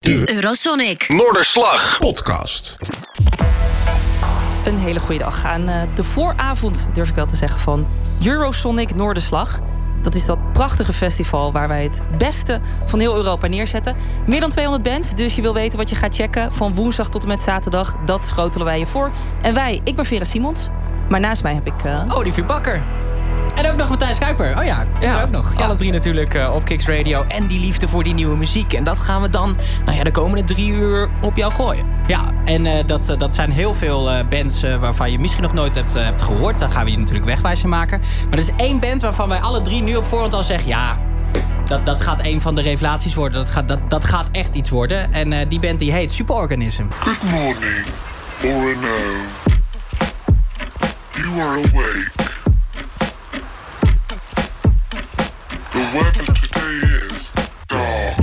De Eurosonic Noorderslag podcast. Een hele goede dag aan eh, de vooravond, durf ik wel te zeggen, van Eurosonic Noorderslag. Dat is dat prachtige festival waar wij het beste van heel Europa neerzetten. Meer dan 200 bands, dus je wil weten wat je gaat checken van woensdag tot en met zaterdag. Dat schotelen wij je voor. En wij, ik ben Vera Simons, maar naast mij heb ik... Uh... Olivier Bakker. En ook nog Matthijs Kuiper. Oh ja, ja. ook nog. Alle drie natuurlijk uh, op Kicks Radio. En die liefde voor die nieuwe muziek. En dat gaan we dan nou ja, de komende drie uur op jou gooien. Ja, en uh, dat, uh, dat zijn heel veel bands waarvan je misschien nog nooit hebt, hebt gehoord. Daar gaan we je natuurlijk wegwijzen maken. Maar er is één band waarvan wij alle drie nu op voorhand al zeggen... ja, dat, dat gaat een van de revelaties worden. Dat gaat, dat, dat gaat echt iets worden. En die band die heet Superorganism. Good morning, or no. You are awake. The weather today is dark.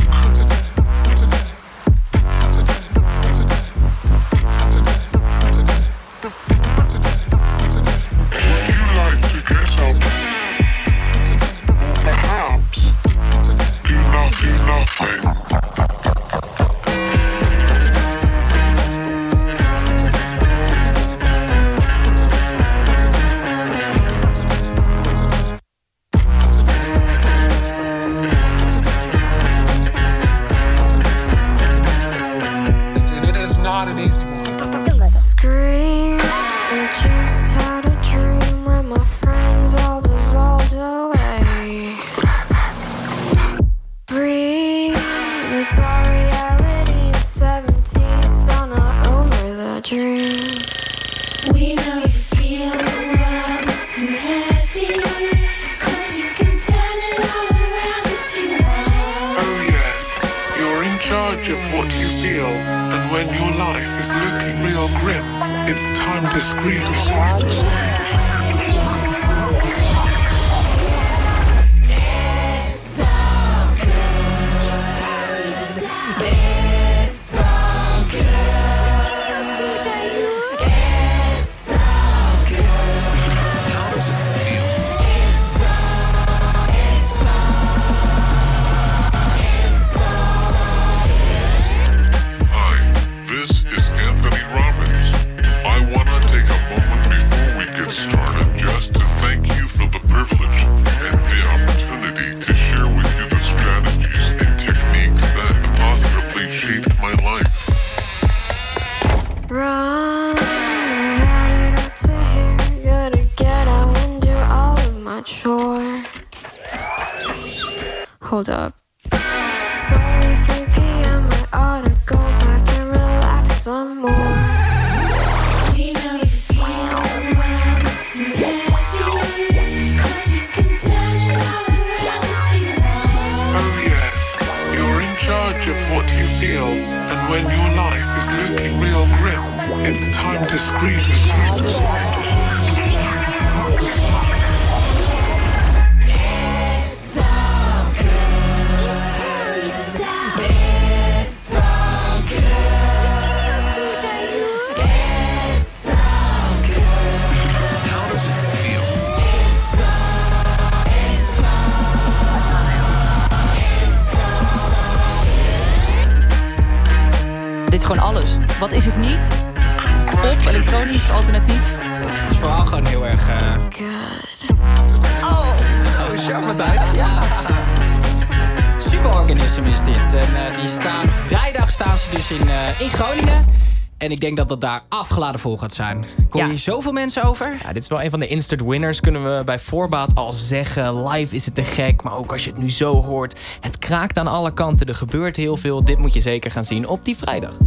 Denk dat dat daar afgeladen vol gaat zijn. Kom Ja. je zoveel mensen over? Ja, dit is wel een van de instant winners, kunnen we bij voorbaat al zeggen. Live is het te gek, maar ook als je het nu zo hoort. Het kraakt aan alle kanten, er gebeurt heel veel. Dit moet je zeker gaan zien op die vrijdag.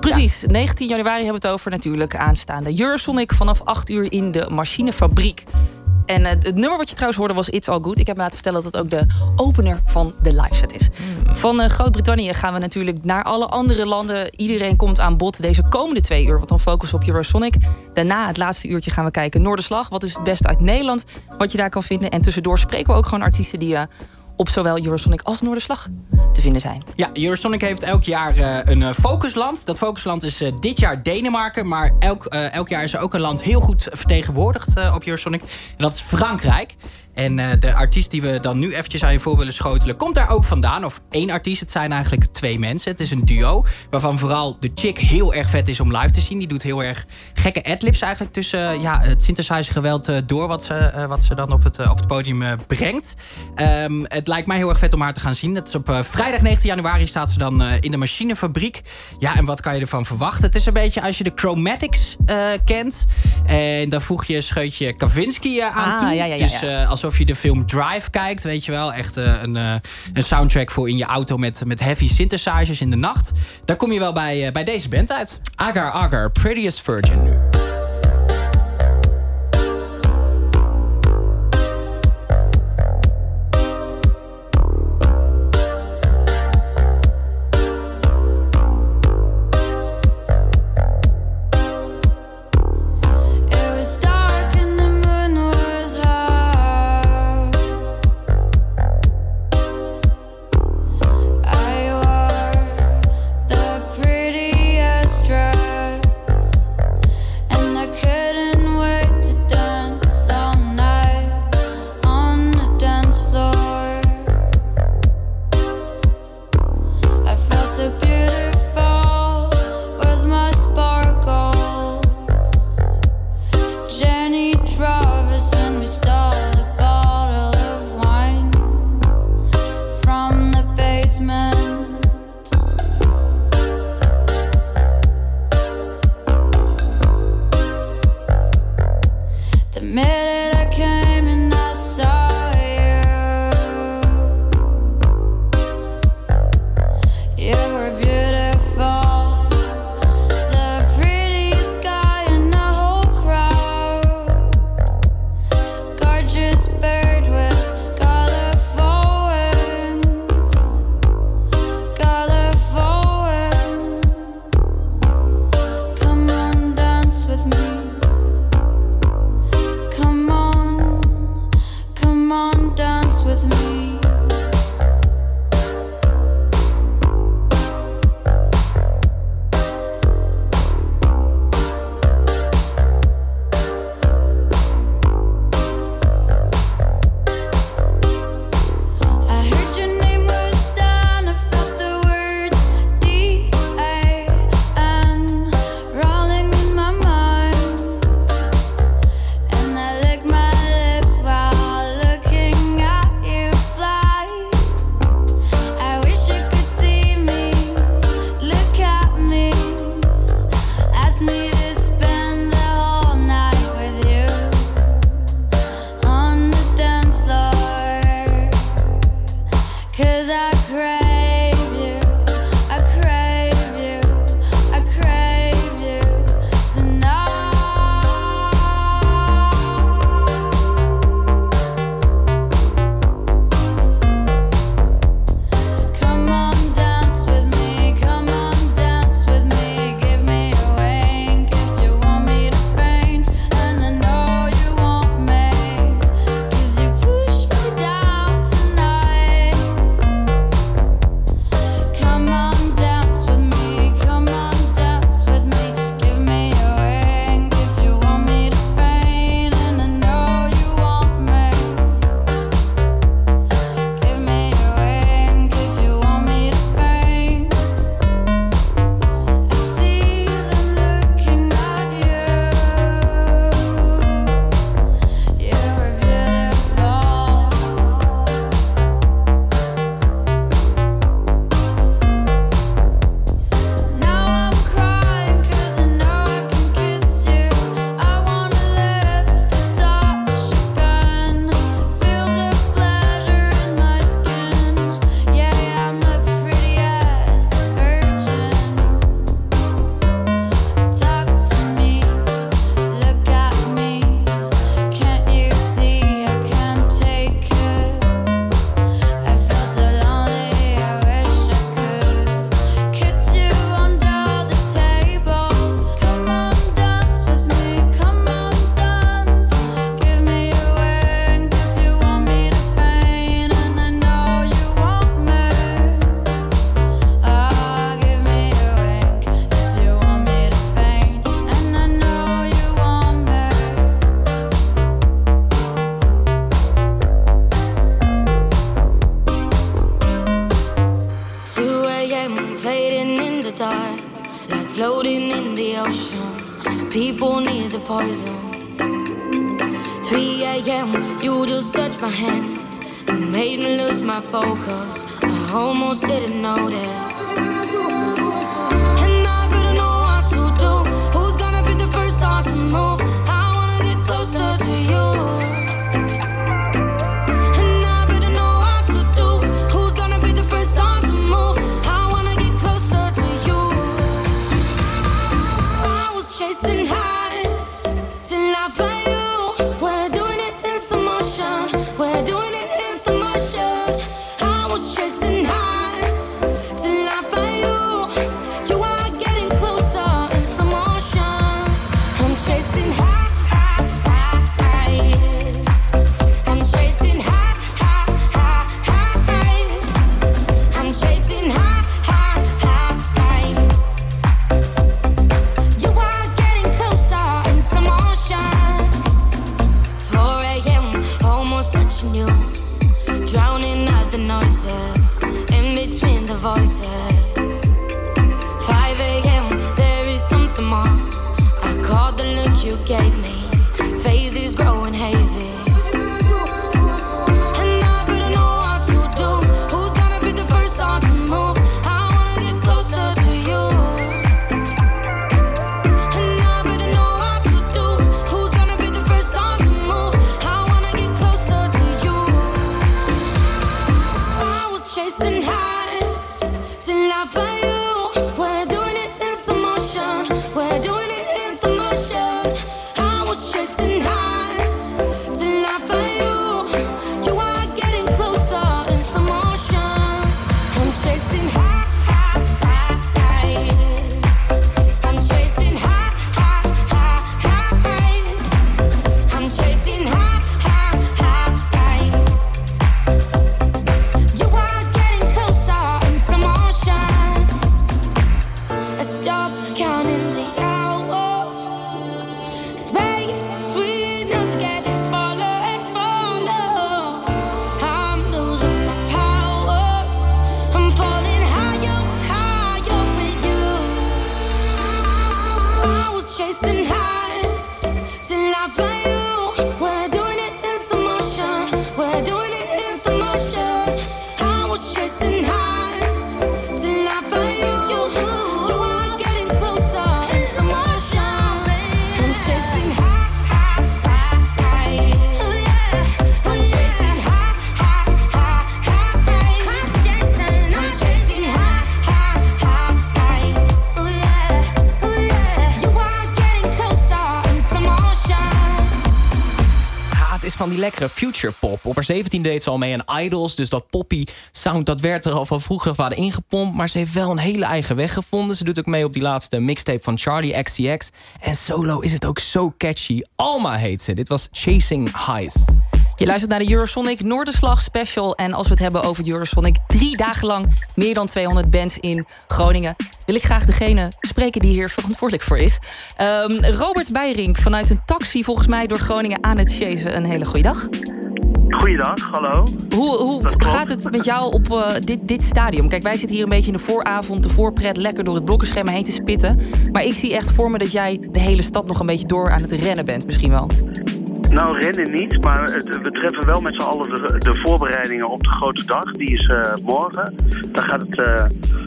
Precies, 19 januari hebben we het over natuurlijk aanstaande Eurosonic vanaf 8 uur in de machinefabriek. En eh, het nummer wat je trouwens hoorde was It's All Good. Ik heb me laten vertellen dat het ook de opener van de live set is. Van eh, Groot-Brittannië gaan we natuurlijk naar alle andere landen. Iedereen komt aan bod deze komende twee uur. Want dan focussen op Eurosonic. Daarna, het laatste uurtje, gaan we kijken Noorderslag. Wat is het beste uit Nederland? Wat je daar kan vinden. En tussendoor spreken we ook gewoon artiesten die... eh, op zowel Eurosonic als Noorderslag te vinden zijn. Ja, Eurosonic heeft elk jaar eh, een focusland. Dat focusland is dit jaar Denemarken. Maar elk, elk jaar is er ook een land heel goed vertegenwoordigd op Eurosonic. En dat is Frankrijk. En eh, de artiest die we dan nu eventjes aan je voor willen schotelen... komt daar ook vandaan. Of één artiest, het zijn eigenlijk twee mensen. Het is een duo, waarvan vooral de chick heel erg vet is om live te zien. Die doet heel erg gekke adlibs eigenlijk tussen ja, het synthesizer geweld eh, door... wat ze, eh, wat ze dan op het, eh, op het podium eh, brengt. Ehm, het lijkt mij heel erg vet om haar te gaan zien. Dat is op eh, vrijdag 19 januari staat ze dan eh, in de machinefabriek. Ja, en wat kan je ervan verwachten? Het is een beetje als je de Chromatics eh, kent. En dan voeg je een scheutje Kavinsky eh, aan Ah, toe. ja, ja, ja, dus ja. Alsof je de film Drive kijkt, weet je wel. Echt eh, een, eh, een soundtrack voor in je auto met, met heavy synthesizers in de nacht. Daar kom je wel bij, eh, bij deze band uit. Agar Agar, Prettiest Virgin nu. Lekkere future pop. Op haar 17 deed ze al mee aan Idols. Dus dat poppy sound, dat werd er al van vroeger af ingepompt. Maar ze heeft wel een hele eigen weg gevonden. Ze doet ook mee op die laatste mixtape van Charlie XCX. En solo is het ook zo catchy. Alma heet ze. Dit was Chasing Highs. Je luistert naar de Eurosonic Noorderslag Special. En als we het hebben over Eurosonic, drie dagen lang meer dan 200 bands in Groningen. Wil ik graag degene spreken die hier verantwoordelijk voor is. Ehm, Robert Beirink vanuit een taxi volgens mij door Groningen aan het chasen. Een hele goede dag. Goeiedag, hallo. Hoe, hoe gaat het met jou op eh, dit, dit stadium? Kijk, wij zitten hier een beetje in de vooravond, de voorpret, lekker door het blokkenschema heen te spitten. Maar ik zie echt voor me dat jij de hele stad nog een beetje door aan het rennen bent, misschien wel. Nou, rennen niet, maar we treffen wel met z'n allen de, voorbereidingen op de grote dag. Die is eh, morgen. Daar gaat het eh,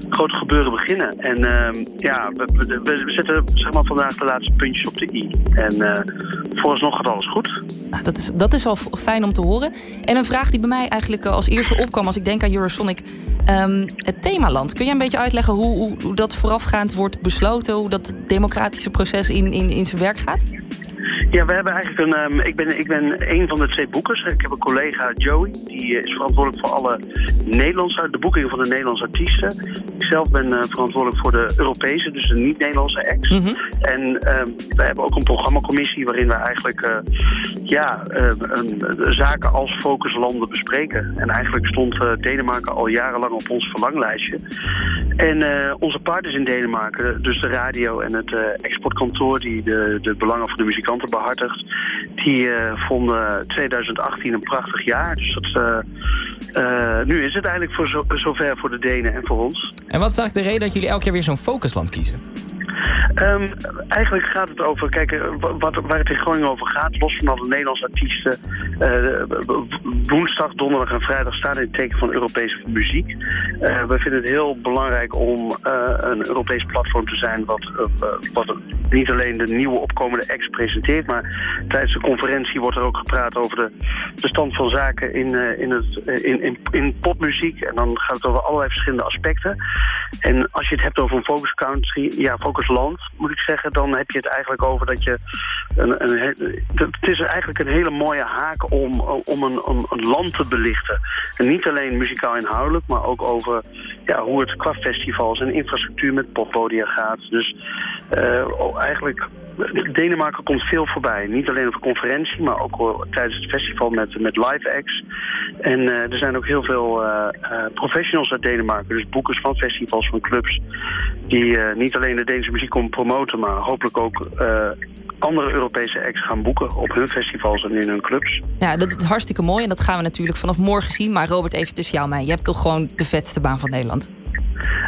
grote gebeuren beginnen. En ehm, ja, we, we, zetten zeg maar, vandaag de laatste puntjes op de i. En eh, vooralsnog gaat alles goed. Nou, dat, is, dat is al fijn om te horen. En een vraag die bij mij eigenlijk als eerste opkwam als ik denk aan Eurosonic. Ehm, het themaland. Kun jij een beetje uitleggen hoe, hoe, hoe dat voorafgaand wordt besloten? Hoe dat democratische proces in, in, in zijn werk gaat? Ja, we hebben eigenlijk een. ehm, ik, ben, ik ben een van de twee boekers. Ik heb een collega, Joey, die eh, is verantwoordelijk voor alle Nederlandse, de boekingen van de Nederlandse artiesten. Ik zelf ben eh, verantwoordelijk voor de Europese, dus de niet-Nederlandse acts. En ehm, we hebben ook een programmacommissie waarin we eigenlijk eh, ja, een- zaken als focuslanden bespreken. En eigenlijk stond eh, Denemarken al jarenlang op ons verlanglijstje. En eh, onze partners in Denemarken, dus de radio en het eh, exportkantoor die de, de belangen van de muzikanten behoudt, behartigd. Die eh, vonden 2018 een prachtig jaar. Dus dat, eh, eh, nu is het eigenlijk voor zo, zover voor de Denen en voor ons. En wat is eigenlijk de reden dat jullie elk jaar weer zo'n focusland kiezen? Ehm, eigenlijk gaat het over, kijk, eh, wat, waar het in Groningen over gaat, los van alle Nederlandse artiesten. eh, woensdag, donderdag en vrijdag staan in het teken van Europese muziek. Eh, we vinden het heel belangrijk om een Europees platform te zijn wat, wat niet alleen de nieuwe opkomende acts presenteert, maar tijdens de conferentie wordt er ook gepraat over de, de stand van zaken in, in, het, in, in, in popmuziek. En dan gaat het over allerlei verschillende aspecten. En als je het hebt over een focus country, ja, focus land, moet ik zeggen, dan heb je het eigenlijk over dat je een, een, he- het is eigenlijk een hele mooie haak om, om een, een land te belichten. En niet alleen muzikaal inhoudelijk, maar ook over ja, hoe het qua festivals en infrastructuur met poppodia gaat. Dus eh, oh, eigenlijk, Denemarken komt veel voorbij. Niet alleen op conferentie, maar ook wel tijdens het festival met, met live acts. En eh, er zijn ook heel veel eh, eh, professionals uit Denemarken, dus boekers van festivals, van clubs, die eh, niet alleen de Deense muziek komen promoten, maar hopelijk ook eh, andere Europese acts gaan boeken op hun festivals en in hun clubs. Ja, dat is hartstikke mooi en dat gaan we natuurlijk vanaf morgen zien. Maar Robert, even tussen jou en mij. Je hebt toch gewoon de vetste baan van Nederland?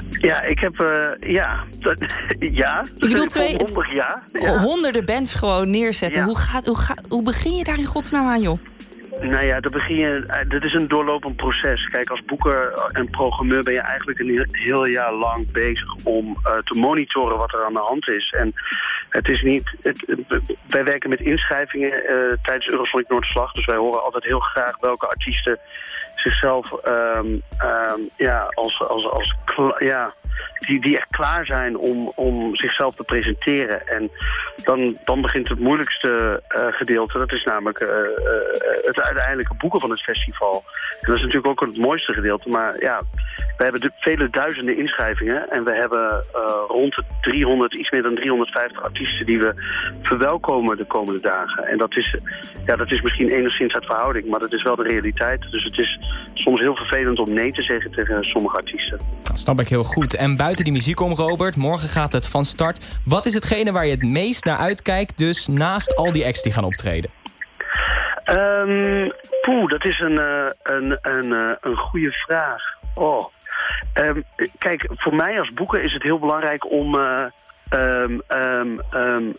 Ja, ik heb, eh, ja, dat, ja. Ik bedoel, twee, Honderd jaar. Ja. honderden bands gewoon neerzetten. Ja. Hoe, gaat, hoe, hoe begin je daar in godsnaam aan, joh? Nou ja, dan begin je, eh, dit is een doorlopend proces. Kijk, als boeker en programmeur ben je eigenlijk een heel, jaar lang bezig om eh, te monitoren wat er aan de hand is. En het is niet, het, wij werken met inschrijvingen eh, tijdens Eurosonic Noordslag. Dus wij horen altijd heel graag welke artiesten zichzelf ehm, ehm, ja, als, als, als ja, die, die echt klaar zijn om, om zichzelf te presenteren. En dan, dan begint het moeilijkste eh, gedeelte. Dat is namelijk eh, eh, het uiteindelijke boeken van het festival. En dat is natuurlijk ook het mooiste gedeelte. Maar ja, we hebben de, vele duizenden inschrijvingen. En we hebben rond de 300, iets meer dan 350 artiesten die we verwelkomen de komende dagen. En dat is, ja, dat is misschien enigszins uit verhouding, maar dat is wel de realiteit. Dus het is soms heel vervelend om nee te zeggen tegen sommige artiesten. Dat snap ik heel goed. En buiten die muziek om, Robert, morgen gaat het van start. Wat is hetgene waar je het meest naar uitkijkt, dus naast al die acts die gaan optreden? Ehm poeh, dat is een, eh, een, een, eh, een goede vraag. Oh. Ehm, kijk, voor mij als boeker is het heel belangrijk om... eh, ehm,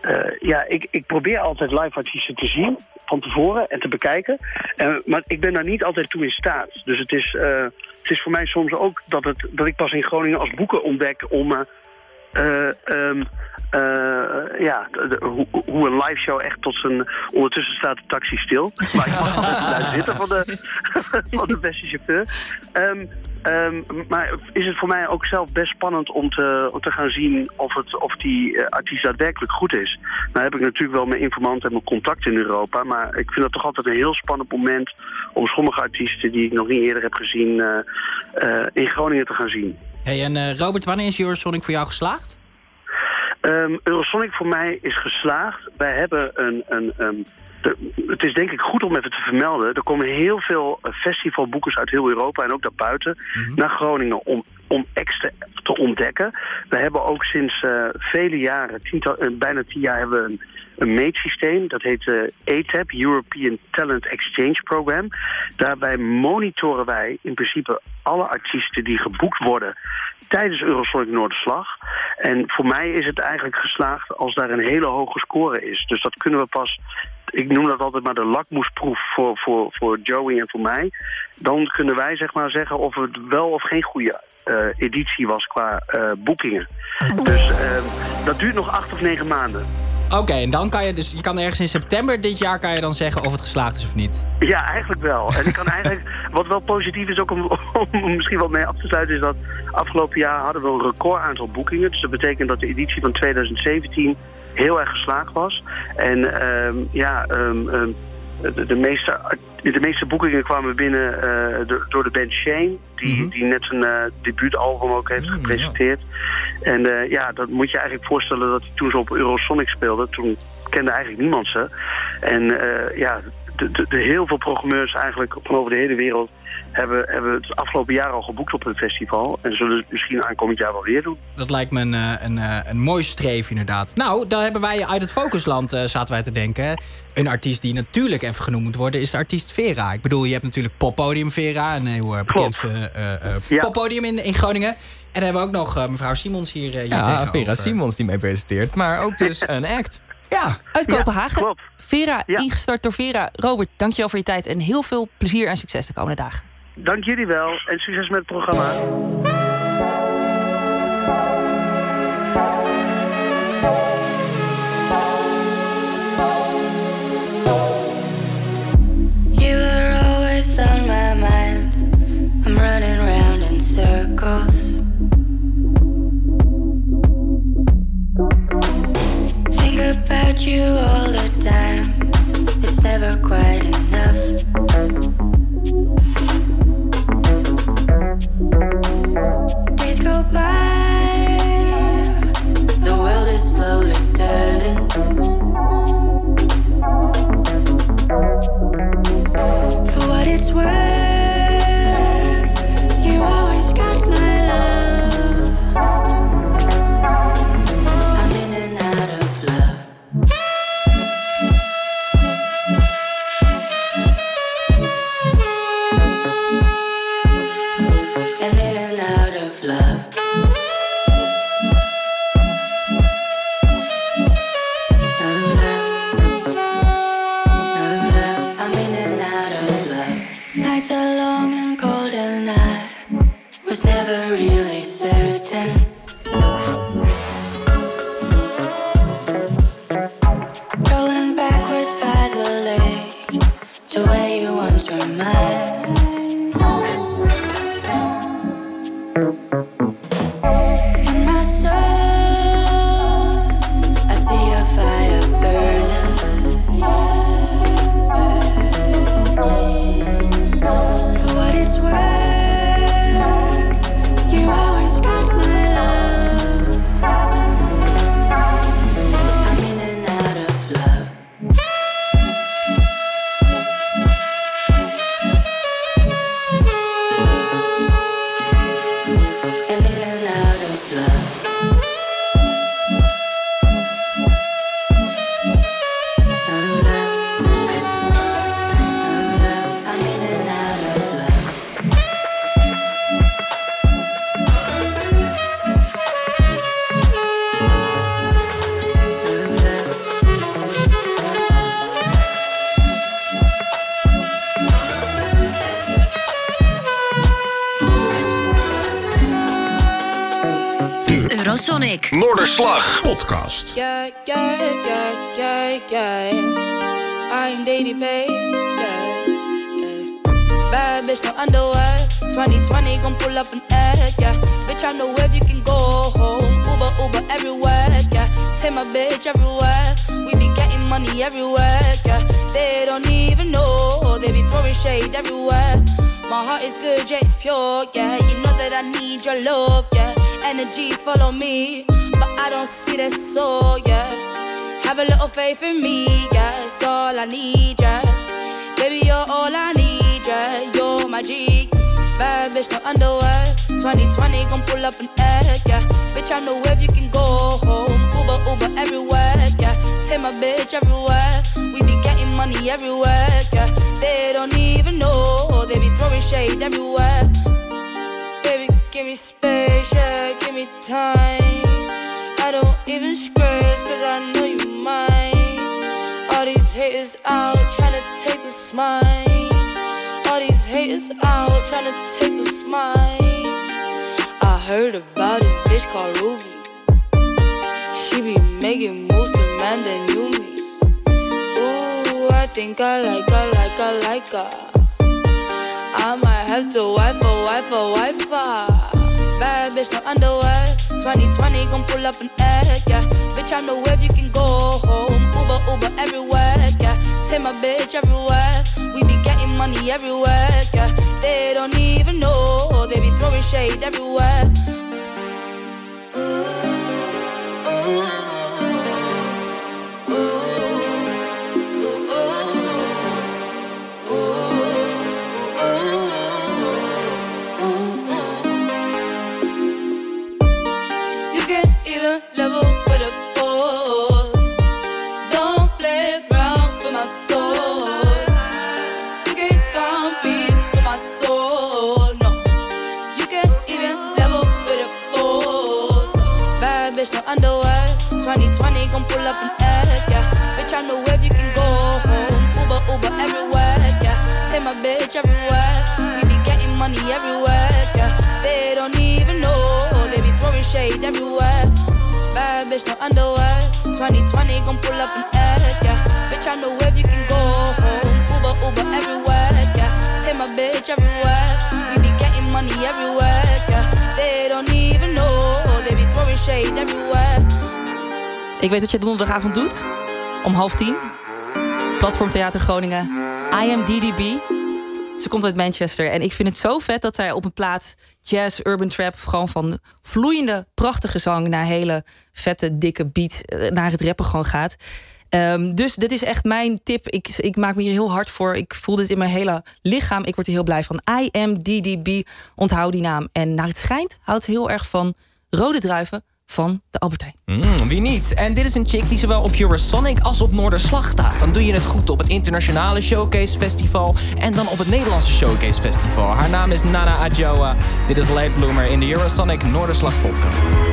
eh, ja, ik, ik probeer altijd live artiesten te zien van tevoren en te bekijken. Eh, maar ik ben daar niet altijd toe in staat. Dus het is, eh, het is voor mij soms ook dat, het, dat ik pas in Groningen als boeker ontdek om... eh, eh, ehm, eh, ja, de- hoe, hoe een live show echt tot zijn... Ondertussen staat de taxi stil. Maar ik mag altijd eruit zitten van de, van de beste chauffeur. Ehm, ehm, maar is het voor mij ook zelf best spannend om te, om te gaan zien of, het, of die eh, artiest daadwerkelijk goed is. Nou heb ik natuurlijk wel mijn informant en mijn contact in Europa. Maar ik vind dat toch altijd een heel spannend moment om sommige artiesten die ik nog niet eerder heb gezien in Groningen te gaan zien. Hey, en eh, Robert, wanneer is Eurosonic voor jou geslaagd? Ehm, Eurosonic voor mij is geslaagd. Wij hebben een... een, de- het is denk ik goed om even te vermelden. Er komen heel veel eh, festivalboekers uit heel Europa en ook daarbuiten naar Groningen om, om extra te ontdekken. We hebben ook sinds eh, vele jaren, tiental, bijna tien jaar, hebben we een, een meetsysteem. Dat heet eh ETAP, European Talent Exchange Program. Daarbij monitoren wij in principe alle artiesten die geboekt worden tijdens Eurosonic Noorderslag. En voor mij is het eigenlijk geslaagd als daar een hele hoge score is. Dus dat kunnen we pas, ik noem dat altijd maar de lakmoesproef voor, voor, voor Joey en voor mij. Dan kunnen wij zeg maar zeggen of het wel of geen goede eh, editie was qua eh, boekingen. Dus dat duurt nog acht of negen maanden. Oké, en dan kan je dus... Je kan ergens in september dit jaar kan je dan zeggen of het geslaagd is of niet. Ja, eigenlijk wel. En ik kan eigenlijk, wat wel positief is ook om, om misschien wat mee af te sluiten, is dat afgelopen jaar hadden we een record aantal boekingen. Dus dat betekent dat de editie van 2017 heel erg geslaagd was. En ehm, ja, ehm, de, de, meeste, de meeste boekingen kwamen binnen eh, door, door de band Shane, die, die net een eh, debuutalbum ook heeft gepresenteerd. En eh, ja, dat moet je eigenlijk voorstellen dat hij toen ze op Eurosonic speelde, toen kende eigenlijk niemand ze. En ja, de, de, de heel veel programmeurs eigenlijk van over de hele wereld hebben, hebben het afgelopen jaar al geboekt op het festival. En zullen het misschien aankomend jaar wel weer doen. Dat lijkt me een, eh, een, eh, een mooi streef inderdaad. Nou, daar hebben wij uit het Focusland, eh, zaten wij te denken. Een artiest die natuurlijk even genoemd moet worden, is de artiest Vera. Ik bedoel, je hebt natuurlijk Poppodium Vera, een heel bekend Ja. poppodium in, in Groningen. En dan hebben we ook nog mevrouw Simons hier, hier Ja, tegenover. Vera Simons die mee presenteert. Maar ook dus een act. Ja, Uit Ja, Kopenhagen. klopt. Vera, Ja. ingestart door Vera. Robert, dankjewel voor je tijd en heel veel plezier en succes de komende dagen. Dank jullie wel en succes met het programma. You were always on my mind. I'm running round in circles. Think about you all the time. It's never quite enough. thank you gon' pull up an egg. Yeah, bitch, I know if you can go home. Uber, Uber everywhere. Yeah, take my bitch everywhere. We be getting money everywhere. Yeah, they don't even know. They be throwing shade everywhere. My heart is good, yeah, it's pure. Yeah, you know that I need your love. Yeah, energies follow me, but I don't see that soul. Yeah. Have a little faith in me, yeah, it's all I need, yeah. Baby, you're all I need, yeah. You're my G. Bad bitch, no underwear. 2020 gon' pull up an egg, yeah. Bitch, I know if you can go home. Uber, Uber everywhere, yeah. Take my bitch everywhere. We be getting money everywhere, yeah. They don't even know. They be throwing shade everywhere. Baby, give me space, yeah, give me time. I don't even scratch, cause I know you mine. All these haters out trying to take a smile. Haters out trying to take a smile. I heard about this bitch called Ruby. She be making moves to man that knew me. Ooh, I think I like her, like her, like her. I might have to wife a wife a wife her. Bad bitch, no underwear. 2020 gon' pull up an egg, yeah. Bitch, I know if you can go home. Uber, Uber everywhere, yeah. Take my bitch everywhere. We be getting money everywhere, yeah. They don't even know, they be throwing shade everywhere. You can't even level up an egg, yeah. Bitch, I know if you can go home. Uber, Uber everywhere, yeah. Take my bitch everywhere. We be getting money everywhere, yeah. They don't even know. They be throwing shade everywhere. Bad bitch, no underwear. 2020 gon' pull up an egg, yeah. Bitch, I know if you can go home. Uber, Uber everywhere, yeah. Take my bitch everywhere. We be getting money everywhere, yeah. They don't even know. They be throwing shade everywhere. Ik weet wat je donderdagavond doet. Om half tien. Platform Theater Groningen. I am DDB. Ze komt uit Manchester. En ik vind het zo vet dat zij op een plaat jazz, urban trap... gewoon van vloeiende, prachtige zang... naar hele vette, dikke beat, eh, naar het rappen gewoon gaat. Ehm, dus dit is echt mijn tip. Ik, ik maak me hier heel hard voor. Ik voel dit in mijn hele lichaam. Ik word er heel blij van. I am DDB. Onthoud die naam. En naar het schijnt houdt heel erg van rode druiven van de Albertijn. Mm, wie niet? En dit is een chick die zowel op Eurosonic als op Noorderslag staat. Dan doe je het goed op het internationale Showcase Festival... en dan op het Nederlandse Showcase Festival. Haar naam is Nana Adjoa. Dit is Late Bloomer in de Eurosonic Noorderslag podcast.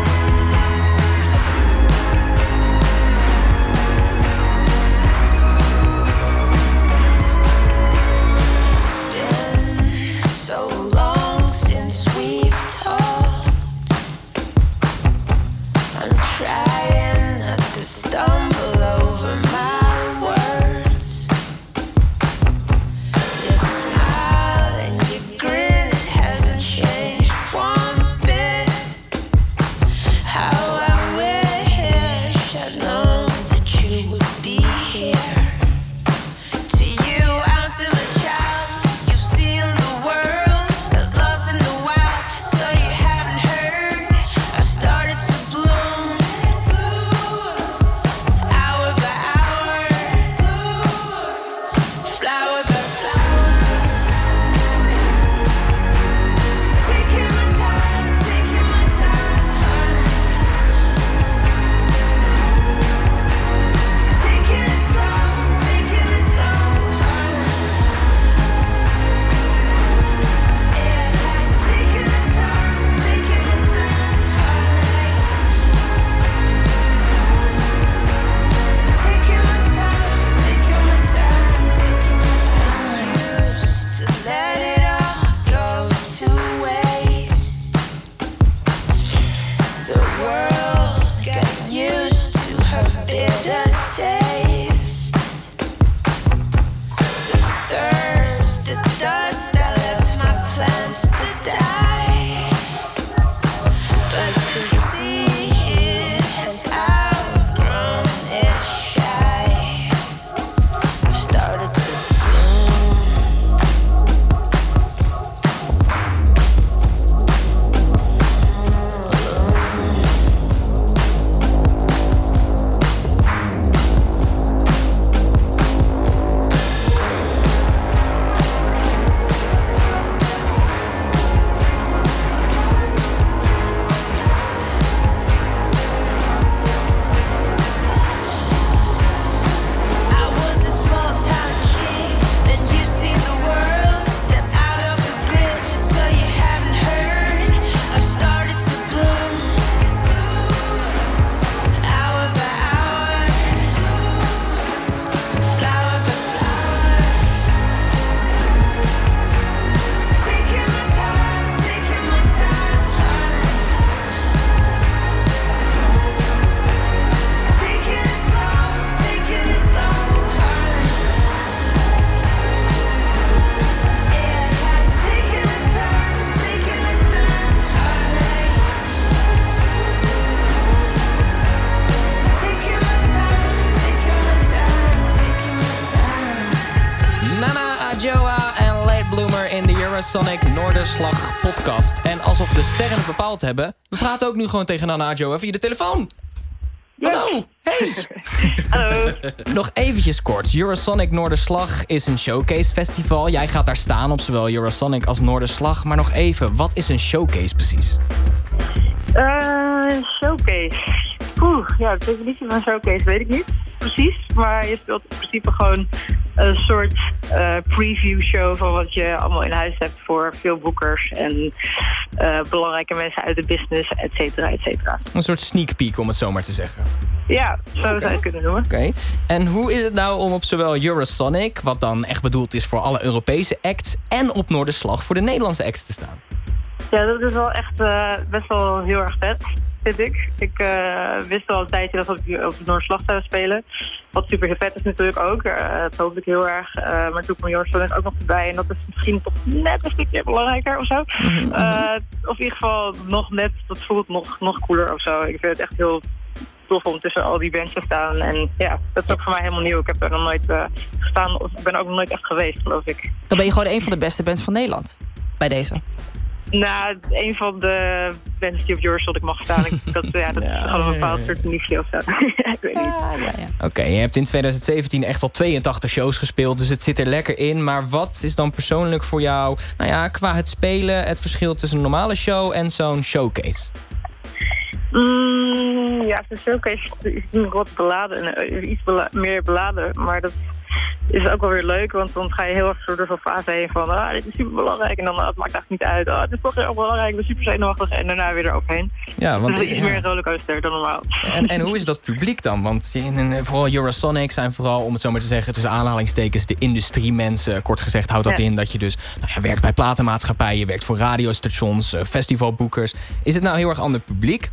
Eurosonic Noorderslag podcast. En alsof de sterren het bepaald hebben... we praten ook nu gewoon tegen Nana Adjoa via de telefoon. Hallo, hey. Hallo. Nog eventjes kort. Eurosonic Noorderslag is een showcase festival. Jij gaat daar staan op zowel Eurosonic als Noorderslag. Maar nog even, wat is een showcase precies? Eh, showcase. Oeh, ja, de definitie van showcase weet ik niet precies. Maar je speelt in principe gewoon een soort eh, preview show van wat je allemaal in huis hebt voor veel boekers en eh, belangrijke mensen uit de business, et cetera, et cetera. Een soort sneak peek, om het zo maar te zeggen. Ja, zo zou je het kunnen noemen. Oké. En hoe is het nou om op zowel Eurosonic, wat dan echt bedoeld is voor alle Europese acts, en op Noorderslag voor de Nederlandse acts te staan? Ja, dat is wel echt eh, best wel heel erg vet, ik. Ik eh, wist al een tijdje dat we op, op Noorderslag zouden spelen. Wat super vet is natuurlijk ook. Eh, dat hoop ik heel erg. Eh, maar toen kwam Joris ook nog erbij. En dat is misschien toch net een stukje belangrijker of zo. Of in ieder geval nog net, dat voelt nog, nog cooler of zo. Ik vind het echt heel tof om tussen al die bands te staan. En ja, dat is ook voor mij helemaal nieuw. Ik heb er nog nooit gestaan. Of ik ben ook nog nooit echt geweest, geloof ik. Dan ben je gewoon een van de beste bands van Nederland. Bij deze. Nou, een van de bands die op Eurosonic mag staan. Ik, dat, ja, dat is gewoon een bepaald soort liefde of zo. ik weet niet. Oké, je hebt in 2017 echt al 82 shows gespeeld, dus het zit er lekker in. Maar wat is dan persoonlijk voor jou, nou ja, qua het spelen... het verschil tussen een normale show en zo'n showcase? Mm, ja, de showcase is wat beladen, iets bela- meer beladen. Maar dat is ook wel weer leuk, want dan ga je heel erg door zo'n fase heen van... ah, dit is super belangrijk en dan ah, het maakt eigenlijk niet uit. Ah, het is toch heel belangrijk, ik ben super zenuwachtig en daarna weer eroverheen. Ja, want- dus het is ja. meer een rollercoaster dan normaal. En, en hoe is dat publiek dan? Want in, in- vooral Eurosonic zijn vooral, om het zo maar te zeggen... tussen aanhalingstekens de industriemensen. Kort gezegd houdt dat Ja. in dat je dus nou ja, werkt bij platenmaatschappijen... je werkt voor radiostations, eh, festivalboekers. Is het nou heel erg ander publiek?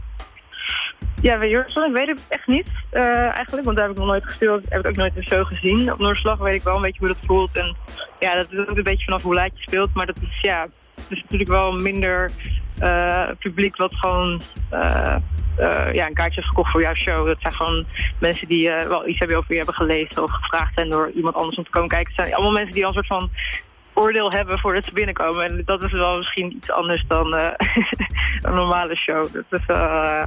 Ja, bij weet ik het echt niet eh, eigenlijk, want daar heb ik nog nooit gespeeld. Heb ik ook nooit een show gezien. Op Noorderslag weet ik wel een beetje hoe dat voelt. En ja, dat is ook een beetje vanaf hoe laat je speelt. Maar dat is, ja, het is natuurlijk wel minder eh, publiek wat gewoon eh, ja, een kaartje heeft gekocht voor jouw show. Dat zijn gewoon mensen die wel iets hebben over je hebben gelezen of gevraagd zijn door iemand anders om te komen kijken. Het zijn allemaal mensen die al een soort van oordeel hebben voordat ze binnenkomen. En dat is wel misschien iets anders dan eh, een normale show. Dat is, eh,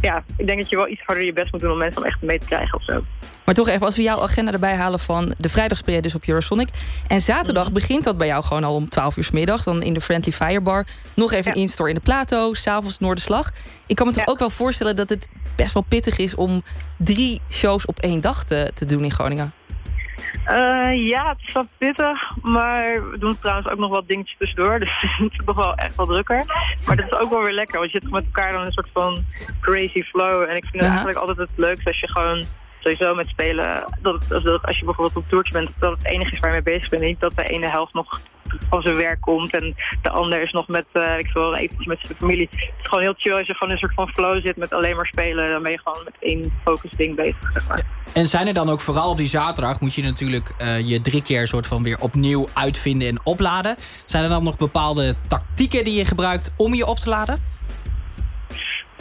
ja, ik denk dat je wel iets harder je best moet doen om mensen om echt mee te krijgen of zo. Maar toch even, als we jouw agenda erbij halen van... de vrijdag speel dus op Eurosonic. En zaterdag begint dat bij jou gewoon al om 12 uur 's middags. Dan in de Friendly Firebar. Nog even een instore in de Plato. S'avonds Noorderslag. Ik kan me toch ook wel voorstellen dat het best wel pittig is... om drie shows op één dag te, te doen in Groningen. Eh, ja, het is wel pittig, maar we doen trouwens ook nog wat dingetjes tussendoor. Dus het is nog wel echt wel drukker. Maar dat is ook wel weer lekker, want je zit met elkaar dan een soort van crazy flow. En ik vind het eigenlijk altijd het leukste als je gewoon sowieso met spelen... Dat, het- dat, als je bijvoorbeeld op toertje bent, dat het enige is waar je mee bezig bent. Niet dat de ene helft nog van zijn werk komt en de ander is nog met, eh ik wil een met zijn familie. Het is gewoon heel chill als je gewoon in een soort van flow zit met alleen maar spelen. Dan ben je gewoon met één focus ding bezig. En zijn er dan ook vooral op die zaterdag... moet je natuurlijk eh, je drie keer soort van weer opnieuw uitvinden en opladen. Zijn er dan nog bepaalde tactieken die je gebruikt om je op te laden?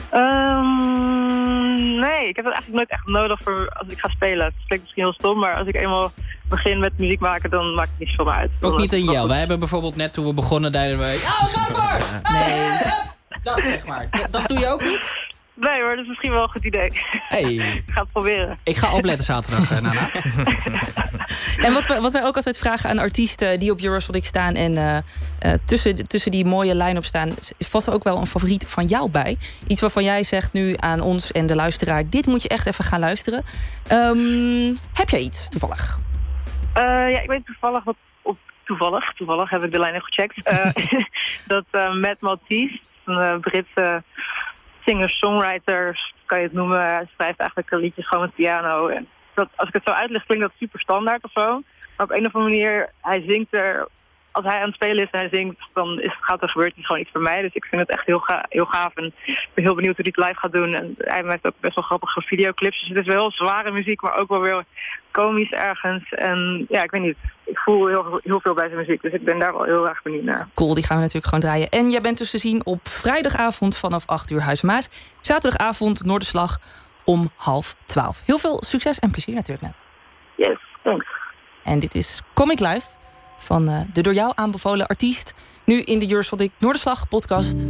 Ehm, nee, ik heb het eigenlijk nooit echt nodig voor als ik ga spelen. Het klinkt misschien heel stom, maar als ik eenmaal begin met muziek maken, dan maakt het niet zoveel uit. Ook niet een Jel. Wij hebben bijvoorbeeld net toen we begonnen... deden we... Ja, ga maar! Nee. Dat zeg maar. Dat, dat doe je ook niet? Nee hoor, dat is misschien wel een goed idee. Hey. ik ga het proberen. Ik ga opletten zaterdag, eh, Nana. En wat, wij- wat wij ook altijd vragen aan artiesten die op Eurosonic staan... en eh, eh, tussen, tussen die mooie line-up staan... is vast er ook wel een favoriet van jou bij. Iets waarvan jij zegt nu aan ons en de luisteraar... dit moet je echt even gaan luisteren. Ehm, heb jij iets toevallig? Eh, ja, ik weet toevallig wat op toevallig, toevallig heb ik de lijn even gecheckt. eh, dat eh Matt Maltese, een eh, Britse singer-songwriter, kan je het noemen. Hij schrijft eigenlijk liedjes gewoon met piano. En dat, als ik het zo uitleg, klinkt dat super standaard of zo. Maar op een of andere manier, hij zingt er. Als hij aan het spelen is en hij zingt, dan is, gaat er gebeurt gewoon iets voor mij. Dus ik vind het echt heel, ga, heel gaaf. En ik ben heel benieuwd hoe hij het live gaat doen. En hij heeft ook best wel grappige videoclips. Dus het is wel zware muziek, maar ook wel weer komisch ergens. En ja, ik weet niet. Ik voel heel, heel veel bij zijn muziek. Dus ik ben daar wel heel erg benieuwd naar. Cool, die gaan we natuurlijk gewoon draaien. En jij bent dus te zien op vrijdagavond vanaf 8 uur Huis Maas. Zaterdagavond Noorderslag om half 12. Heel veel succes en plezier natuurlijk. Nat. Yes, thanks. En dit is Comic Live van eh, de door jou aanbevolen artiest. Nu in de Eurosonic Noorderslag podcast.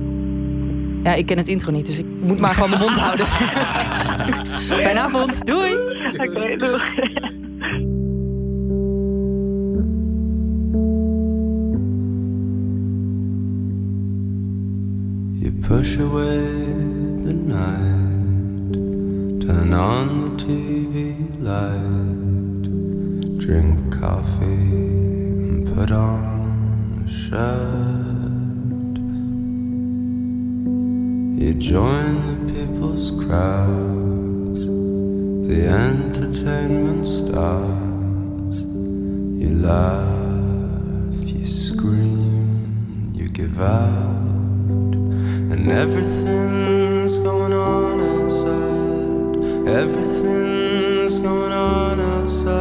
Ja, ik ken het intro niet, dus ik moet maar gewoon mijn mond houden. Fijne avond, doei! Oké, doei. You push away the night, turn Turn on the TV light, drink coffee, and put on a shirt. You join the people's crowds, the entertainment starts. You laugh, you scream, you give out, and everything's going on outside. Everything's going on outside,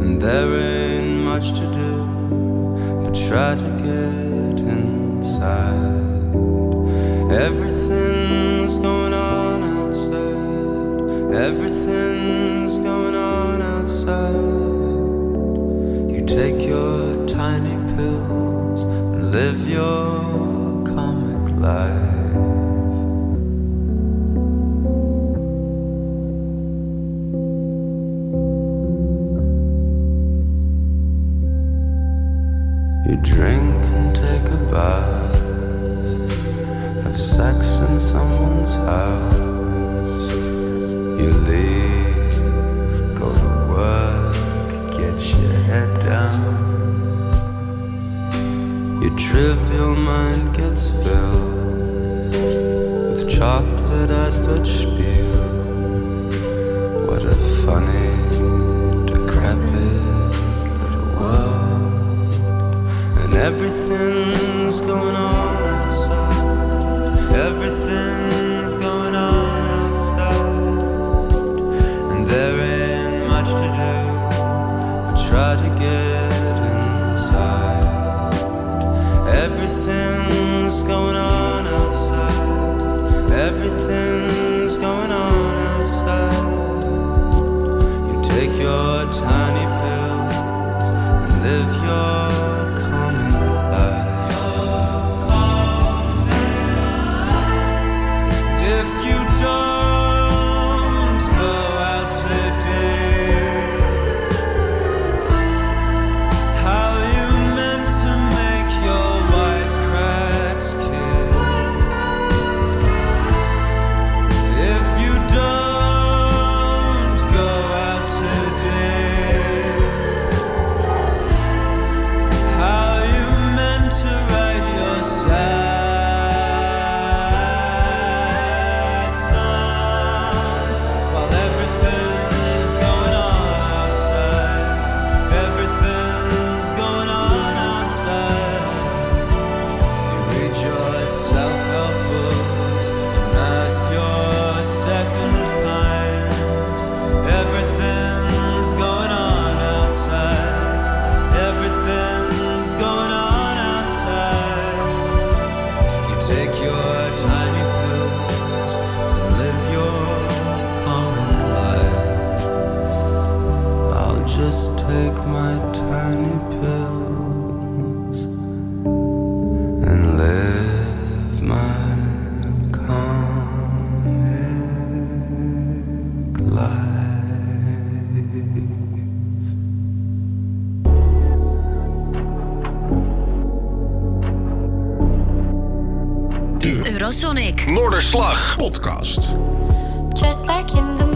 and there ain't much to do but try to get inside. Everything's going on outside. Everything's going on outside. You take your tiny pills and live your comic life. You drink and take a bath, sex in someone's house. You leave, go to work, get your head down. Your trivial mind gets filled with chocolate at Dutch spiel. What a funny, decrepit little world. And everything's going on. Everything's going on outside. And there ain't much to do try to get inside. Everything's going on outside. Everything's Noorderslag. Podcast. Just like in the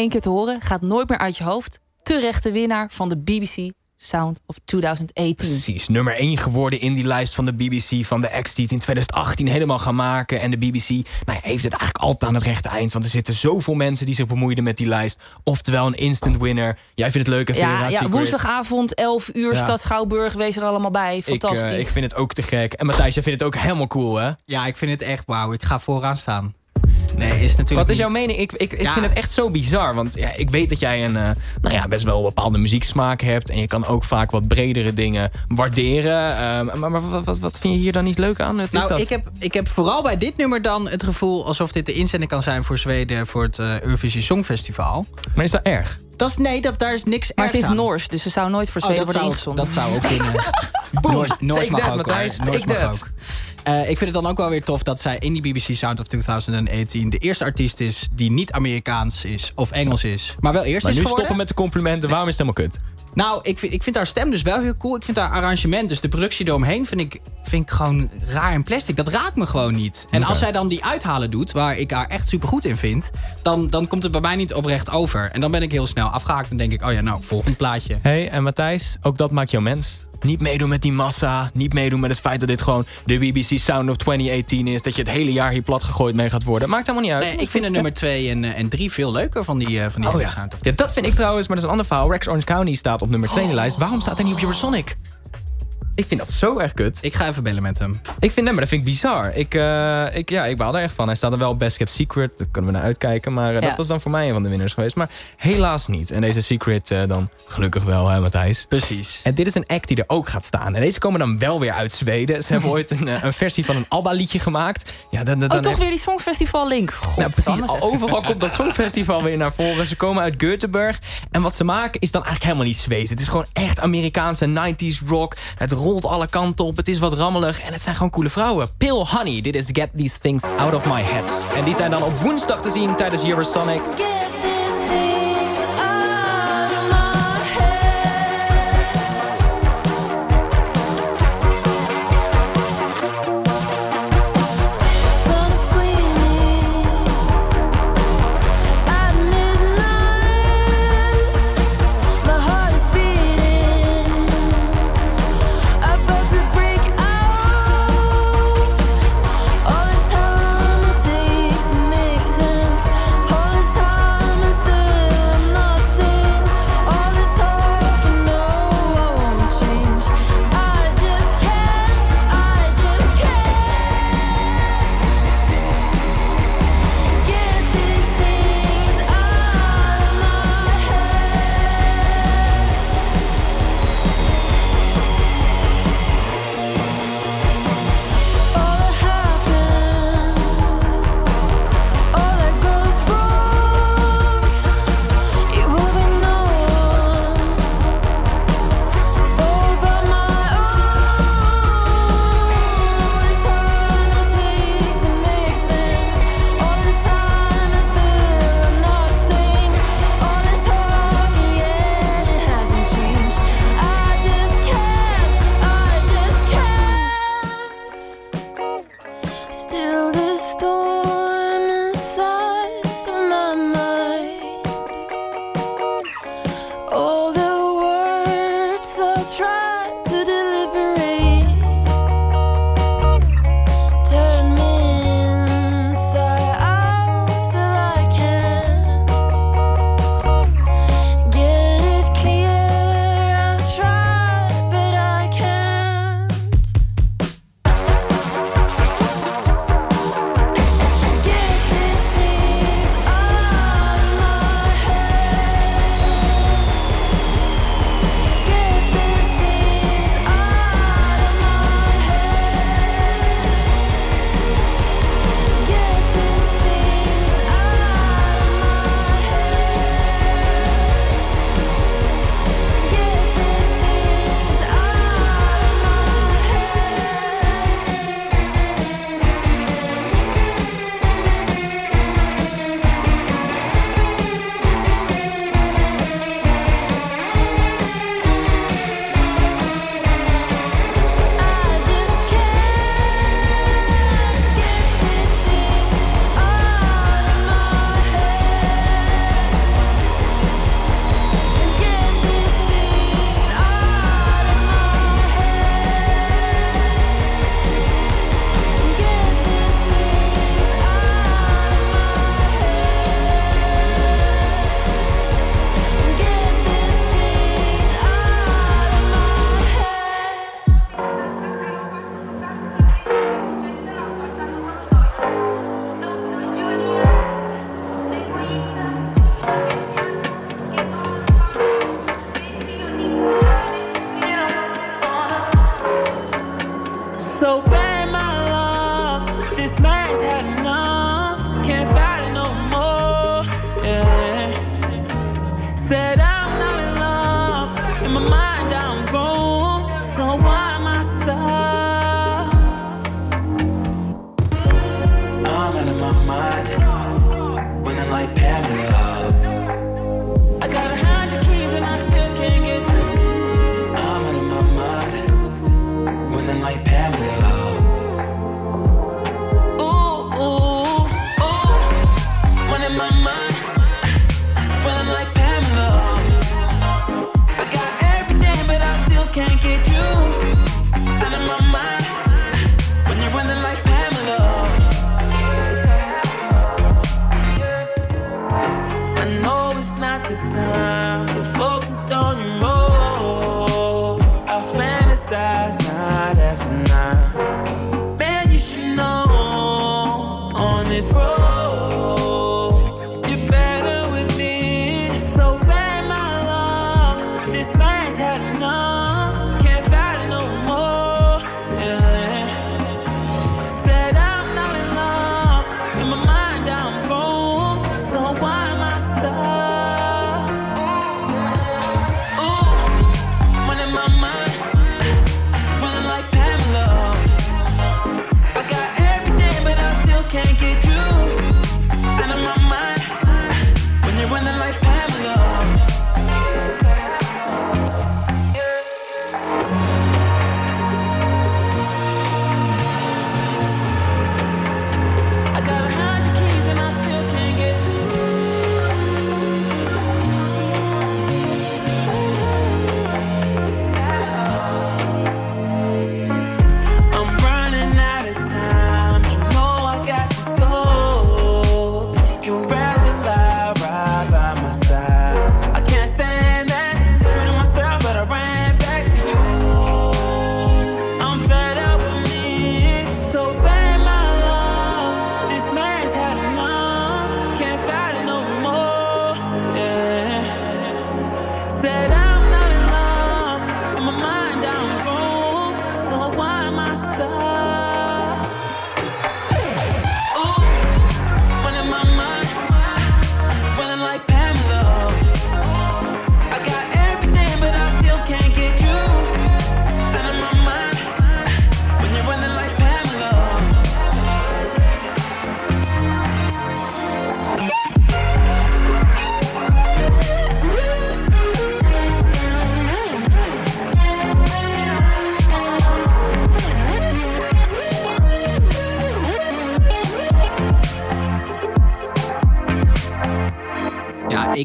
één keer te horen, gaat nooit meer uit je hoofd. Terechte winnaar van de BBC Sound of 2018. Precies, nummer 1 geworden in die lijst van de BBC van de acts die het in 2018 helemaal gaan maken. En de BBC nou ja, heeft het eigenlijk altijd aan het rechte eind. Want er zitten zoveel mensen die zich bemoeiden met die lijst. Oftewel een instant winner. Jij vindt het leuk, hè, Ja, ja, woensdagavond, 11 uur, Ja. Stad Schouwburg. Wees er allemaal bij. Ik, Fantastisch. eh, ik vind het ook te gek. En Matthijs, jij vindt het ook helemaal cool, hè? Ja, ik vind het echt wauw. Ik ga vooraan staan. Is natuurlijk Wat is jouw mening? Ik, ik, ik Ja. vind het echt zo bizar. Want ja, ik weet dat jij een, eh, nou ja, best wel een bepaalde muzieksmaak hebt. En je kan ook vaak wat bredere dingen waarderen. Ehm, maar maar wat, wat, wat vind je hier dan niet leuk aan? Het is Nou, dat. ik heb, ik heb vooral bij dit nummer dan het gevoel... alsof dit de inzending kan zijn voor Zweden... voor het eh, Eurovisie Songfestival. Maar is dat erg? Dat is, nee, dat, daar is niks maar ze is aan. Noors, dus ze zou nooit voor Oh, Zweden dat, worden zou, ingezonden. dat zou ook kunnen. Noors, Noors mag that, ook. Matthijs, hoor. Noors mag that. ook. Eh, ik vind het dan ook wel weer tof dat zij in die BBC Sound of 2018... de eerste artiest is die niet Amerikaans is of Engels is... maar wel eerst Maar is nu geworden. stoppen met de complimenten. Waarom is het helemaal kut? Nou, ik vind, ik vind haar stem dus wel heel cool. Ik vind haar arrangement, dus de productie eromheen... vind ik, vind ik gewoon raar en plastic. Dat raakt me gewoon niet. En als zij dan die uithalen doet, waar ik haar echt supergoed in vind... Dan, dan komt het bij mij niet oprecht over. En dan ben ik heel snel afgehaakt. Dan denk ik, oh ja, nou, volgend plaatje. hey, en Matthijs, ook dat maakt jou mens. Niet meedoen met die massa. Niet meedoen met het feit dat dit gewoon de BBC Sound of 2018 is. Dat je het hele jaar hier plat gegooid mee gaat worden. Maakt helemaal niet uit. Nee, ik vind de nummer 2 en, eh, en 3 veel leuker van die, eh, van die Oh ja. Sound of ja, dat vind ik trouwens, maar dat is een ander verhaal. Rex Orange County staat op nummer 2 in de lijst. Waarom staat hij niet op Eurosonic? Ik vind dat zo erg kut. Ik ga even bellen met hem. Ik vind, nee, maar dat vind ik bizar. Ik, eh, ik, ja, ik baal er echt van. Hij staat er wel op Best Kept Secret. Daar kunnen we naar uitkijken. Maar eh, Ja. dat was dan voor mij een van de winnaars geweest. Maar helaas niet. En deze Secret eh, dan gelukkig wel, hè, Matthijs. Precies. En dit is een act die er ook gaat staan. En deze komen dan wel weer uit Zweden. Ze hebben ooit een, een versie van een ABBA-liedje gemaakt. Ja, dan, dan, Oh, dan toch heb- weer die Songfestival link. God, nou, precies. Al overal komt dat Songfestival weer naar voren. Ze komen uit Göteborg. En wat ze maken is dan eigenlijk helemaal niet Zweeds. Het is gewoon echt Amerikaanse 90s rock. Het rolt alle kanten op. Het is wat rammelig. En het zijn gewoon coole vrouwen. Pill Honey. Dit is Get These Things Out of My Head. En die zijn dan op woensdag te zien tijdens Eurosonic.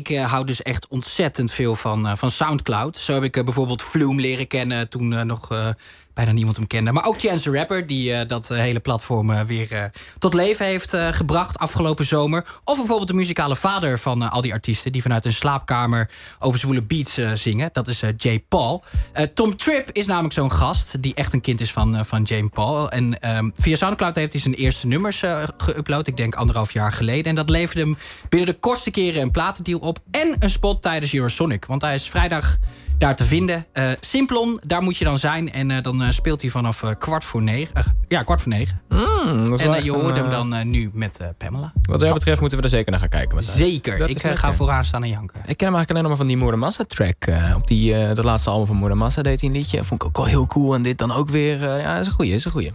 Ik eh, hou dus echt ontzettend veel van, eh, van Soundcloud. Zo heb ik eh, bijvoorbeeld Flume leren kennen toen nog bijna niemand hem kende. Maar ook Chance the Rapper, die eh, dat eh, hele platform eh, weer tot leven heeft gebracht afgelopen zomer. Of bijvoorbeeld de muzikale vader van al die artiesten... die vanuit een slaapkamer over zwoele beats zingen. Dat is Jay Paul. Tom Tripp is namelijk zo'n gast die echt een kind is van, van Jay Paul. En ehm, via Soundcloud heeft hij zijn eerste nummers geüpload. Ik denk anderhalf jaar geleden. En dat leverde hem binnen de kortste keren een platendeal op... en een spot tijdens Eurosonic. Want hij is vrijdag daar te vinden. Eh, Simplon, daar moet je dan zijn. En eh, dan eh, speelt hij vanaf kwart voor negen. Ja, kwart voor negen. Mm, dat is en je hoort hem dan nu met Pamela. Wat mij betreft moeten we er zeker naar gaan kijken. met. Zeker. Dat Ik ga vooraan staan en janken. Ik ken hem eigenlijk alleen nog maar van die Moordamassa track. op die, dat laatste album van Moordamassa deed hij een liedje. Vond ik ook wel heel cool. En dit dan ook weer. ja, is een goeie, is een goeie.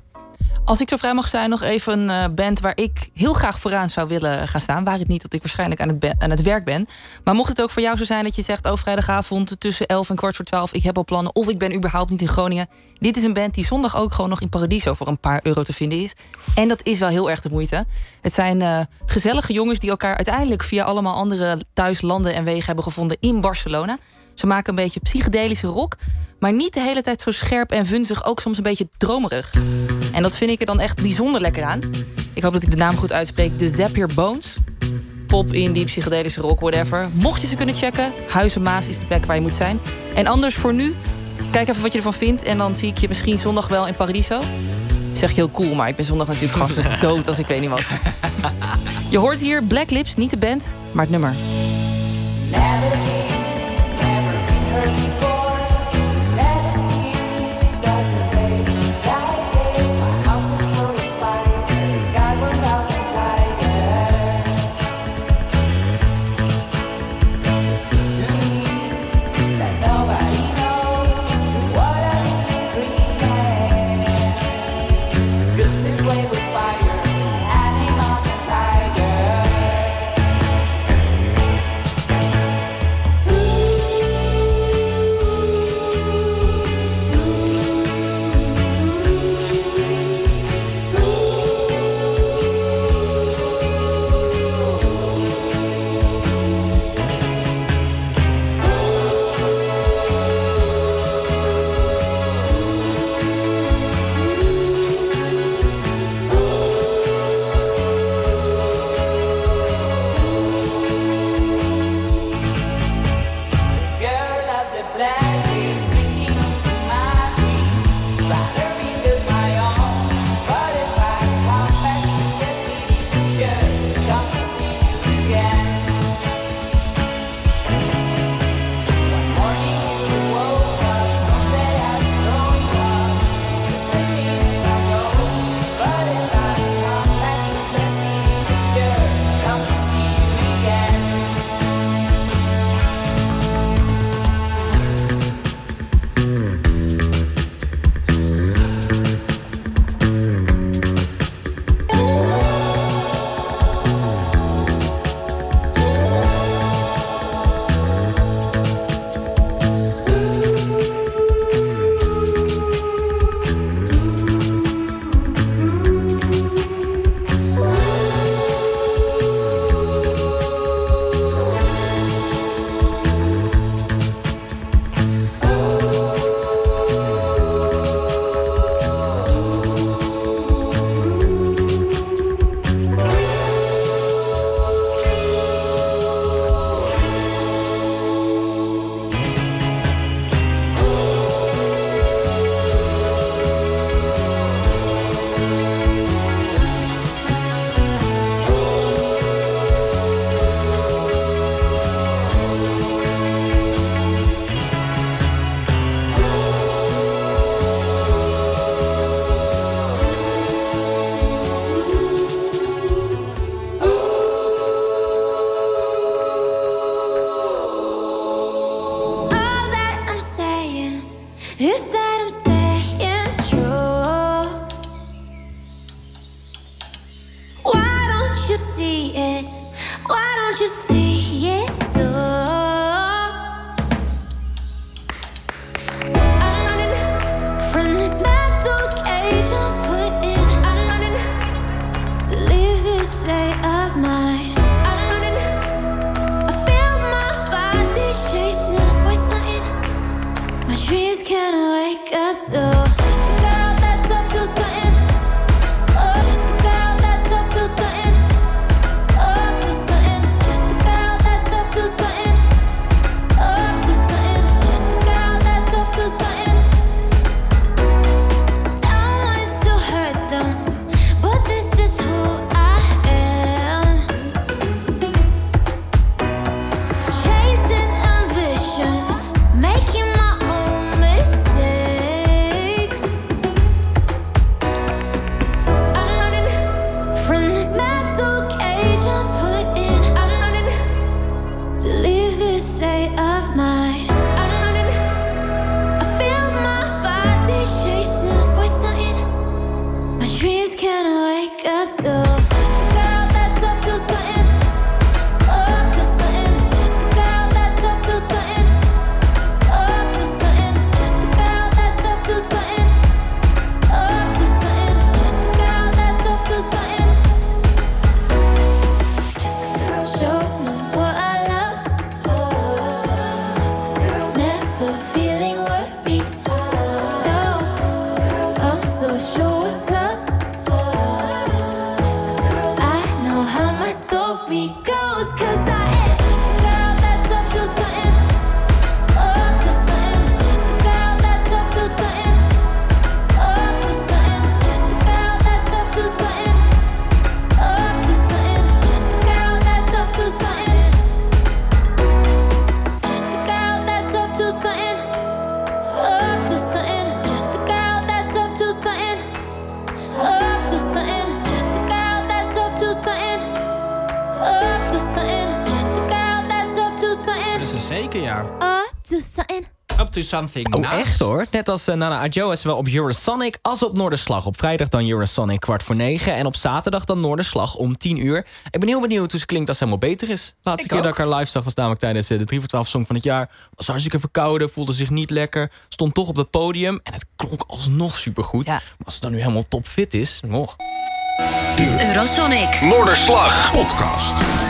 Als ik zo vrij mag zijn, nog even een eh, band waar ik heel graag vooraan zou willen gaan staan. Waar het niet dat ik waarschijnlijk aan het, werk ben. Maar mocht het ook voor jou zo zijn dat je zegt: Oh, vrijdagavond tussen 11 en kwart voor 12, ik heb al plannen. Of ik ben überhaupt niet in Groningen. Dit is een band die zondag ook gewoon nog in Paradiso voor een paar euro te vinden is. En dat is wel heel erg de moeite. Het zijn eh, gezellige jongens die elkaar uiteindelijk via allemaal andere thuislanden en wegen hebben gevonden in Barcelona. Ze maken een beetje psychedelische rock, maar niet de hele tijd zo scherp en vunzig, ook soms een beetje dromerig. En dat vind ik er dan echt bijzonder lekker aan. Ik hoop dat ik de naam goed uitspreek. De Zapier Bones. Pop, indie, psychedelische rock, whatever. Mocht je ze kunnen checken, Huizen Maas is de plek waar je moet zijn. En anders voor nu, kijk even wat je ervan vindt. En dan zie ik je misschien zondag wel in Paradiso. Zeg je heel cool, maar ik ben zondag natuurlijk gewoon zo dood als ik weet niet wat. Je hoort hier Black Lips, niet de band, maar het nummer. Never something. Oh, nice. echt hoor. Net als uh, Nana Adjo is zowel op Eurosonic als op Noorderslag. Op vrijdag dan Eurosonic kwart voor negen. En op zaterdag dan Noorderslag om 10 uur. Ik ben heel benieuwd hoe ze klinkt als ze helemaal beter is. Laatste Ik keer dat ik haar live zag was namelijk tijdens eh, de 3 voor 12 Song van het jaar. Was hartstikke verkouden, voelde zich niet lekker. Stond toch op het podium en het klonk alsnog supergoed. Maar als ze dan nu helemaal topfit is, nog. Eurosonic. Noorderslag. Podcast.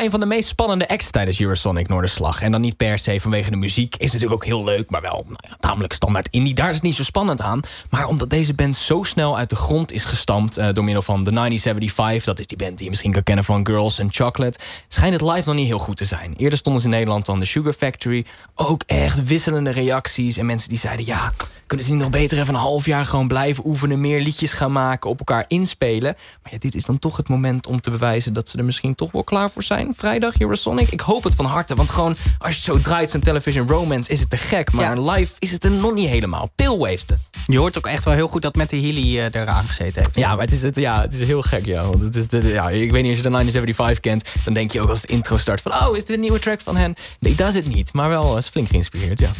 Een van de meest spannende acts tijdens Eurosonic Noorderslag. En dan niet per se vanwege de muziek. Is natuurlijk ook heel leuk, maar wel nou ja, tamelijk standaard indie. Daar is het niet zo spannend aan. Maar omdat deze band zo snel uit de grond is gestampt... eh, door middel van The 1975... dat is die band die je misschien kan kennen van Girls and Chocolate... schijnt het live nog niet heel goed te zijn. Eerder stonden ze in Nederland dan de Sugar Factory. Ook echt wisselende reacties. En mensen die zeiden... ja, kunnen ze niet nog beter even een half jaar gewoon blijven oefenen... meer liedjes gaan maken, op elkaar inspelen. Maar ja, dit is dan toch het moment om te bewijzen... dat ze er misschien toch wel klaar voor zijn. Vrijdag Eurosonic. Ik hoop het van harte. Want gewoon, als je zo draait, zo'n television romance... is het te gek. Maar live is het er nog niet helemaal. Pillwasted. Je hoort ook echt wel heel goed dat met de Healy eh, eraan gezeten heeft. Ja, maar het is, het, ja, het is heel gek, ja. Want het is de, ja. Ik weet niet, als je de 1975 kent... dan denk je ook als het intro start van... oh, is dit een nieuwe track van hen? Nee, dat is het niet. Maar wel is flink geïnspireerd, ja.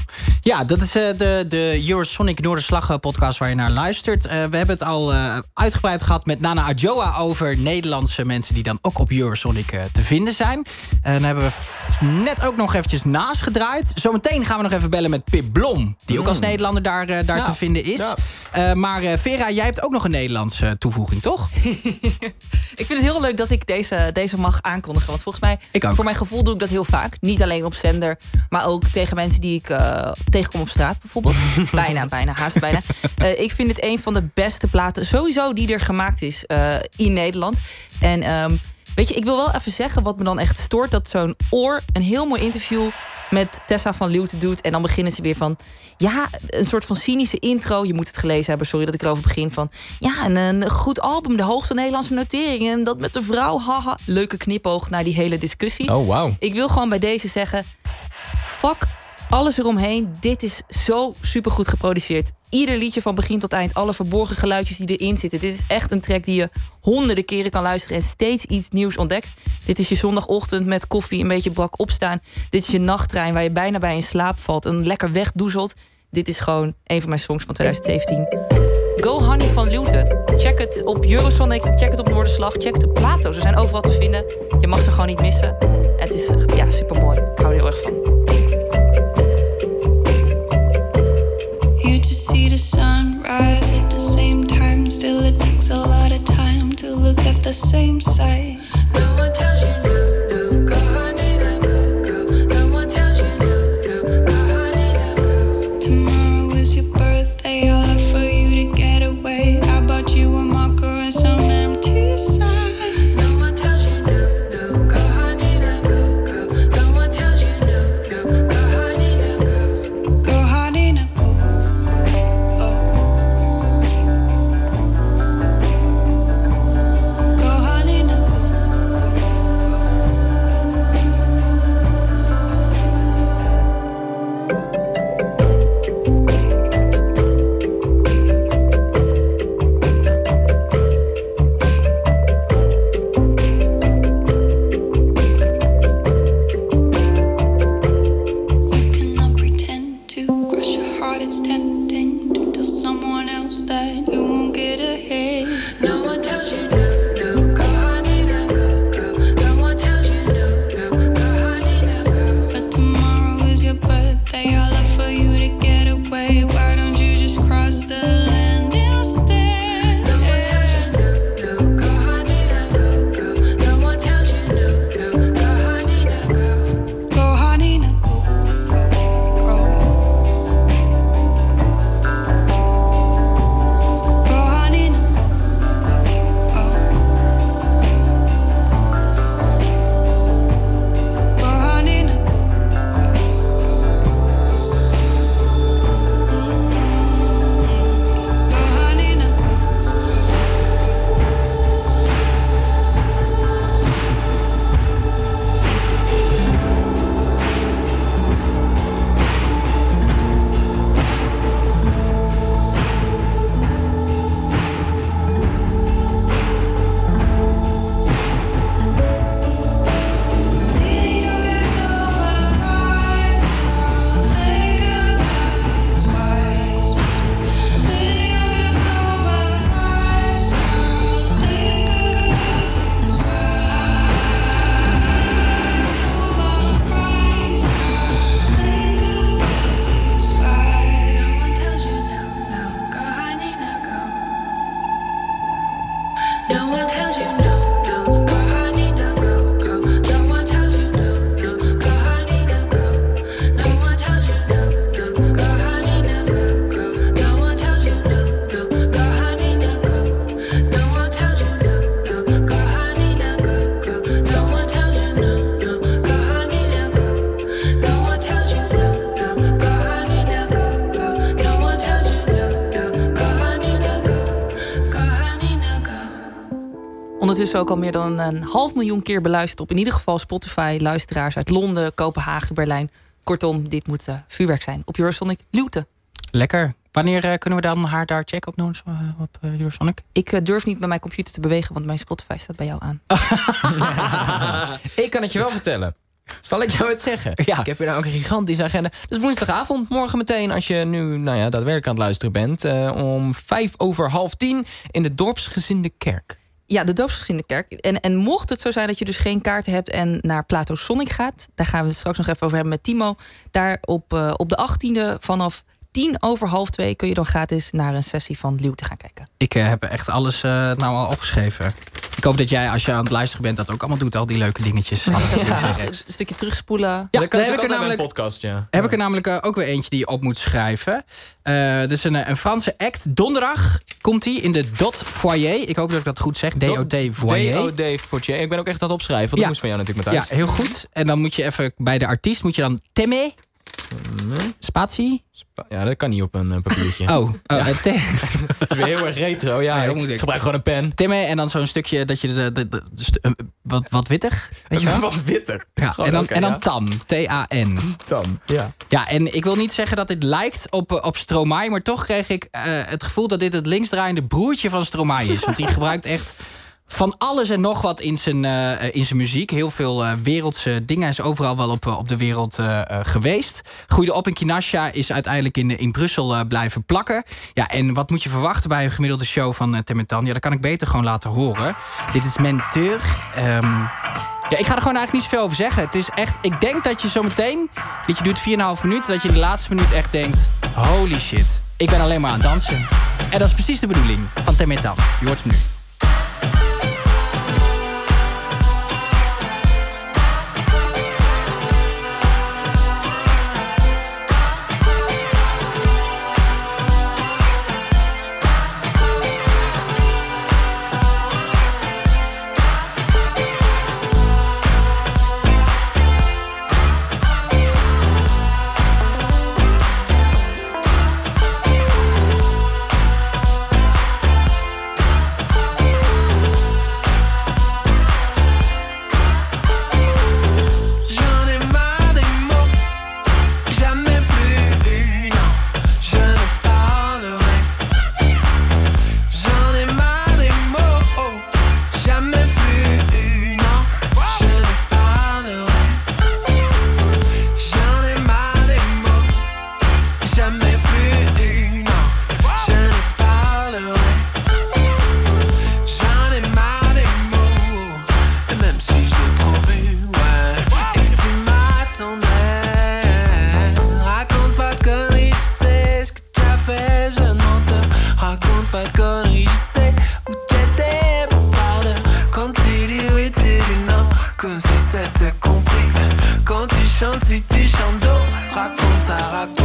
Ja, dat is eh, de, de Eurosonic Noorderslag eh, podcast waar je naar luistert. Eh, we hebben het al eh, uitgebreid gehad met Nana Adjoa over Nederlandse mensen die dan ook op Eurosonic eh, te vinden zijn. En dan hebben we net ook nog eventjes naast gedraaid. Zometeen gaan we nog even bellen met Pip Blom, die ook als Nederlander daar, eh, daar Ja. te vinden is. Ja. Eh, maar eh, Vera, jij hebt ook nog een Nederlandse toevoeging, toch? Ik vind het heel leuk dat ik deze, deze mag aankondigen. Want volgens mij, Ik ook. voor mijn gevoel doe ik dat heel vaak. Niet alleen op zender, maar ook tegen mensen die ik eh, tegenkom op straat bijvoorbeeld. bijna, bijna, haast bijna. Eh, ik vind het een van de beste platen sowieso die er gemaakt is eh, in Nederland. En ehm, weet je, ik wil wel even zeggen wat me dan echt stoort. Dat zo'n oor een heel mooi interview met Tessa van Leeuwen doet. En dan beginnen ze weer van... Ja, een soort van cynische intro. Je moet het gelezen hebben, sorry dat ik erover begin. Van, ja, een, een goed album, de hoogste Nederlandse notering. En dat met de vrouw, haha. Leuke knipoog naar die hele discussie. Oh, wauw. Ik wil gewoon bij deze zeggen... Fuck alles eromheen. Dit is zo supergoed geproduceerd. Ieder liedje van begin tot eind. Alle verborgen geluidjes die erin zitten. Dit is echt een track die je honderden keren kan luisteren... en steeds iets nieuws ontdekt. Dit is je zondagochtend met koffie, een beetje brak opstaan. Dit is je nachttrein waar je bijna bij in slaap valt... en lekker wegdoezelt. Dit is gewoon een van mijn songs van 2017. Go Honey van Luton. Check het op Eurosonic, check het op Noorderslag, check het op Plato. Ze zijn overal te vinden. Je mag ze gewoon niet missen. Het is ja, super mooi. Ik hou er heel erg van. Just see the sun rise at the same time. Still, it takes a lot of time to look at the same sight. No, ook al meer dan een half miljoen keer beluisterd op in ieder geval Spotify. Luisteraars uit Londen, Kopenhagen, Berlijn. Kortom, dit moet eh, vuurwerk zijn. Op Eurosonic Luton. Lekker. Wanneer eh, kunnen we dan haar daar checken op, Noors- eh, op Eurosonic? Ik durf niet met mijn computer te bewegen, want mijn Spotify staat bij jou aan. Ik kan het je wel vertellen. Zal ik jou het zeggen? Ik heb hier nou ook een gigantische agenda. Dus woensdagavond, morgen meteen, als je nu nou ja, daadwerkelijk aan het luisteren bent... eh, om vijf over half tien in de dorpsgezinde kerk. Ja, de doopsgezinde kerk. En, en mocht het zo zijn dat je dus geen kaarten hebt en naar Plato Sonic gaat, daar gaan we het straks nog even over hebben met Timo. Daar op, eh, op de 18e vanaf tien over half twee kun je dan gratis naar een sessie van Leeuw te gaan kijken. Ik eh, heb echt alles eh, nou al opgeschreven. Ik hoop dat jij, als je aan het luisteren bent, dat ook allemaal doet. Al die leuke dingetjes. Een stukje terugspoelen. Ja, dat heb ik er namelijk- een podcast, ja. Heb ik er namelijk ook weer eentje die je op moet schrijven. Eh dus een, een Franse act. Donderdag komt hij in de Dot Foyer. Ik hoop dat ik dat goed zeg. D-O-T Foyer. D.O.D. Fortier. Ik ben ook echt aan het opschrijven, want Ja. dat moest van jou natuurlijk met Ja, heel goed. En dan moet je even bij de artiest moet je dan Temme. Spatie? Ja, dat kan niet op een eh, papiertje. Oh, oh Ja. eh, Het is weer heel erg retro. Ja, ik moet ik. gebruik gewoon een pen. Temme en dan zo'n stukje dat je de, de, de- de st- eh, wat, wat wittig. Weet je wel? Wat witter. Ja, Gewoon, en dan, oké, en dan ja. Tan. T-A-N. Tan, ja. Ja, en ik wil niet zeggen dat dit lijkt op, op Stromae... maar toch kreeg ik het gevoel dat dit het linksdraaiende broertje van Stromae is. Want die gebruikt echt van alles en nog wat in zijn, eh, in zijn muziek. Heel veel eh, wereldse dingen. Hij is overal wel op, eh, op de wereld eh, eh, geweest. Groeide op in Kinasha, is uiteindelijk in, in Brussel eh, blijven plakken. Ja, en wat moet je verwachten bij een gemiddelde show van uh, Temetan? Ja, dat kan ik beter gewoon laten horen. Dit is Menteur. Ehm, ja, ik ga er gewoon eigenlijk niet zoveel over zeggen. Het is echt, ik denk dat je zometeen, dit je duurt 4,5 minuten, dat je in de laatste minuut echt denkt: holy shit, ik ben alleen maar aan het dansen. En dat is precies de bedoeling van Temetan. Je hoort hem nu. Si c'était compris. Quand tu chantes, si tu chantes raconte ça, raconte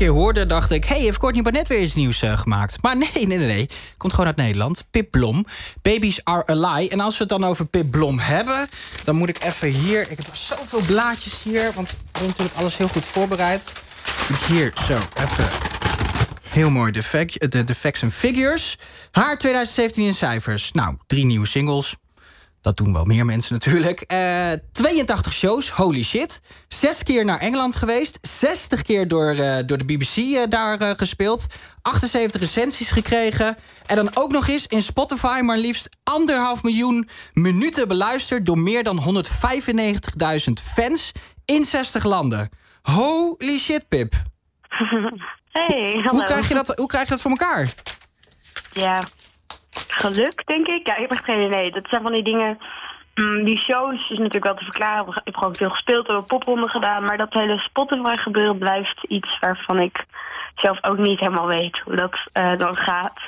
eerste keer hoorde, dacht ik... hey, heeft Courtney Barnett weer iets nieuws eh, gemaakt? Maar nee, nee, nee, nee. Komt gewoon uit Nederland. Pip Blom. Babies are a lie. En als we het dan over Pip Blom hebben... dan moet ik even hier... Ik heb zoveel blaadjes hier, want ik heb natuurlijk alles heel goed voorbereid. Hier, zo, even... Heel mooi, de, fac- de, de facts and figures. Haar 2017 in cijfers. Nou, drie nieuwe singles. Dat doen wel meer mensen natuurlijk. Eh 82 shows, holy shit. Zes keer naar Engeland geweest. 60 keer door, eh, door de BBC eh, daar eh, gespeeld. 78 recensies gekregen. En dan ook nog eens in Spotify maar liefst anderhalf miljoen minuten beluisterd... door meer dan 195.000 fans in 60 landen. Holy shit, Pip. Hey, hallo. Hoe krijg, je dat, hoe krijg je dat voor elkaar? Ja, geluk denk ik. Ja, ik heb echt geen idee. Dat zijn van die dingen... mm, die shows is natuurlijk wel te verklaren. Ik heb gewoon veel gespeeld, hebben popronden gedaan. Maar dat hele Spotify gebeuren blijft iets waarvan ik zelf ook niet helemaal weet hoe dat eh, dan gaat.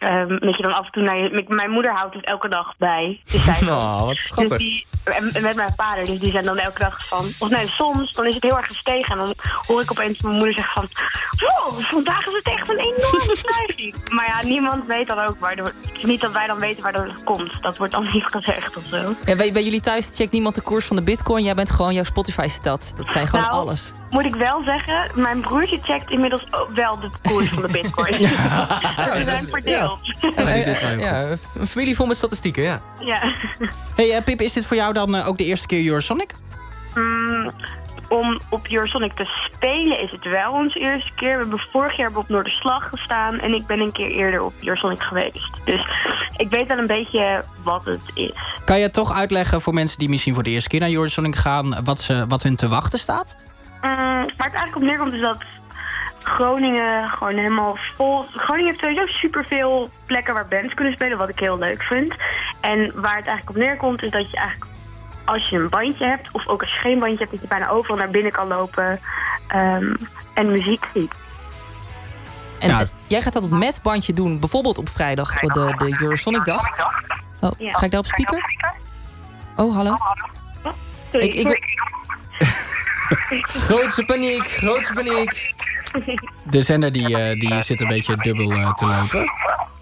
Ehm, dat je dan af en toe naar je... Mijn moeder houdt het elke dag bij. De cijfers. Nou, wat schattig. Dus die, en met mijn vader, dus die zijn dan elke dag van... Of nee, soms, dan is het heel erg gestegen. En dan hoor ik opeens mijn moeder zeggen van... Wow, vandaag is het echt een enorme stijging. maar ja, niemand weet dan ook waardoor... Het is niet dat wij dan weten waardoor het komt. Dat wordt dan niet gezegd of zo. Ja, bij, bij jullie thuis checkt niemand de koers van de bitcoin. Jij bent gewoon jouw Spotify-stats. Dat zijn gewoon Nou, alles. Moet ik wel zeggen, mijn broertje checkt inmiddels ook wel de koers van de bitcoin. Ze zijn verdeeld. Ja, ja, een familie vol met statistieken, ja. Ja. Hey eh, Pip, is dit voor jou dan eh, ook de eerste keer Eurosonic? Mm, om op Eurosonic te spelen is het wel onze eerste keer. We hebben vorig jaar op Noorderslag gestaan en ik ben een keer eerder op Eurosonic geweest. Dus ik weet wel een beetje wat het is. Kan je toch uitleggen voor mensen die misschien voor de eerste keer naar Eurosonic gaan... wat, ze, wat hun te wachten staat? Mm, waar het eigenlijk op neerkomt is dat Groningen gewoon helemaal vol... Groningen heeft sowieso superveel plekken waar bands kunnen spelen, wat ik heel leuk vind. En waar het eigenlijk op neerkomt is dat je eigenlijk als je een bandje hebt, of ook als je geen bandje hebt, dat je bijna overal naar binnen kan lopen ehm, en muziek ziet. En jij gaat dat met bandje doen, bijvoorbeeld op vrijdag, de, de Eurosonic-dag. Oh, Ja. ga ik daar op speaker? Oh, hallo? Sorry, Ik- ik- sorry. Grootste paniek, grootste paniek. De zender die, eh, die zit een beetje dubbel eh, te lopen.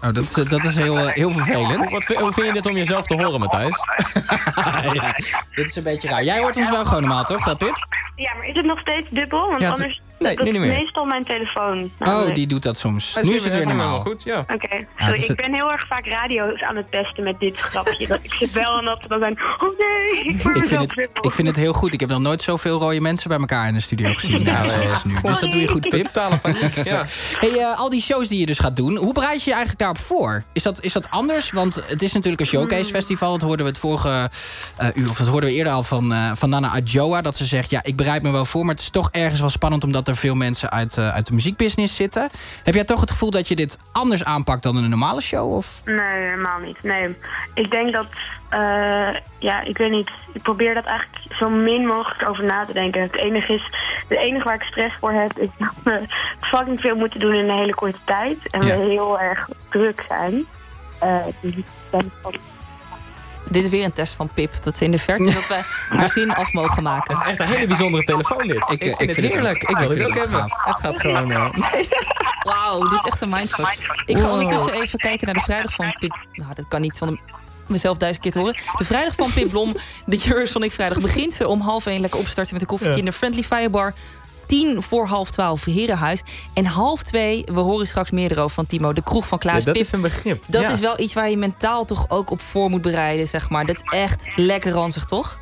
Oh, dat, is- dat is heel, eh, heel vervelend. Wat, hoe vind je dit om jezelf te horen, Matthijs? ja, dit is een beetje raar. Jij hoort ons wel gewoon normaal, toch, eh, Pip? Ja, maar is het nog steeds dubbel? Want Ja, anders... nee, dat nu niet meer. meestal mijn telefoon. Oh, die doet dat soms. Nu weer- is het weer normaal. goed, ja. Oké, is ik het- ben heel erg vaak radio aan het pesten met dit grapje. Dat ik zit wel en dat we dan zijn, oh nee, ik vind, het, ik vind het heel goed. Ik heb nog nooit zoveel rode mensen bij elkaar in de studio gezien. Ja, zoals nu. Dus dat doe je goed, Pip. Totale paniek, ja. Hey, eh, al die shows die je dus gaat doen, hoe bereid je je eigenlijk daarop voor? Is dat, is dat anders? Want het is natuurlijk een showcase festival. Dat hoorden we het vorige eh, uur, of dat hoorden we eerder al van, eh, van Nana Adjoa. Dat ze zegt, ja, ik bereid me wel voor, maar het is toch ergens wel spannend omdat er veel mensen uit, eh, uit de muziekbusiness zitten. Heb jij toch het gevoel dat je dit anders aanpakt dan een normale show? Of? Nee, helemaal niet. Nee, ik denk dat, eh, ja, ik weet niet. Ik probeer dat eigenlijk zo min mogelijk over na te denken. Het enige is, het enige waar ik stress voor heb, is dat we fucking veel moeten doen in een hele korte tijd. En Ja. we heel erg druk zijn. Eh, dus ik ben van- Dit is weer een test van Pip. Dat ze in de verte dat wij haar zin af mogen maken. Dat is echt een hele bijzondere telefoon dit. Ik, ik vind het vind het heerlijk. ook- Ik wil ik vind ook het hebben. Het gaat gewoon... eh, Wauw, dit is echt een mindfuck. Ik ga Wow. ondertussen even kijken naar de vrijdag van Pip... Nou, dat kan niet zonder mezelf duizend keer te horen. De vrijdag van Pip Blom, de Eurosonic vrijdag, begint ze om half één lekker opstarten met een koffietje Ja. in de Friendly Firebar. Tien voor half twaalf Herenhuis. En half twee, we horen straks meer erover van Timo, de kroeg van Klaas Ja, dat Pip. is een begrip. Dat Ja. is wel iets waar je mentaal toch ook op voor moet bereiden, zeg maar. Dat is echt lekker ranzig, toch?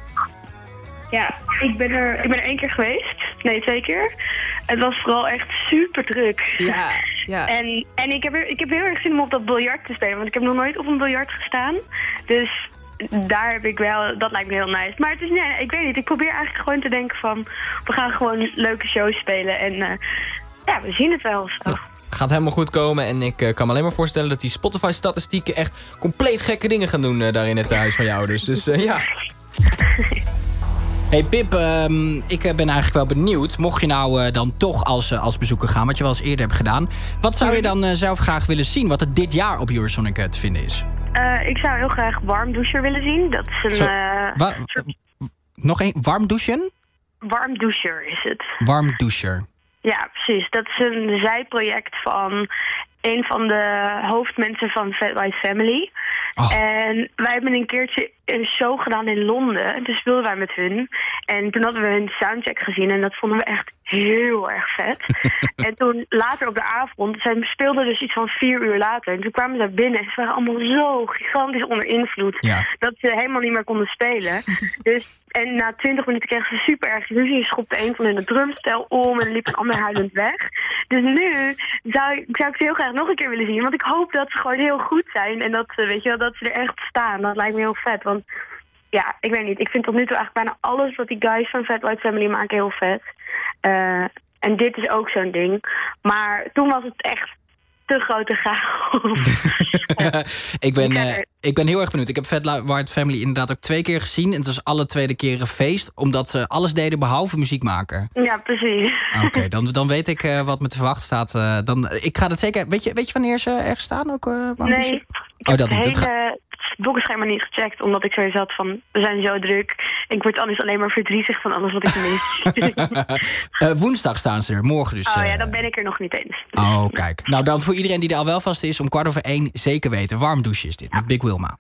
Ja, ik ben, er, ik ben er één keer geweest. Nee, twee keer. Het was vooral echt super druk. Ja, ja. En, en ik, heb er, ik heb heel erg zin om op dat biljart te spelen. Want ik heb nog nooit op een biljart gestaan. Dus daar heb ik wel... Dat lijkt me heel nice. Maar het is, nee, ik weet niet. Ik probeer eigenlijk gewoon te denken van... We gaan gewoon leuke shows spelen. En eh, ja, we zien het wel of zo. Gaat helemaal goed komen. En ik eh, kan me alleen maar voorstellen dat die Spotify-statistieken echt compleet gekke dingen gaan doen eh, daar in het huis van jou. Dus, dus ja. Hey Pip, ehm, ik ben eigenlijk wel benieuwd. Mocht je nou eh, dan toch als, als bezoeker gaan, wat je wel eens eerder hebt gedaan. Wat zou je dan eh, zelf graag willen zien? Wat er dit jaar op Eurosonic te vinden is? Eh, ik zou heel graag Warm Doucher willen zien. Dat is een... Zo, eh, nog één, warm douchen? warm Doucher is het. Warm doucher. Ja, precies. Dat is een zijproject van een van de hoofdmensen van Fat White Family. En wij hebben een keertje een show gedaan in Londen. Dus speelden wij met hun. En toen hadden we hun soundcheck gezien en dat vonden we echt heel erg vet. en toen later op de avond, zij speelden dus iets van vier uur later. En toen kwamen ze binnen en ze waren allemaal zo gigantisch onder invloed. Dat ze helemaal niet meer konden spelen. dus, en na twintig minuten kregen ze super erg ruzie. Schopte een van hun de drumstel om en liep een ander huilend weg. Dus nu zou, ik- zou ik ze heel graag nog een keer willen zien. Want ik hoop dat ze gewoon heel goed zijn. En dat, ze, weet je wel, dat ze er echt staan. Dat lijkt me heel vet. Want ja, ik weet niet. Ik vind tot nu toe eigenlijk bijna alles wat die guys van Fat White Family maken heel vet. Eh, en dit is ook zo'n ding. Maar toen was het echt te grote chaos. ik, ben, eh, ik ben heel erg benieuwd. Ik heb Fat White Family inderdaad ook twee keer gezien. En het was alle tweede keren feest. Omdat ze alles deden behalve muziek maken. ja, precies. Oké, dan, dan weet ik eh, wat me te verwachten staat. Dan, ik ga het zeker... Weet je, weet je wanneer ze ergens staan ook? Nee, muziek? Oh, dat het. Dat ga- hele boekenschema niet gecheckt. Omdat ik sowieso had van, we zijn zo druk. Ik word anders alleen maar verdrietig van alles wat ik mis. Eh, woensdag staan ze er, morgen dus. oh eh. ja, dan ben ik er nog niet eens. Oh, kijk. Nou, dan voor iedereen die er al wel vast is, om kwart over één zeker weten. Warm douche is dit, met Big Wilma.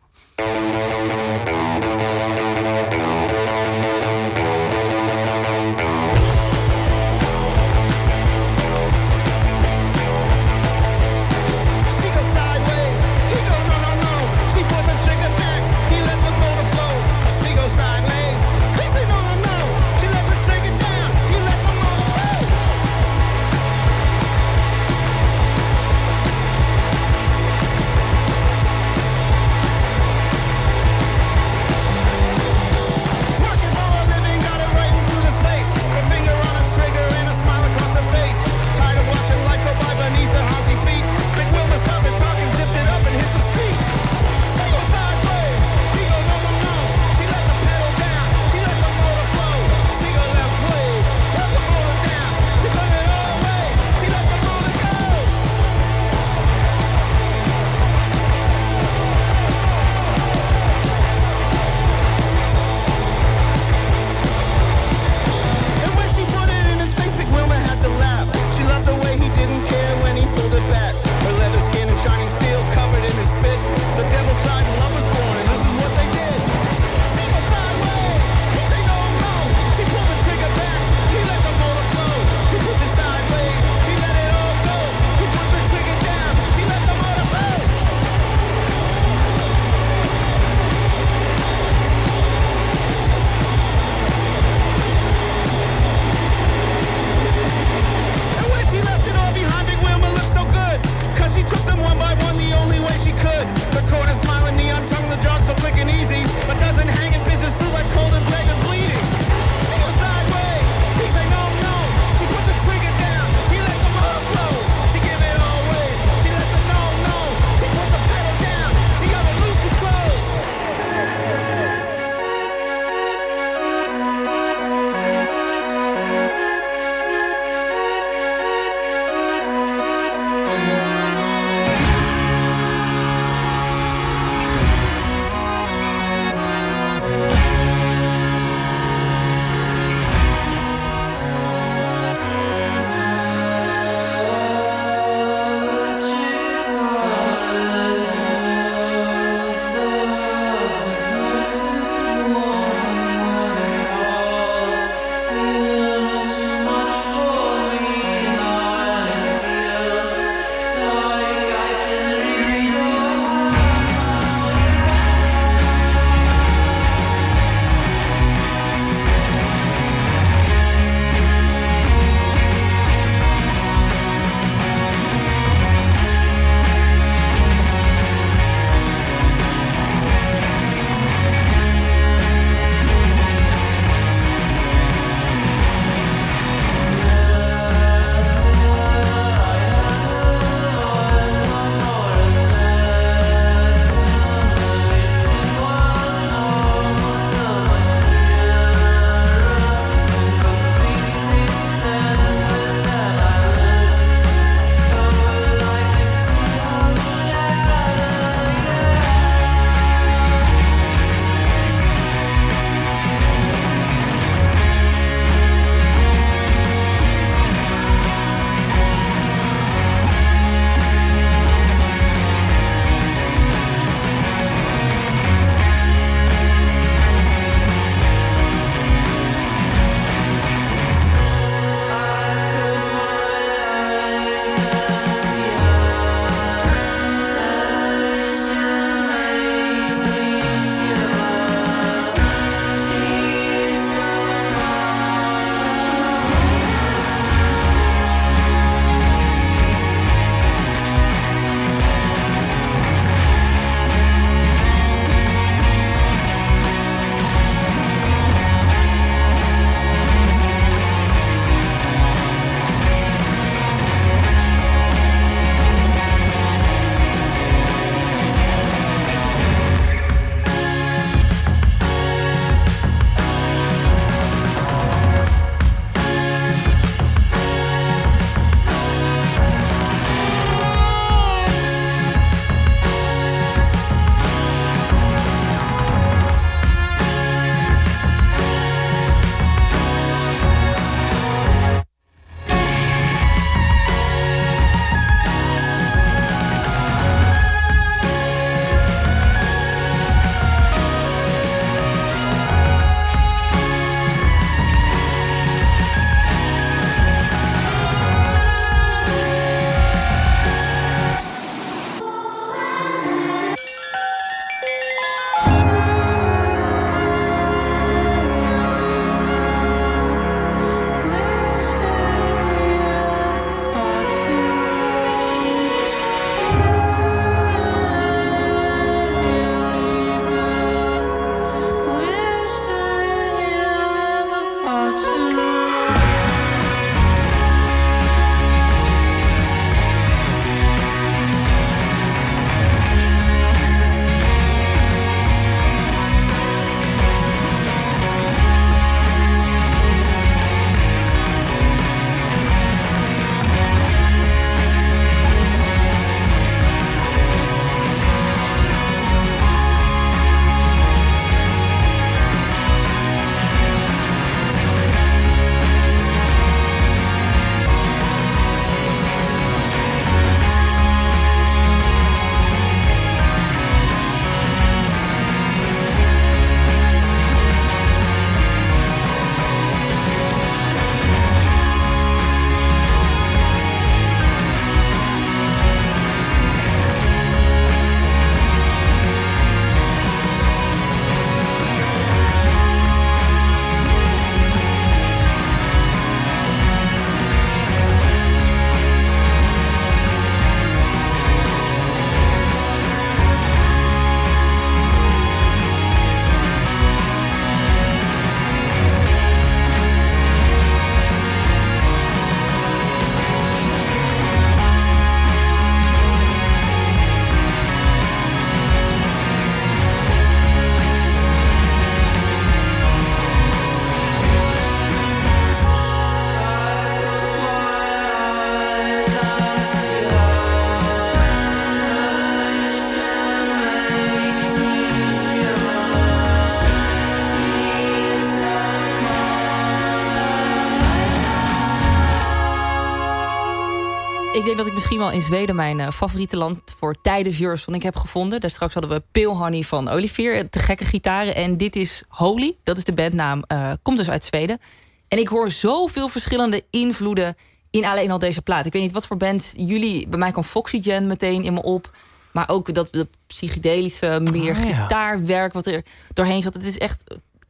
Denk dat ik misschien wel in Zweden mijn eh, favoriete land voor tijdens Eurosong ik heb gevonden. Daar straks hadden we Pale Honey van Olivier, te gekke gitaren. En dit is Holy, dat is de bandnaam, eh, komt dus uit Zweden. En ik hoor zoveel verschillende invloeden in alleen al deze plaat. Ik weet niet wat voor bands jullie... Bij mij kwam Foxygen meteen in me op. Maar ook dat, dat psychedelische, meer Ah, ja. gitaarwerk wat er doorheen zat. Het is echt...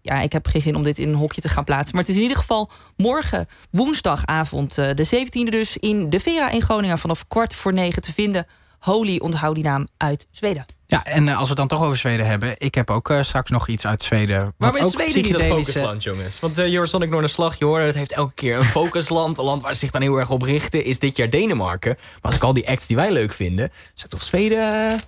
Ja, ik heb geen zin om dit in een hokje te gaan plaatsen. Maar het is in ieder geval morgen, woensdagavond, eh, de 17e dus... in de Vera in Groningen vanaf kwart voor negen te vinden. Holy, onthoud die naam, uit Zweden. Ja, en eh, als we het dan toch over Zweden hebben... ik heb ook eh, straks nog iets uit Zweden. wat Waarom is ook Zweden niet het focusland, jongens? Want uh, Eurosonic Noorderslag, je hoorde, het heeft elke keer een focusland. Een land waar ze zich dan heel erg op richten, is dit jaar Denemarken. Maar als ik al die acts die wij leuk vinden, zou toch Zweden...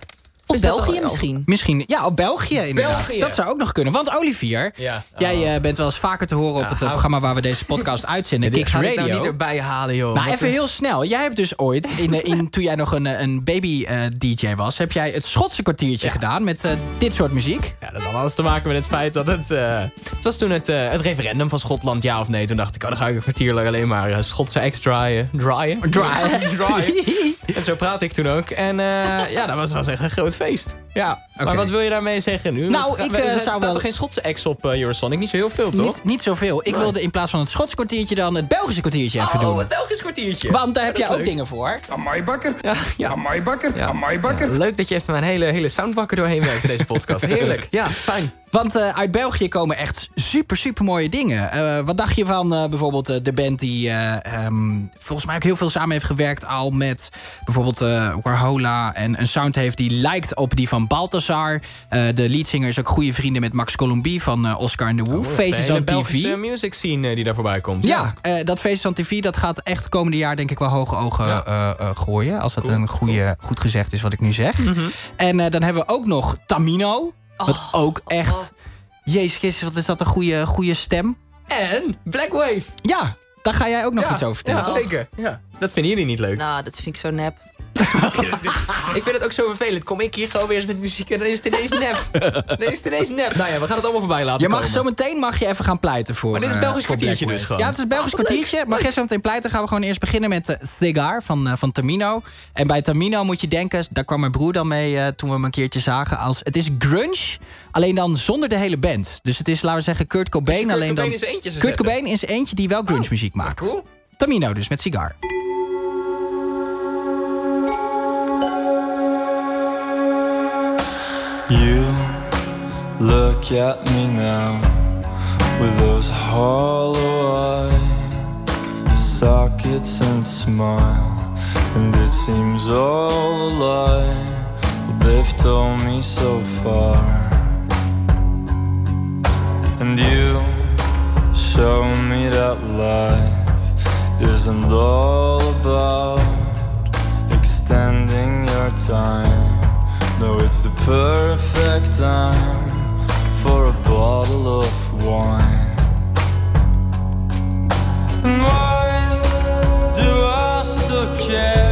Of is België al- misschien. Misschien, ja, op België inderdaad. België. Dat zou ook nog kunnen. Want Olivier, Ja. jij eh, bent wel eens vaker te horen op het eh, hou- programma... waar we deze podcast uitzenden, Kicks ga ik Radio. nou niet erbij halen, joh. Nou, Wat even heel snel. Jij hebt dus ooit, in, eh, in, toen jij nog een, eh, een baby-dj was... heb jij het Schotse kwartiertje gedaan met dit soort muziek. Ja, dat had alles te maken met het feit dat het... eh, het was toen het, het referendum van Schotland, ja of nee. Toen dacht ik, oh, dan ga ik een kwartier lang alleen maar eh, Schotse acts draaien. Draaien? Draaien. draaien. en zo praat ik toen ook. En eh, ja, dat was, was echt een groot feest. Ja, Oké. maar wat wil je daarmee zeggen nu? Nou, Want, ik, we- eh, er zou staat wel- toch geen Schotse acts op eh, Eurosonic? Niet zo heel veel, toch? Niet, niet zoveel. Ik Nee. wilde in plaats van het Schotse kwartiertje dan het Belgische kwartiertje even Oh, doen. het Belgisch kwartiertje. Want daar heb jij ook leuk. dingen voor. Amai bakker. Ja, ja. Amai bakker. Ja. Amai bakker. Ja, leuk dat je even mijn hele, hele soundbakker doorheen werkt in deze podcast. Heerlijk. Ja, fijn. Want eh, uit België komen echt super, super mooie dingen. Eh, wat dacht je van eh, bijvoorbeeld de band die eh, ehm, volgens mij ook heel veel samen heeft gewerkt al met bijvoorbeeld Warhola en een sound heeft die lijkt op die van Balthazar. De leadzanger is ook goede vrienden met Max Colombie van Oscar and the Wolf. Oh, Faces de on TV. Belgische music scene die daar voorbij komt. Ja, eh, dat Faces on TV dat gaat echt komende jaar denk ik wel hoge ogen Ja. gooien. Als dat een goede, goed gezegd is wat ik nu zeg. Mhm. En dan hebben we ook nog Tamino. Wat ook echt... Jezus Christus, wat is dat een goede, goede stem. En Black Wave. Ja, daar ga jij ook nog Ja, iets over vertellen, ja, toch? zeker. Ja. Dat vinden jullie niet leuk. Nou, dat vind ik zo nep. Ik vind het ook zo vervelend. Kom ik hier gewoon weer eens met muziek en dan is het ineens nep. Dan is het ineens nep. Nou ja, we gaan het allemaal voorbij laten Je mag komen. zo meteen mag je even gaan pleiten voor. Maar dit is eh, Belgisch voor kwartiertje dus gewoon. Ja, het is een Belgisch Oh, kwartiertje. Mag jij zo meteen pleiten? Gaan we gewoon eerst beginnen met eh, Cigar van, eh, van Tamino. En bij Tamino moet je denken, daar kwam mijn broer dan mee eh, toen we hem een keertje zagen. Als, het is grunge, alleen dan zonder de hele band. Dus het is, laten we zeggen, Kurt Cobain. Kurt alleen Cobain dan, zijn eentje Kurt zetten. Cobain in zijn eentje die wel grunge muziek maakt. cool. Tamino dus, met Cigar. You look at me now with those hollow eye sockets and smile, and it seems all a lie. What they've told me so far, and you show me that life isn't all about extending your time. No, it's the perfect time for a bottle of wine. And why do I still care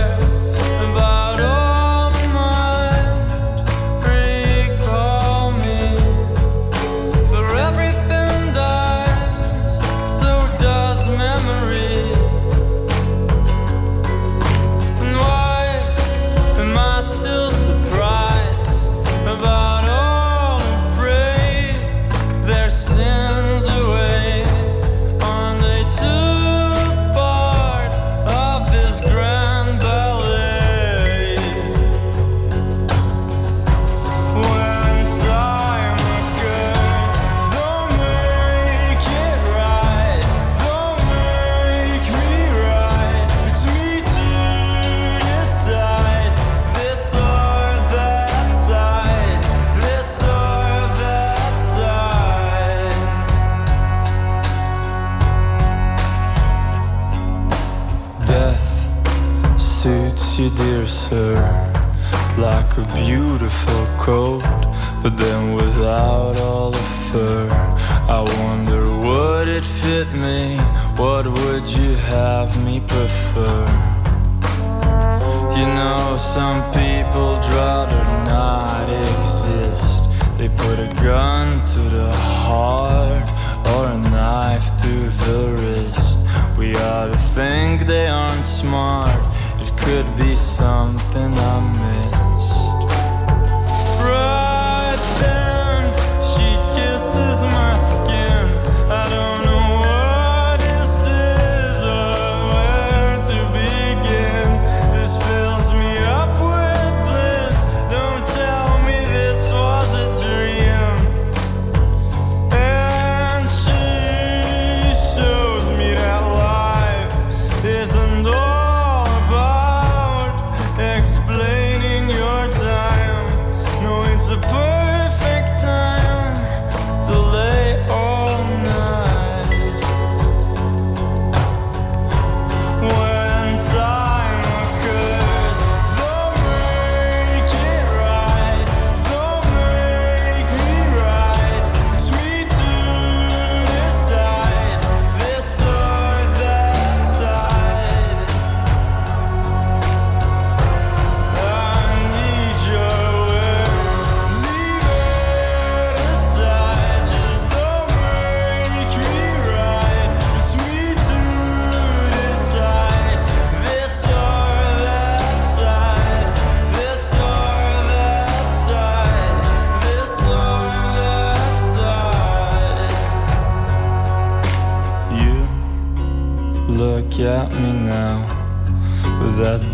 you, dear sir, like a beautiful coat, but then without all the fur. I wonder, would it fit me? What would you have me prefer? You know, some people'd rather not exist. They put a gun to the heart or a knife through the wrist. We ought to think they aren't smart could be something I miss.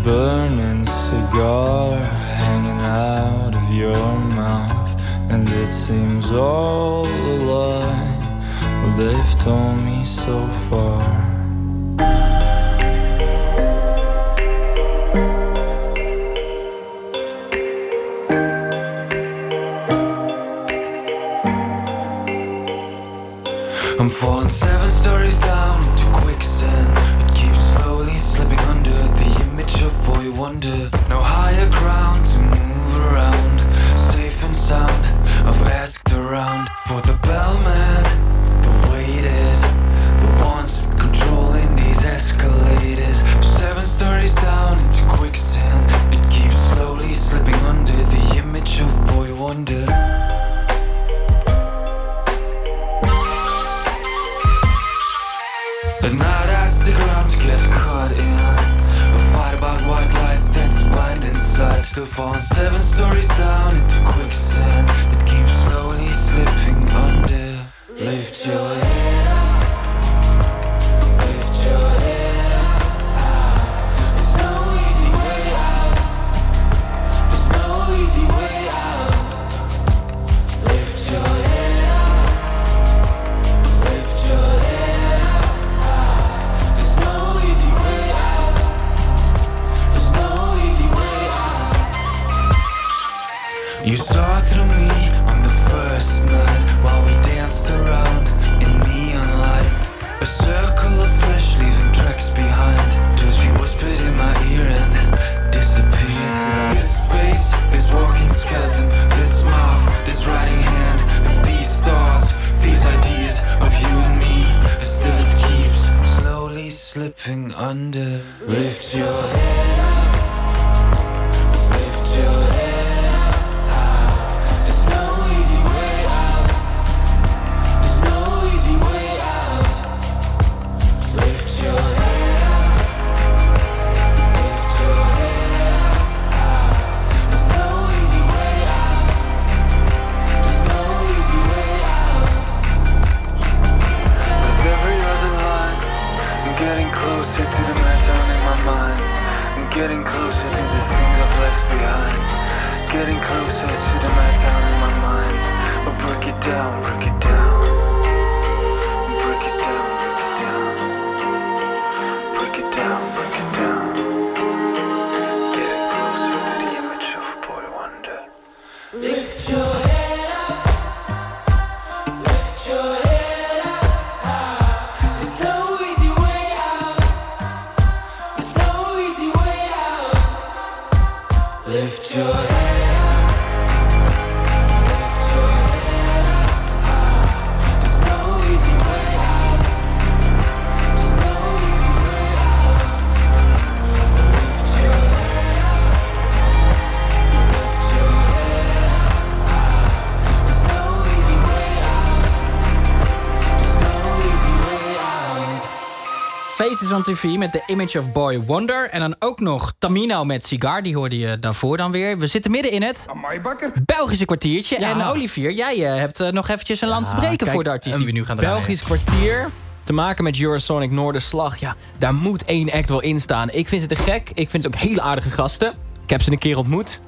burning cigar hanging out of your mouth, and it seems all a lie. Well, they've told me so far. I'm falling seven. Still falling seven stories down into quicksand. On TV met The Image of Boy Wonder. En dan ook nog Tamino met Cigar. Die hoorde je daarvoor dan weer. We zitten midden in het Belgische kwartiertje. Ja. En Olivier, jij eh, hebt eh, nog eventjes een lans te breken kijk, voor de artiest die we nu gaan draaien. Belgisch kwartier. Te maken met Eurosonic Noorderslag. Ja, daar moet één act wel in staan. Ik vind ze te gek. Ik vind het ook hele aardige gasten. Ik heb ze een keer ontmoet.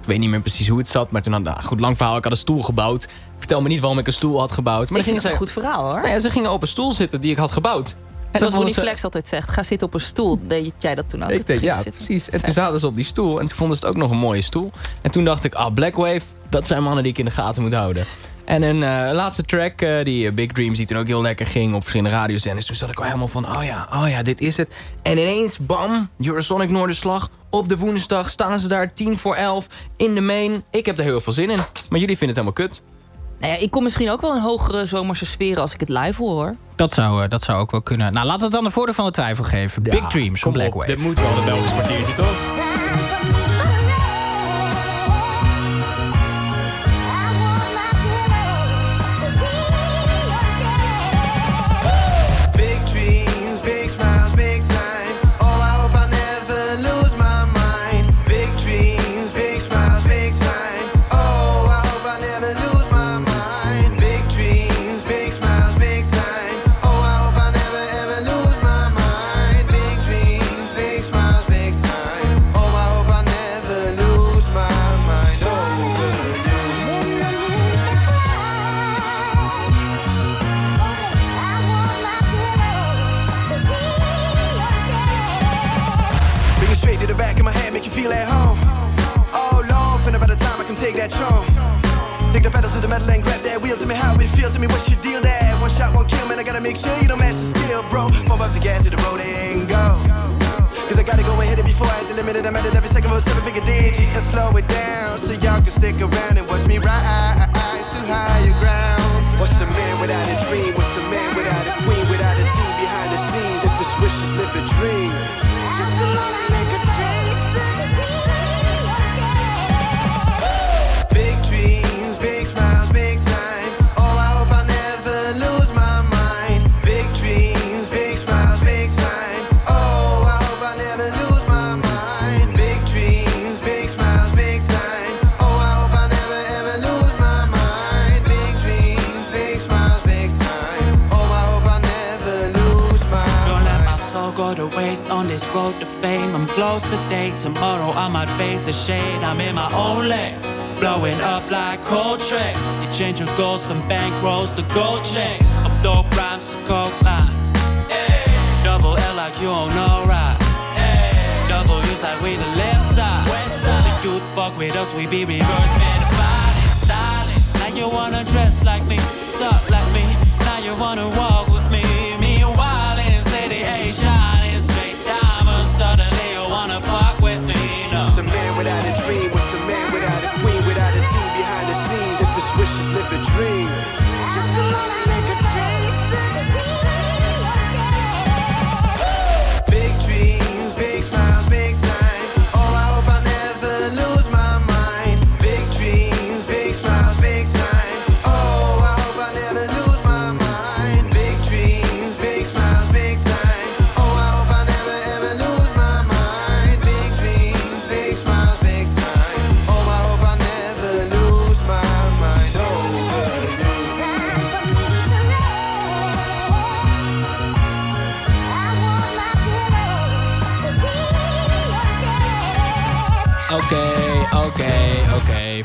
Ik weet niet meer precies hoe het zat. Maar toen had nou, goed lang verhaal. Ik had een stoel gebouwd. Vertel me niet waarom ik een stoel had gebouwd. Maar ik vind het een goed verhaal hoor. Nou ja, ze gingen op een stoel zitten die ik had gebouwd. En Zoals Ronnie Flex altijd zegt, ga zitten op een stoel. Deed jij dat toen ook? Ik Ging ja, zitten. precies. En toen zaten ze op die stoel. En toen vonden ze het ook nog een mooie stoel. En toen dacht ik, ah, Blackwave, dat zijn mannen die ik in de gaten moet houden. En een eh, laatste track, eh, die eh, Big Dreams, die toen ook heel lekker ging op verschillende radiozenders. Toen zat ik al helemaal van, oh ja, oh ja, dit is het. En ineens, bam, Eurosonic Noorderslag. Op de woensdag staan ze daar, 10 voor 11, in de main. Ik heb er heel veel zin in. Maar jullie vinden het helemaal kut. Nou ja, ik kom misschien ook wel een hogere zomerse sfeer als ik het live hoor. hoor. Dat zou, eh, dat zou ook wel kunnen. Nou, laten we het dan de voordeel van de twijfel geven. Big Dreams van kom op, Blackwave. dit moet wel een Belgisch kwartiertje, toch? The pedal to the metal and grab that wheel. Tell me how it feels. Tell me what's your deal. That one shot won't kill, man. I gotta make sure you don't match the skill, bro. Pump up the gas to the road and go. Cause I gotta go and hit it before I hit the limit. And I'm at it every second for a seven figure digit. And slow it down so y'all can stick around and watch me rise this road to fame. I'm close today, tomorrow I might face the shade. I'm in my own lane, blowing up like Coltrane. You change your goals from bankrolls to gold chains. Up dope rhymes to coke lines. Double L like you don't know right. Double U's like we the left side. The youth fuck with us, we be reverse and styling. Now you wanna dress like me, talk like me. Now you wanna walk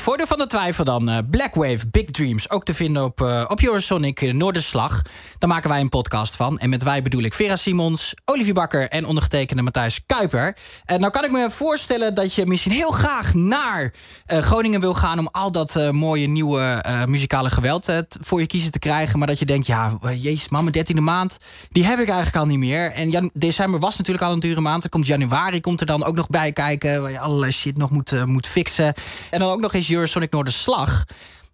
Voordeel van de twijfel dan. eh, Blackwave, Big Dreams. Ook te vinden op, eh, op Eurosonic eh, Noorderslag. Daar maken wij een podcast van. En met wij bedoel ik Vera Simons, Olivier Bakker en ondergetekende Matthijs Kuiper. En nou kan ik me voorstellen dat je misschien heel graag naar Groningen wil gaan... om al dat mooie nieuwe muzikale geweld voor je kiezen te krijgen. Maar dat je denkt, ja, jezus man, mijn dertiende maand... die heb ik eigenlijk al niet meer. En december was natuurlijk al een dure maand. Er komt januari komt er dan ook nog bij kijken... waar je allerlei shit nog moet, moet fixen. En dan ook nog eens Eurosonic Noorderslag...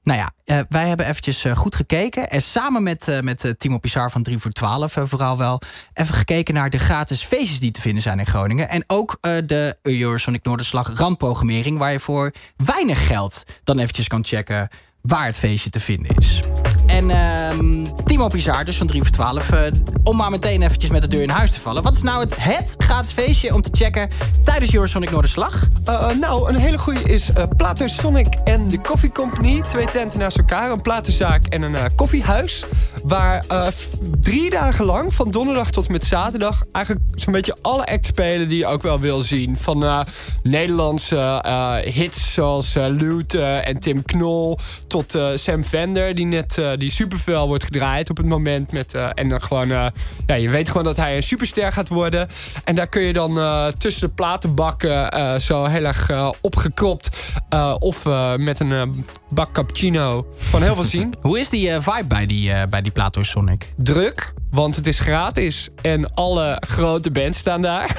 Nou ja, eh, wij hebben eventjes eh, goed gekeken. En samen met, eh, met Timo Pizar van 3 voor 12 eh, vooral wel... even gekeken naar de gratis feestjes die te vinden zijn in Groningen. En ook de Eurosonic Noorderslag randprogrammering... waar je voor weinig geld dan eventjes kan checken waar het feestje te vinden is. En ehm, Timo Pizar, dus van 3 voor 12. eh, om maar meteen eventjes met de deur in huis te vallen. Wat is nou het, het gratis feestje om te checken tijdens Eurosonic Noorderslag? Eh, nou, een hele goede is uh, Plato Sonic en de Coffee Company. Twee tenten naast elkaar, een platenzaak en een eh, koffiehuis. Waar drie dagen lang, van donderdag tot met zaterdag... eigenlijk zo'n beetje alle acts spelen die je ook wel wil zien. Van Nederlandse hits zoals Lute en Tim Knol... tot Sam Vender, die net die superveel wordt gedraaid op het moment. Met, eh, en dan gewoon, eh, ja, je weet gewoon dat hij een superster gaat worden. En daar kun je dan eh, tussen de platenbakken eh, zo heel erg opgekropt... eh, of eh, met een eh, bak cappuccino van heel veel zien. Hoe is die vibe bij die, eh, bij die Plato Sonic? Druk, want het is gratis en alle grote bands staan daar.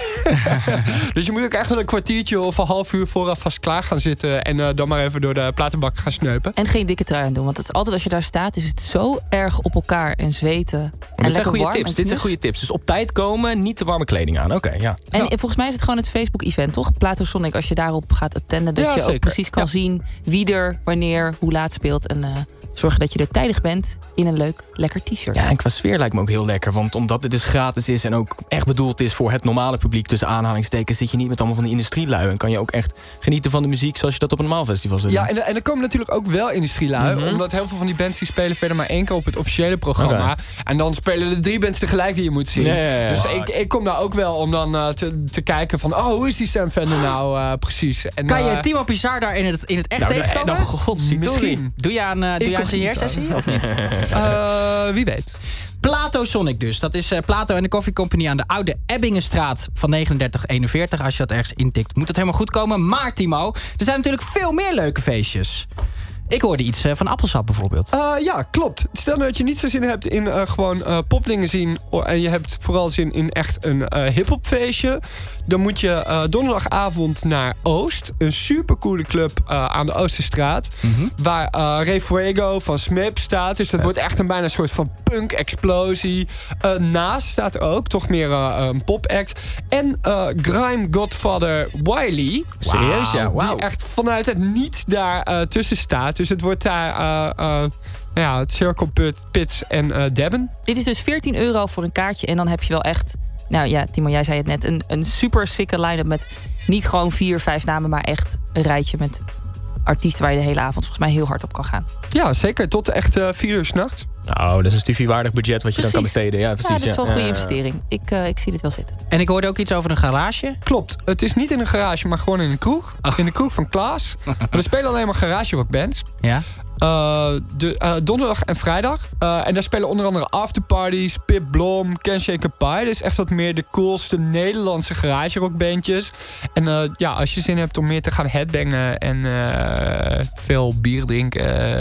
dus je moet ook echt wel een kwartiertje of een half uur vooraf vast klaar gaan zitten... en dan maar even door de platenbak gaan sneupen. En geen dikke trui aan doen. Want het is altijd als je daar staat, is het zo erg op elkaar en zweten. En dit zijn goede warm tips. Dit zijn goede tips. Dus op tijd komen, niet te warme kleding aan. Oké, ja. En volgens mij is het gewoon het Facebook-event, toch? Plato Sonic, als je daarop gaat attenden... dat Ja, je ook precies kan zien wie er, wanneer, hoe laat speelt. En eh, zorgen dat je er tijdig bent in een leuk, lekker t-shirt. Ja, en qua sfeer lijkt me ook heel lekker. Want omdat het dus gratis is en ook echt bedoeld is voor het normale publiek... tussen aanhalingstekens zit je niet met allemaal van die industrielui. En kan je ook echt genieten van de muziek zoals je dat op een normaal festival zou doen. Ja, en, en er komen natuurlijk ook wel industrielui. Mhm. Omdat heel veel van die bands die spelen verder maar één keer op het officiële programma. En dan spelen de drie bands tegelijk die je moet zien. Ja, ja, ja. Dus ik, ik kom daar ook wel om dan eh, te, te kijken van... Oh, hoe is die Sam Fender nou eh, precies? En, Kan je eh, Timo Pizar daar in het, in het echt Nou, tegenkomen? nou, godsdienst, Misschien. Doe je aan, eh, doe je aan Incognito. signeersessie of niet? Eh, wie weet. Plato Sonic dus. Dat is eh, Plato en de Coffee Company aan de Oude Ebbingenstraat van 3941. Als je dat ergens intikt, moet het helemaal goed komen. Maar Timo, er zijn natuurlijk veel meer leuke feestjes. Ik hoorde iets eh, van appelsap bijvoorbeeld. Eh, ja, klopt. Stel nou dat je niet zo zin hebt in eh, gewoon eh popdingen zien... en je hebt vooral zin in echt een eh hip-hop feestje... dan moet je eh, donderdagavond naar Oost. Een supercoole club eh, aan de Oosterstraat. Waar eh Ray Fuego van Smip staat. Dus dat wordt echt een bijna een soort van punk-explosie. Eh, naast staat er ook, toch meer een pop-act. En eh, Grime Godfather Wiley. Serieus? Ja, wauw. Die echt vanuit het niet daar eh, tussen staat. Dus het wordt daar eh, eh, ja, het Circle Pit, Pits en eh Debben. Dit is dus 14 euro voor een kaartje. En dan heb je wel echt... Nou ja, Timo, jij zei het net. Een, een super sikke line-up met niet gewoon vier, vijf namen... maar echt een rijtje met artiesten waar je de hele avond volgens mij heel hard op kan gaan. Ja, zeker. Tot echt eh, vier uur s'nachts. Nou, dat is een stufiewaardig budget wat je dan kan besteden. Ja, Ja, precies. dat is wel een goede Ja. investering. Ik, eh, ik zie dit wel zitten. En ik hoorde ook iets over een garage. Klopt. Het is niet in een garage, maar gewoon in een kroeg. In de kroeg van Klaas. We spelen alleen maar garage rock bands. Ja. Eh, de, eh, donderdag en vrijdag. Eh, en daar spelen onder andere Afterparties, Pip Blom, Ken Shaker Pie. Dus echt wat meer de coolste Nederlandse garage rock bandjes. En ja, als je zin hebt om meer te gaan headbangen en veel bier drinken...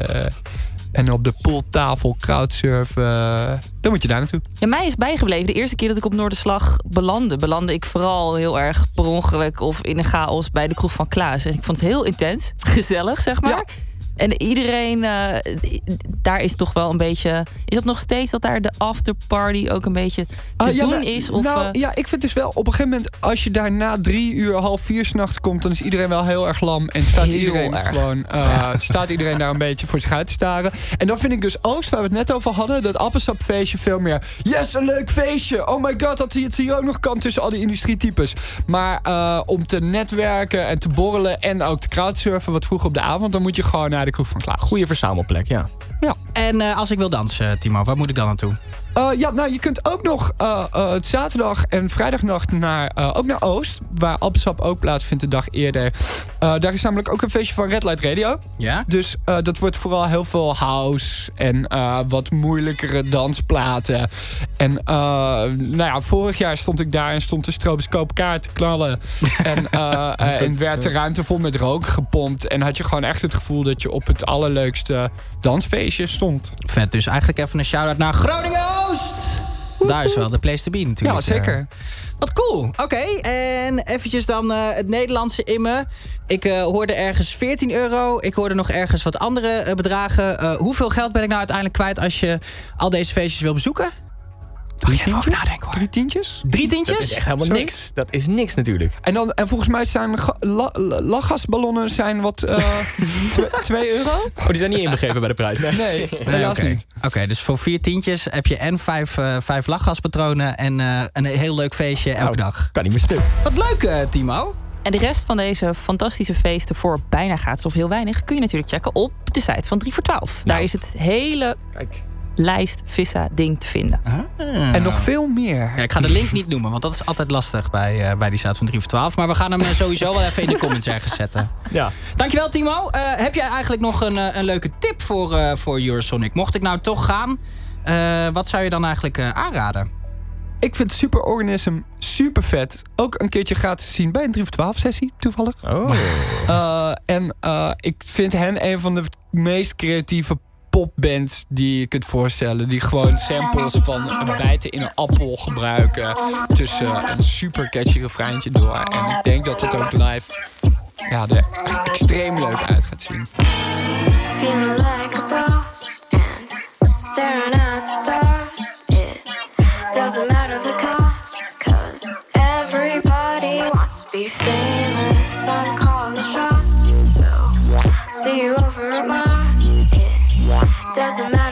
en op de pooltafel crowdsurfen, dan moet je daar naartoe. Ja, mij is bijgebleven. De eerste keer dat ik op Noorderslag belandde... belandde ik vooral heel erg per ongeluk of in een chaos bij de kroeg van Klaas. En ik vond het heel intens. Gezellig, zeg maar. En iedereen, eh, daar is toch wel een beetje... Is dat nog steeds dat daar de afterparty ook een beetje te Ah, ja, doen maar- is? Of, nou, eh, ja, ik vind dus wel op een gegeven moment... als je daar na drie uur, half vier s'nachts komt... dan is iedereen wel heel erg lam. En staat iedereen erg. gewoon eh, staat iedereen daar een beetje voor zich uit te staren. En dan vind ik dus Oost, waar we het net over hadden... dat appelsapfeestje veel meer... Yes, een leuk feestje! Oh my god, dat het hier ook nog kan tussen al die industrietypes. Maar om te netwerken en te borrelen... en ook te crowdsurfen wat vroeger op de avond... dan moet je gewoon naar de kroeg van Klaas. Goede verzamelplek, ja. Ja. En eh, als ik wil dansen, Timo, waar moet ik dan naartoe? Eh, ja, nou, je kunt ook nog het zaterdag en vrijdagnacht naar, ook naar Oost. Waar Appelsap ook plaatsvindt de dag eerder. Daar is namelijk ook een feestje van Red Light Radio. Ja? Dus dat wordt vooral heel veel house en wat moeilijkere dansplaten. En nou ja, vorig jaar stond ik daar en stond de stroboscoop kaart te knallen. en, en werd de ruimte vol met rook gepompt. En had je gewoon echt het gevoel dat je op het allerleukste dansfeestje stond. Vet, dus eigenlijk even een shout-out naar Daar is wel de place to be natuurlijk. Ja, zeker. Eh, wat cool. Oké, en eventjes dan eh, het Nederlandse in me. Ik eh, hoorde ergens 14 euro. Ik hoorde nog ergens wat andere bedragen. Hoeveel geld ben ik nou uiteindelijk kwijt als je al deze feestjes wil bezoeken? Drie even over tientjes? nadenken hoor. Drie tientjes? Drie tientjes? Dat is echt helemaal Sorry? niks. Dat is niks natuurlijk. En, dan, en volgens mij zijn ga- la- la- lachgasballonnen zijn wat... eh 2 euro? Oh, die zijn niet inbegrepen bij de prijs. Nee, Nee, Nee, helaas niet. Oké, dus voor vier tientjes heb je en vijf, eh, vijf lachgaspatronen... en eh, een heel leuk feestje elke Nou, dag. Kan niet meer stuk. Wat leuk, eh, Timo. En de rest van deze fantastische feesten voor bijna gratis of heel weinig... kun je natuurlijk checken op de site van 3 voor 12. Daar is het hele Kijk. Lijst Vissa-ding te vinden. En nog veel meer. Ja, ik ga de link niet noemen, want dat is altijd lastig bij, eh, bij die site van 3 voor 12. Maar we gaan hem eh, sowieso wel even in de comments ergens zetten. Ja. Dankjewel, Timo. Eh, heb jij eigenlijk nog een, een leuke tip voor, eh, voor Eurosonic? Mocht ik nou toch gaan, eh, wat zou je dan eigenlijk eh, aanraden? Ik vind Superorganism super vet. Ook een keertje gratis zien bij een 3 voor 12 sessie, toevallig. Oh. Eh, en eh, ik vind hen een van de meest creatieve popbands die je kunt voorstellen. Die gewoon samples van een bijten in een appel gebruiken. Tussen een super catchy refreintje door. En ik denk dat het ook live ja, er extreem leuk uit gaat zien. Everybody wants to be famous. I'm calling so see you over. Doesn't matter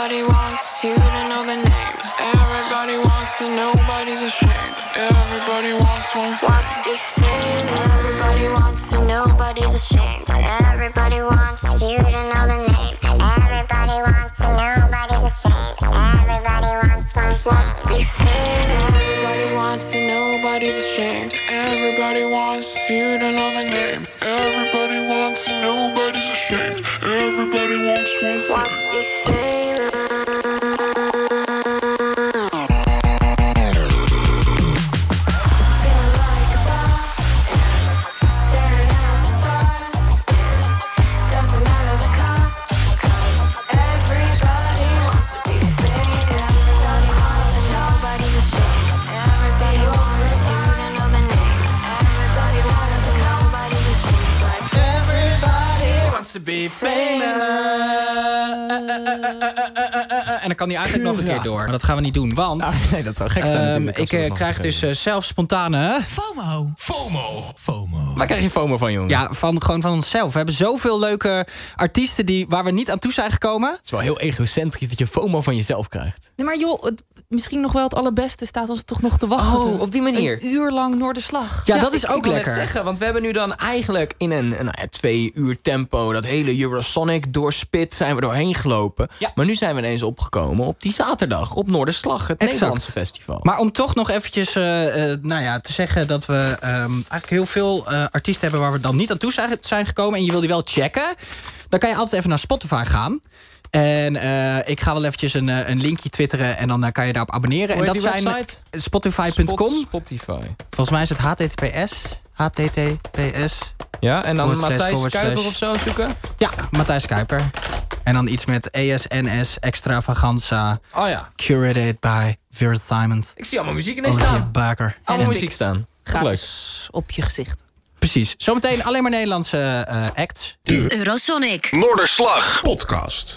Everybody wants you to know the name. Everybody wants to nobody's ashamed. Everybody wants wants wants to be famous. Everybody wants to nobody's ashamed. Everybody wants you to know the name. Everybody wants to nobody's ashamed. Everybody wants wants wants to be famous. Everybody wants to nobody's ashamed. Everybody wants you to know the name. Everybody wants to nobody's ashamed. Everybody wants wants wants to be famous. Dan kan hij eigenlijk nog een keer door. Maar dat gaan we niet doen, want... nee, dat zou gek zijn ehm, Ik eh, krijg dus eh, zelf spontane... FOMO. FOMO. FOMO. Waar krijg je FOMO van, jongen? Ja, van, gewoon van onszelf. We hebben zoveel leuke artiesten die, waar we niet aan toe zijn gekomen. Het is wel heel egocentrisch dat je FOMO van jezelf krijgt. Nee, maar joh, het- misschien nog wel het allerbeste staat ons toch nog te wachten. Oh, op die manier. Een uur lang Noorderslag. Ja, dat is ik- ook ik wil net lekker. zeggen, want we hebben nu dan eigenlijk in een, een nou ja, twee uur tempo... dat hele Eurosonic doorspit zijn we doorheen gelopen. Maar nu zijn we ineens opgekomen op die zaterdag... op Noorderslag, het Exact. Nederlandse festival. Maar om toch nog eventjes eh, eh, nou ja, te zeggen dat we ehm, eigenlijk heel veel eh, artiesten hebben... waar we dan niet aan toe zijn, zijn gekomen en je wil die wel checken... dan kan je altijd even naar Spotify gaan... En ik ga wel eventjes een, een linkje twitteren en dan kan je daarop abonneren. En dat zijn? Spotify.com. Spot- Spotify. Volgens mij is het https HTTPS. Ja, en dan Matthijs Kuiper slash. of zo zoeken? Ja, Matthijs Kuiper. En dan iets met ESNS Extravaganza. Oh ja. Curated by Vera Simons. Ik zie allemaal muziek ineens Olivia staan. Baker. Allemaal En- muziek staan. Leuk. Gratis op je gezicht. Precies. Zometeen alleen maar Nederlandse eh, acts. Eurosonic. Noorderslag podcast.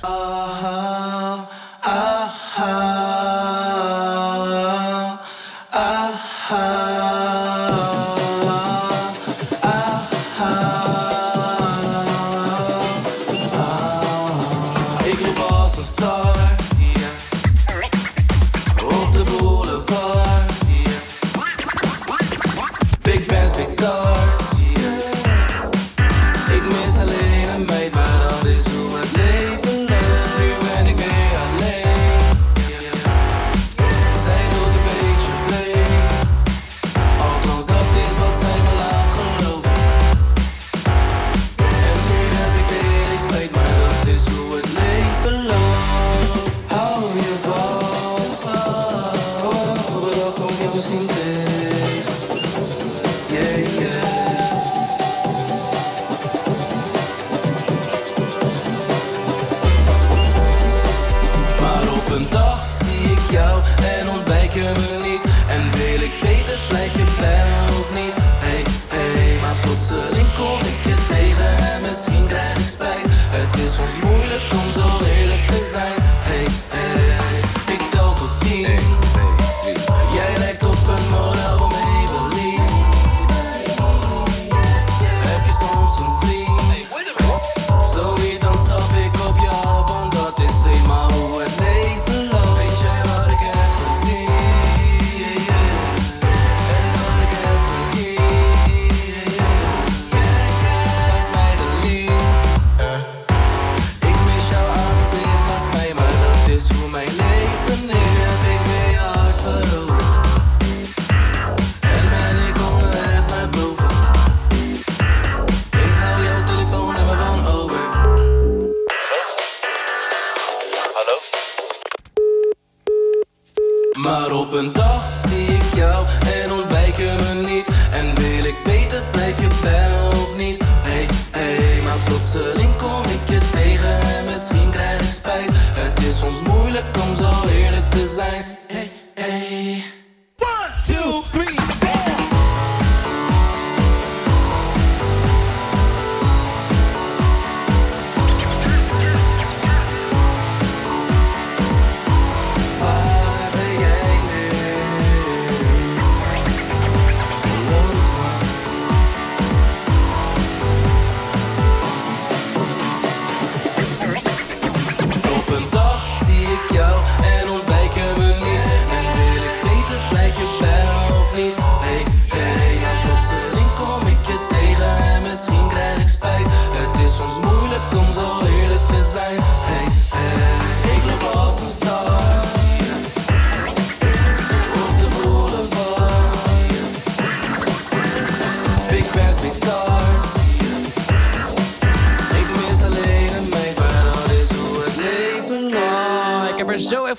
Maar op een dag zie ik jou en ontwijk je me niet. En wil ik weten, blijf je bij me of niet? Hey, hey, maar plotseling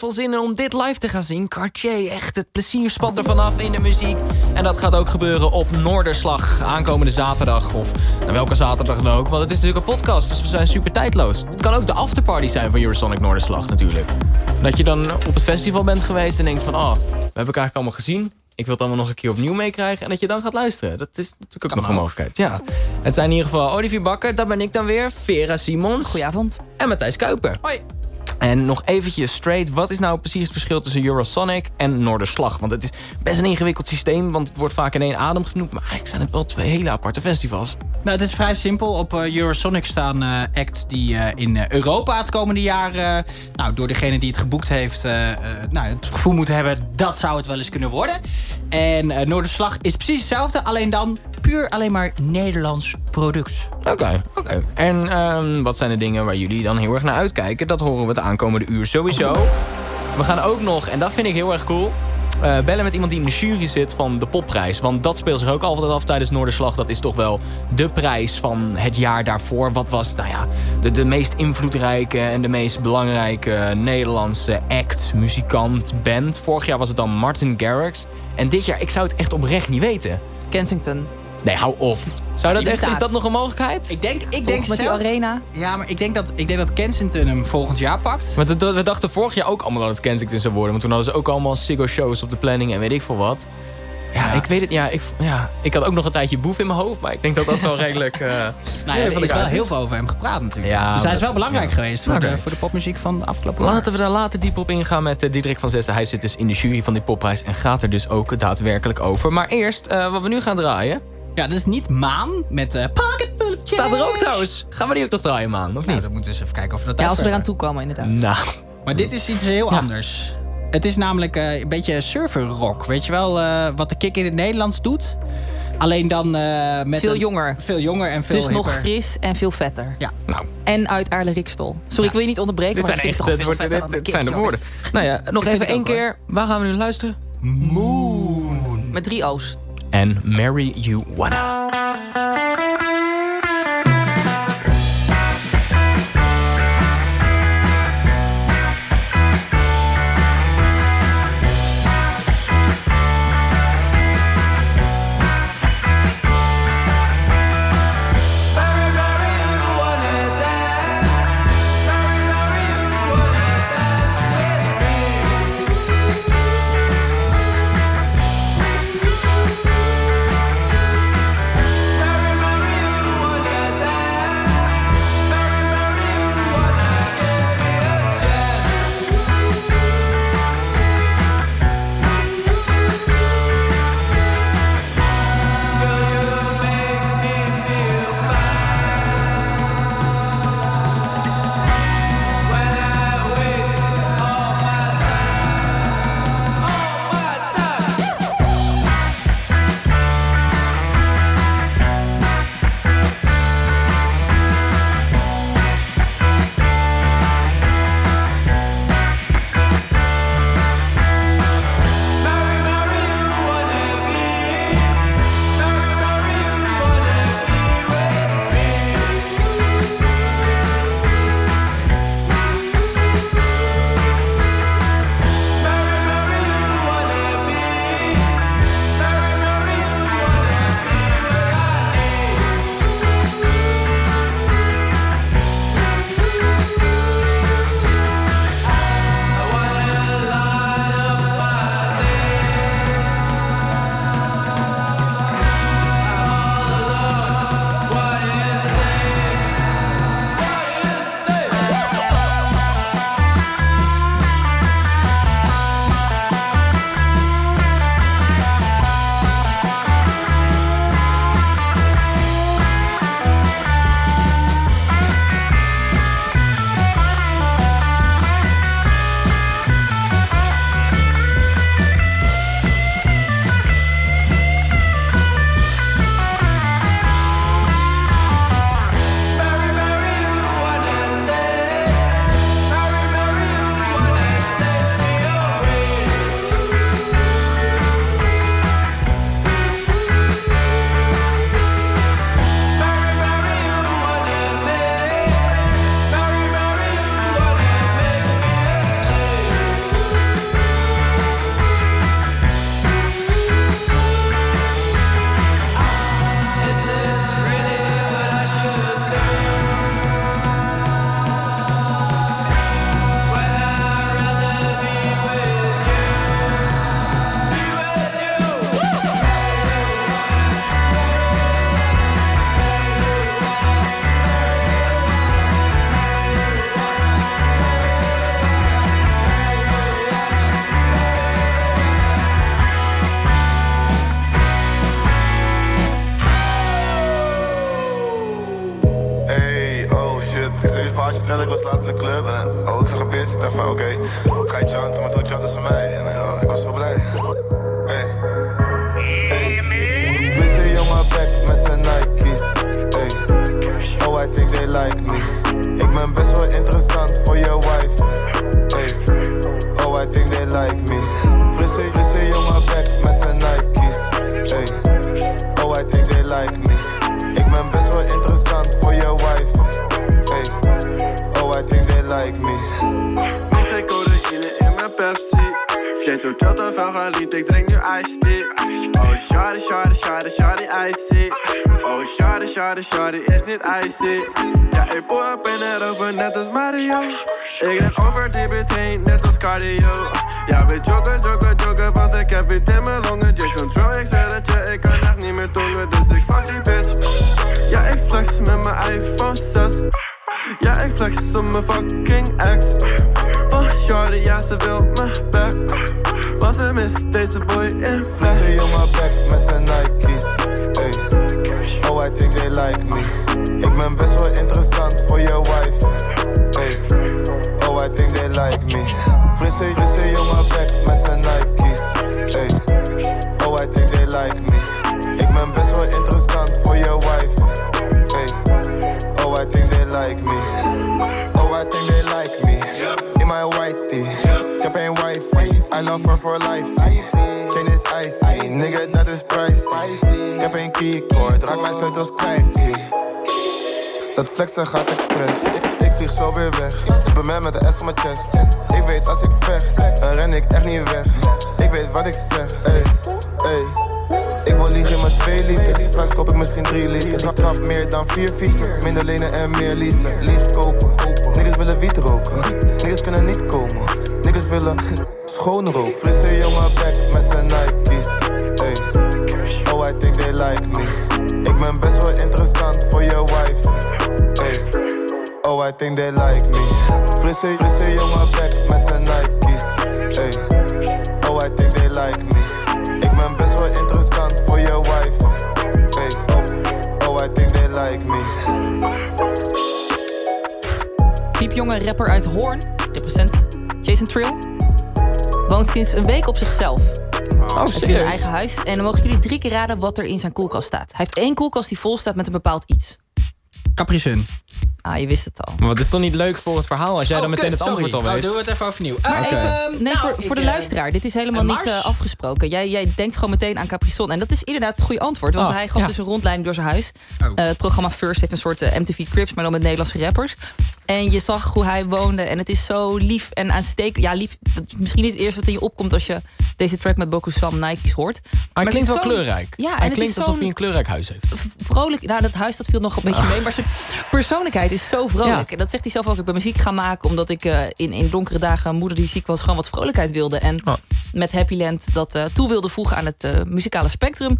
even zin in om dit live te gaan zien. Cartier, echt het plezier spat er vanaf in de muziek. En dat gaat ook gebeuren op Noorderslag aankomende zaterdag. Of nou, welke zaterdag dan ook. Want het is natuurlijk een podcast, dus we zijn super tijdloos. Het kan ook de afterparty zijn van Eurosonic Noorderslag natuurlijk. Dat je dan op het festival bent geweest en denkt van... oh, we hebben elkaar eigenlijk allemaal gezien. Ik wil het allemaal nog een keer opnieuw meekrijgen. En dat je dan gaat luisteren. Dat is natuurlijk ook nog een mogelijkheid. Ja. Het zijn in ieder geval Olivier Bakker, dat ben ik dan weer. Vera Simons. Goedenavond. En Matthijs Kuiper. Hoi. En nog eventjes straight, wat is nou precies het verschil tussen Eurosonic en Noorderslag? Want het is best een ingewikkeld systeem, want het wordt vaak in één adem genoemd. Maar eigenlijk zijn het wel twee hele aparte festivals. Nou, het is vrij simpel. Op eh, Eurosonic staan eh, acts die eh, in Europa het komende jaar... nou, door degene die het geboekt heeft... nou, het gevoel moeten hebben... dat zou het wel eens kunnen worden. En Noorderslag is precies hetzelfde. Alleen dan puur alleen maar Nederlands product. Oké, oké. En ehm, wat zijn de dingen waar jullie dan heel erg naar uitkijken? Dat horen we het aankomende uur sowieso. We gaan ook nog, en dat vind ik heel erg cool... eh, bellen met iemand die in de jury zit van de popprijs. Want dat speelt zich ook altijd af tijdens Noorderslag. Dat is toch wel de prijs van het jaar daarvoor. Wat was nou ja, de, de meest invloedrijke en de meest belangrijke Nederlandse act, muzikant, band. Vorig jaar was het dan Martin Garrix. En dit jaar, ik zou het echt oprecht niet weten. Kensington. Nee, hou op. Zou dat echt, is dat nog een mogelijkheid? Ik denk, ik Toch denk met die arena. Ja, maar ik denk dat, ik denk dat Kensington hem volgend jaar pakt. Want we dachten vorig jaar ook allemaal dat het Kensington zou worden. Want toen hadden ze ook allemaal Siggo shows op de planning en weet ik veel wat. Ja, ik weet het. Ja ik, ja, ik had ook nog een tijdje boef in mijn hoofd. Maar ik denk dat dat wel redelijk... eh Nou ja, er is de wel heel veel over hem gepraat natuurlijk. Ja, dus hij is wel belangrijk ja. geweest voor, de, Oké. voor de popmuziek van de afgelopen jaar. Laten we daar later dieper op ingaan met eh, Diederik van Zessen. Hij zit dus in de jury van die popprijs en gaat er dus ook daadwerkelijk over. Maar eerst, eh, wat we nu gaan draaien... Ja, dat is niet Maan met eh Pocket Full of Staat er ook trouwens. Gaan we die ook nog draaien, man? Of niet? Nou, dan moeten we eens even kijken of we dat Ja, als we eraan toe komen, inderdaad. Nou, Maar dit is iets heel anders. Het is namelijk eh, een beetje surferrock. Weet je wel eh, wat de kick in het Nederlands doet? Alleen dan eh, met Veel een- jonger. Veel jonger en veel dus nog hipper. fris en veel vetter. Ja. nou, En uit Aarle Rikstol. Sorry, ik wil je niet onderbreken, dit maar zijn ik vind echt... het Het, toch wordt, dit, de zijn de woorden. Nou ja, nog even één keer. Waar gaan we nu luisteren? Moon. Met drie O's. En Marry You Wanna. Zo chill veel geliefd, ik drink nu iced tea. Oh, shawty, shawty, shawty, shawty, icy. Oh, shawty, shawty, shawty, is niet icy. Ja, ik pull up in het over, net als Mario. Ik ren over die heen, net als cardio. Ja, we joggen, joggen, joggen, want ik heb wit in mijn longen. Just control, ik zeg dat je, ik kan echt niet meer tongen, dus ik fuck die bitch. Ja, ik flex met mijn iPhone 6. Ja, ik flex op mijn fucking ex. Shorty, wil me back. Deze boy in flex. Deze jongen back met Nike's. Oh, I think they like me. Ik ben best wel interessant voor je wife. Oh, I think they like me. Frisse, frisse jongen back met zijn Nike's. Oh, I think they like me. Ik ben best wel interessant voor je wife. Oh, I think they like me. Oh, I think they for life. Geen is icy. Nigga, dat is pricey. Ik heb een keycord. Raak mijn sleutels kwijt. Dat flexen gaat expres. Ik, vlieg zo weer weg. Ik ben met de S op mijn chest. Ik weet als ik vecht, dan ren ik echt niet weg. Ik weet wat ik zeg. Ey, ey. Ik wil liegen met 2 liter. Straks koop ik misschien 3 liter. Trap, meer dan 4 fietsen. Minder lenen en meer leasen. Liefst kopen. Niggas willen wiet roken. Niggas kunnen niet komen. Niggas willen schoon roken. Frisse jongen back met zijn Nike's. Ey. Oh, I think they like me. Ik ben best wel interessant voor je wife. Ey. Oh, I think they like me. Frisse, frisse jongen back met zijn Nike's. Ey. Oh, I think they like me. Ik ben best wel interessant voor je wife. Ey. Oh, oh, I think they like me. Piepjonge rapper uit Hoorn, represent Jason Trill, woont sinds een week op zichzelf. Oh, Hij heeft een eigen huis. En dan mogen jullie drie keer raden wat er in zijn koelkast staat. Hij heeft één koelkast die vol staat met een bepaald iets. Capri Sun. Ah, je wist het al. Maar wat is toch niet leuk voor het verhaal als jij dan Oh, meteen kut, het antwoord al weet? Oh, doen we het even overnieuw. Maar Eh, even- ehm, nee, nou, voor, voor ik, de eh, luisteraar. Dit is helemaal niet eh, afgesproken. Jij, jij denkt gewoon meteen aan Capri-Sun. En dat is inderdaad het goede antwoord. Want Oh, hij gaf ja. dus een rondleiding door zijn huis. Eh, het programma First heeft een soort MTV Crips, maar dan met Nederlandse rappers. En je zag hoe hij woonde. En het is zo lief en aanstekelijk. Ja, lief. Dat is misschien niet het eerste wat in je opkomt als je deze track met Boku Sam Nike's hoort. Maar hij het klinkt wel kleurrijk. Ja, en hij het klinkt is alsof hij een kleurrijk huis heeft. vrolijk. Nou, dat huis dat viel nog een beetje Ah. mee. Maar zijn persoonlijkheid is zo vrolijk. En dat zegt hij zelf ook. Ik ben muziek gaan maken omdat ik eh, in, in donkere dagen moeder die ziek was, gewoon wat vrolijkheid wilde. En met Happyland dat eh, toe wilde voegen aan het eh, muzikale spectrum.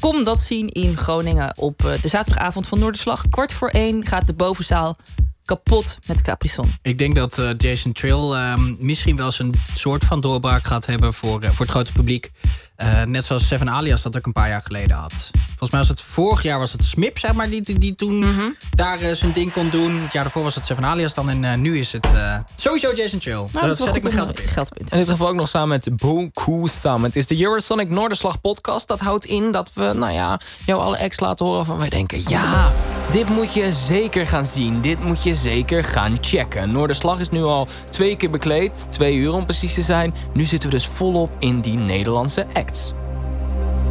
Kom dat zien in Groningen op de zaterdagavond van Noorderslag. Kwart voor één gaat de bovenzaal kapot met Capri-Sun. Ik denk dat Jason Trill ehm, misschien wel een soort van doorbraak gaat hebben voor, voor het grote publiek. Eh, net zoals Seven Alias dat ook een paar jaar geleden had. Volgens mij was het vorig jaar was het Smip, zeg maar, die, die, die toen Mhm. daar eh, zijn ding kon doen. Het jaar daarvoor was het Seven Alias dan. En eh, nu is het eh, sowieso Jason Trill. Nou, Daar zet ik mijn geld op in. geld op in te In dit geval ook nog samen met Boku Sam. Het is de Eurosonic Noorderslag podcast. Dat houdt in dat we, nou ja, jou alle ex laten horen van wij denken... ja, dit moet je zeker gaan zien. Dit moet je zeker gaan checken. Noorderslag is nu al twee keer bekleed. Twee uur om precies te zijn. Nu zitten we dus volop in die Nederlandse acts.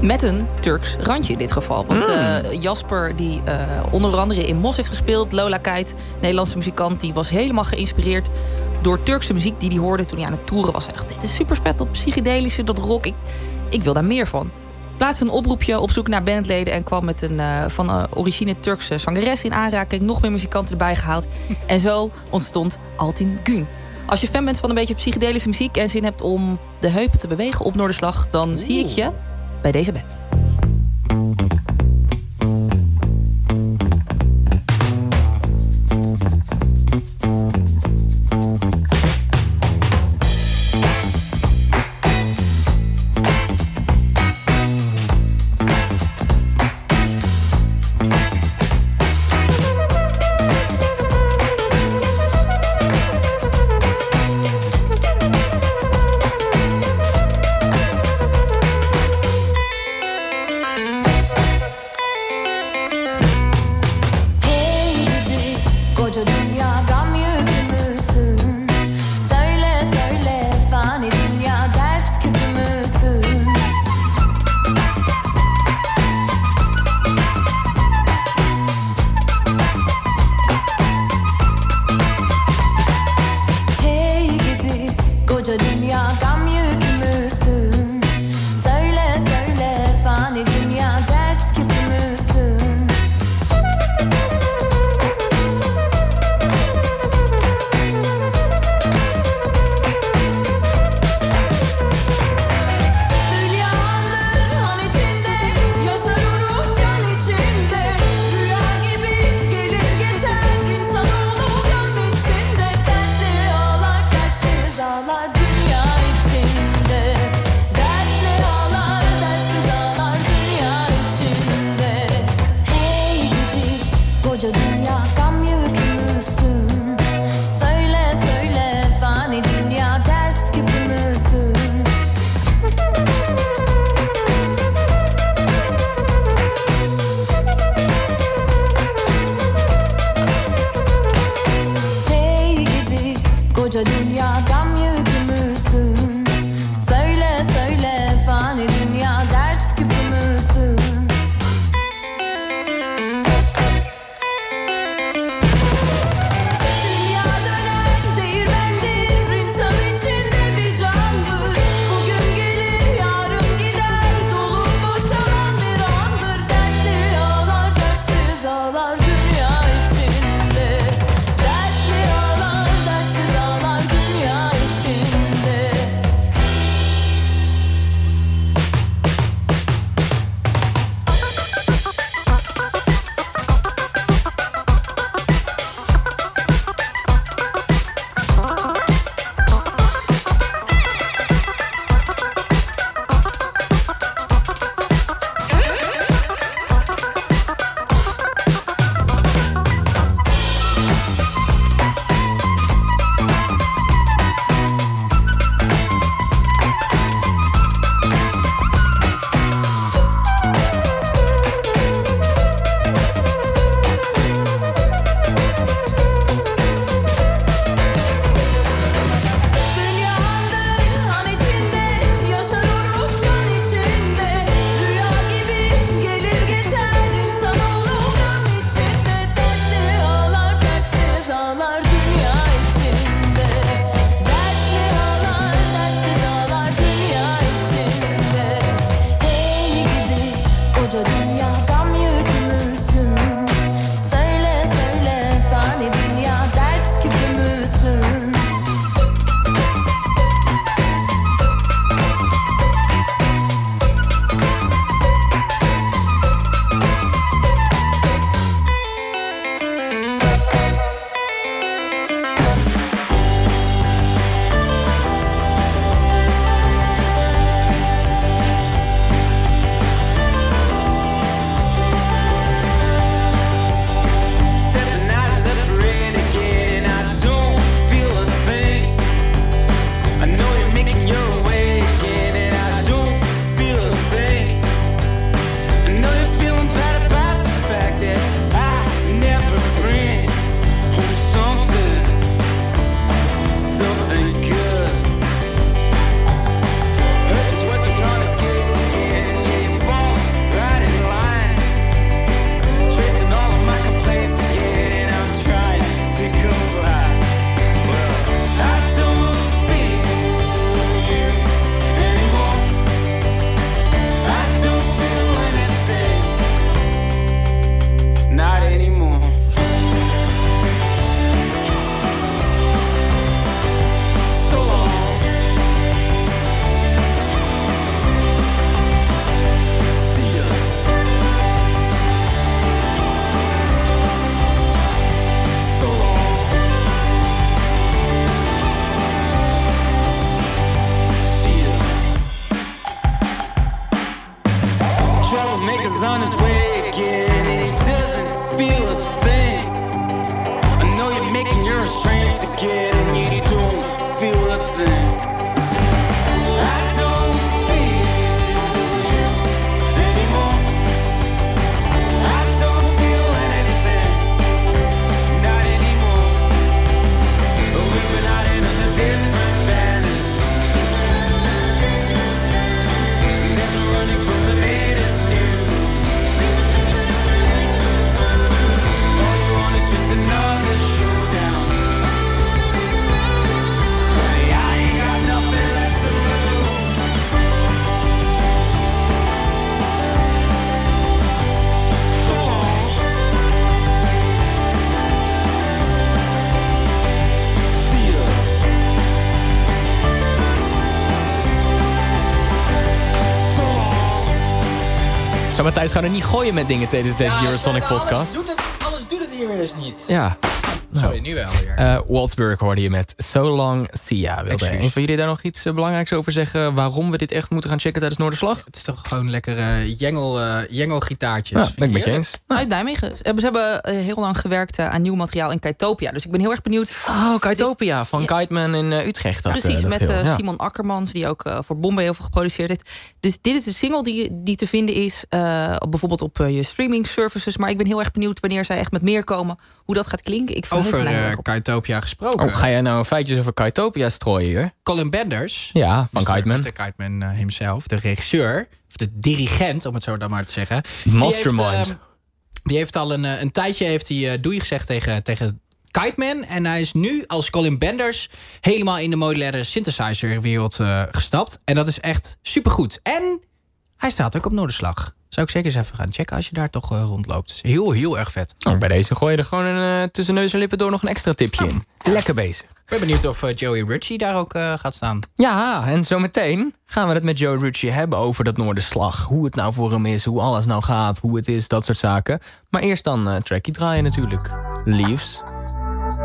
Met een Turks randje in dit geval. Want Mm. eh, Jasper, die eh, onder andere in Mos heeft gespeeld... Lola Kite, Nederlandse muzikant... die was helemaal geïnspireerd door Turkse muziek... die hij hoorde toen hij aan het toeren was. Hij dacht, dit is super vet, dat psychedelische, dat rock. Ik, ik wil daar meer van. Plaatste een oproepje op zoek naar bandleden... en kwam met een eh, van origine Turkse zangeres in aanraking. Nog meer muzikanten erbij gehaald. en zo ontstond Altin Gün. Als je fan bent van een beetje psychedelische muziek... en zin hebt om de heupen te bewegen op Noorderslag... dan zie ik je bij deze band. Zo, Matthijs, gaan er niet gooien met dingen tijdens deze Ja, Eurosonic podcast. Alles doet, het, alles doet het hier weer eens niet. Ja. Sorry, nu wel weer. Eh Waldsburg hoorde je met So Long Sia. Wilde een van jullie daar nog iets eh, belangrijks over zeggen? Waarom we dit echt moeten gaan checken tijdens Noorderslag? Het is toch gewoon lekker eh jengel, eh jengelgitaartjes. Ja, Vind ben ik je met je eens. Uit Nijmegen. Ze hebben, ze hebben eh, heel lang gewerkt eh, aan nieuw materiaal in Kaitopia. Dus ik ben heel erg benieuwd. Oh, Kaitopia van Kiteman in eh, Utrecht. dat, eh, Precies, dat met eh, ja. Simon Akkermans, die ook eh, voor Bombay heel veel geproduceerd heeft. Dus dit is een single die, die te vinden is, eh, op- bijvoorbeeld op eh, je streaming services. Maar ik ben heel erg benieuwd wanneer zij echt met meer komen, hoe dat gaat klinken. Ik Over eh op. Kaitopia gesproken. Oh, ga jij nou feitjes over Kaitopia strooien hier? Colin Benders. Ja, van Mr. Kiteman. Mr. Kiteman eh, himself, de regisseur, of de dirigent, om het zo dan maar te zeggen. Mastermind. Die heeft, eh, die heeft al een, eh, een tijdje heeft hij, eh, doei gezegd tegen, tegen Kiteman. En hij is nu als Colin Benders helemaal in de modulaire synthesizer wereld eh, gestapt. En dat is echt supergoed. En hij staat ook op Noorderslag. Zou ik zeker eens even gaan checken als je daar toch eh, rondloopt. Is heel, heel erg vet. Oh, bij deze gooi je er gewoon een, eh, tussen neus en lippen door nog een extra tipje in. Lekker bezig. Ik ben benieuwd of eh, Joey Ritchie daar ook gaat staan. Ja, en zometeen gaan we het met Joe Ritchie hebben over dat Noorderslag. Hoe het nou voor hem is, hoe alles nou gaat, hoe het is, dat soort zaken. Maar eerst dan eh trackie draaien natuurlijk. Leaves.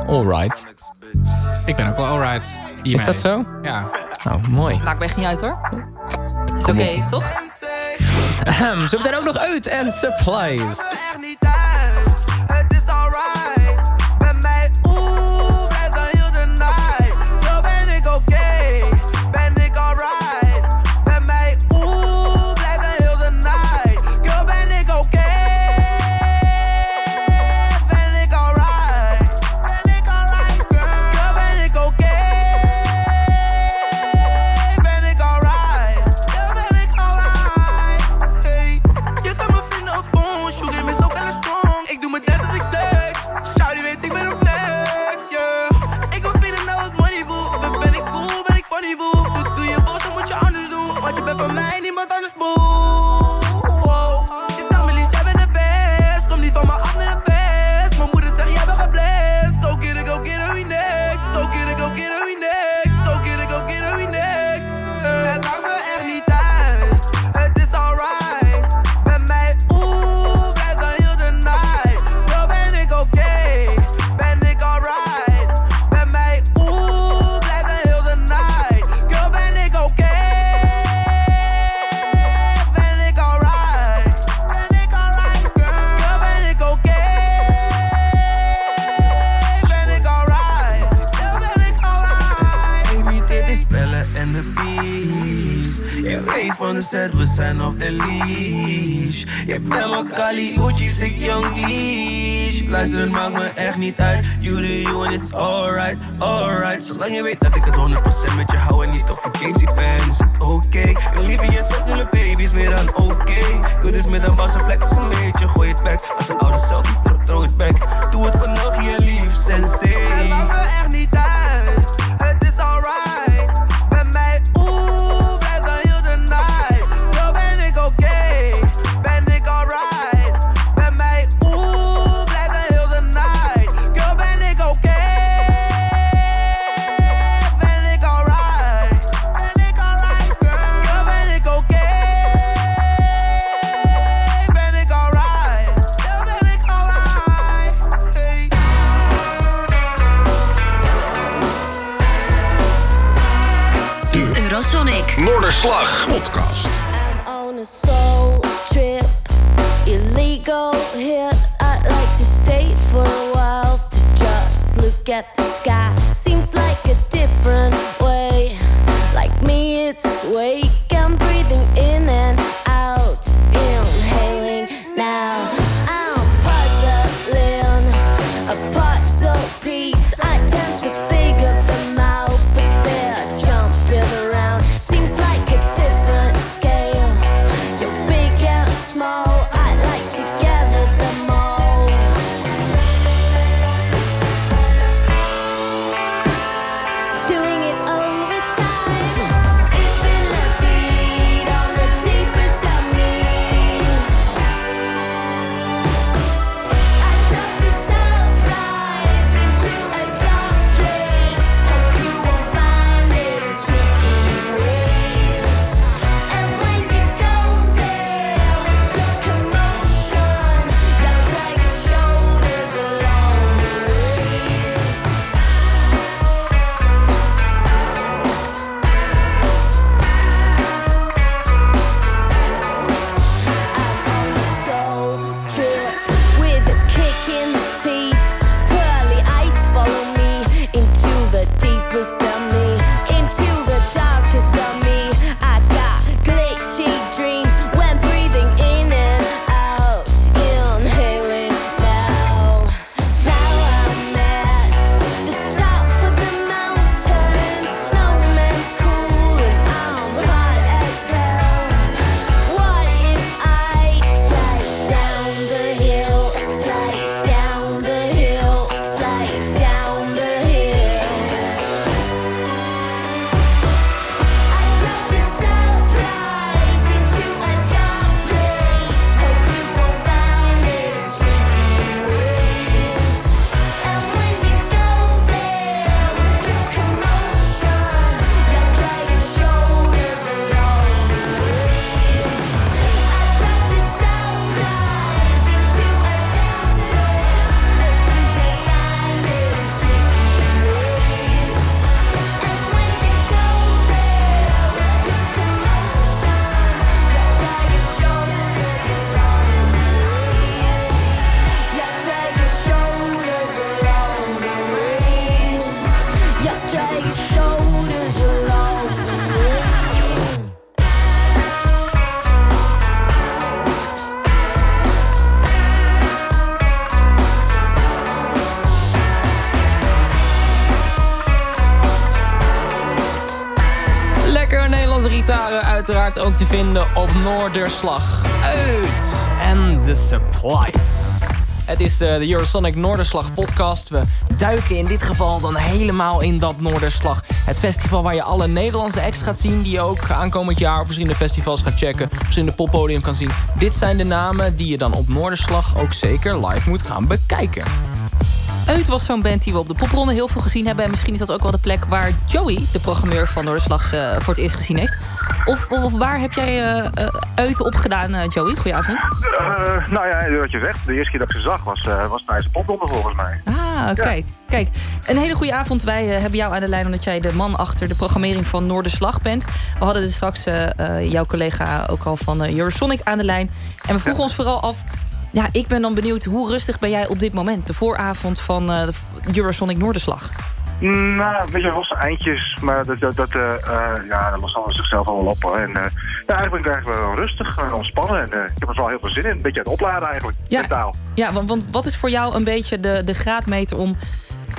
Alright. Ik ben ook wel alright. Is dat zo? Ja. Nou, mooi. Maakt me echt niet uit hoor. Is oké, toch? Ahem, Zo meteen ook nog uit en supplies. De we zijn op de leash. Je hebt helemaal Kali, Uchi's, ik young leash. Luister, het maakt me echt niet uit. You do you and it's alright, alright. Zolang je weet dat ik het 100% met je hou en niet op vakantie ben, is het oké. Ik wil liever je zes nulle baby's meer dan oké. Good is met een een flex, een beetje, gooi het back. Als een oude selfie, throw it back. Doe het vannacht, je lief, sensei. Eurosonic. Noorderslag. Uit en de Supplies. Het is eh, de Eurosonic Noorderslag podcast. We duiken in dit geval dan helemaal in dat Noorderslag. Het festival waar je alle Nederlandse acts gaat zien... die je ook aankomend jaar op verschillende festivals gaat checken... verschillende poppodium kan zien. Dit zijn de namen die je dan op Noorderslag ook zeker live moet gaan bekijken. Uit was zo'n band die we op de popronde heel veel gezien hebben. En misschien is dat ook wel de plek waar Joey, de programmeur van Noorderslag, eh, voor het eerst gezien heeft. Of, waar heb jij eh eh, Uit opgedaan, eh, Joey? Goedenavond. Nou ja, wat je zegt, de eerste keer dat ik ze zag was, was tijdens de popronde volgens mij. Ah, kijk, kijk. Een hele goede avond. Wij hebben jou aan de lijn omdat jij de man achter de programmering van Noorderslag bent. We hadden dus straks jouw collega ook al van Eurosonic aan de lijn. En we vroegen ons vooral af... Ja, ik ben dan benieuwd, hoe rustig ben jij op dit moment? De vooravond van de Eurosonic Noorderslag. Nou, weet je, losse eindjes, maar dat, dat, dat, eh, eh, ja, dat lost allemaal zichzelf allemaal op. hoor. En eh, ja, eigenlijk ben ik eigenlijk wel rustig, eh, ontspannen. En ik heb er wel heel veel zin in. Een beetje aan het opladen eigenlijk, Ja. mentaal. Ja, want, want wat is voor jou een beetje de, de graadmeter om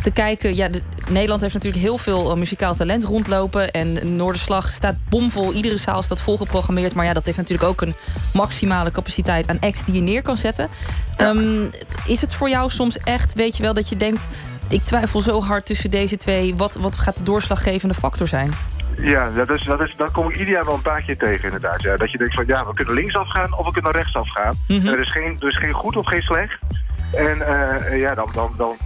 te kijken? Ja, de- Nederland heeft natuurlijk heel veel muzikaal talent rondlopen. En Noorderslag staat bomvol. Iedere zaal staat volgeprogrammeerd. Maar ja, dat heeft natuurlijk ook een maximale capaciteit aan acts die je neer kan zetten. Ehm, is het voor jou soms echt, weet je wel, dat je denkt... ik twijfel zo hard tussen deze twee. Wat, wat gaat de doorslaggevende factor zijn? Ja, dat, is, dat, is, dat kom ik ieder jaar wel een paar keer tegen inderdaad. Ja. Dat je denkt van ja, we kunnen linksaf gaan of we kunnen rechtsaf gaan. Mhm. Er, is geen, er is geen goed of geen slecht. En eh, ja, dan, dan, dan,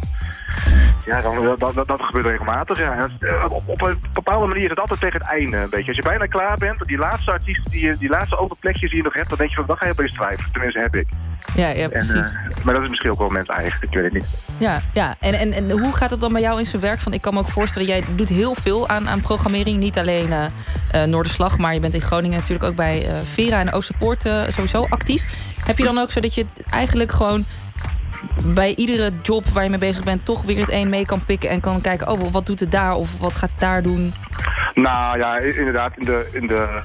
ja, dan, dan, dan- dat gebeurt regelmatig. Ja. Eh, op, op een bepaalde manier is het altijd tegen het einde een beetje. Als je bijna klaar bent, die laatste artiest, die, die laatste open plekjes die je nog hebt, dan denk je van, dan ga je opeens twijfelen. Tenminste, heb ik. Ja, ja En, precies. eh, maar dat is misschien ook wel mens eigen, ik weet het niet. Ja, ja. En, en, en hoe gaat het dan bij jou in zijn werk? Van, ik kan me ook voorstellen, jij doet heel veel aan, aan programmering. Niet alleen eh eh, Noorderslag, maar je bent in Groningen natuurlijk ook bij Vera en Oosterpoort sowieso actief. Heb je dan ook zo dat je eigenlijk gewoon bij iedere job waar je mee bezig bent... toch weer het een mee kan pikken en kan kijken... oh, wat doet het daar of wat gaat het daar doen? Nou ja, inderdaad, in de, in de,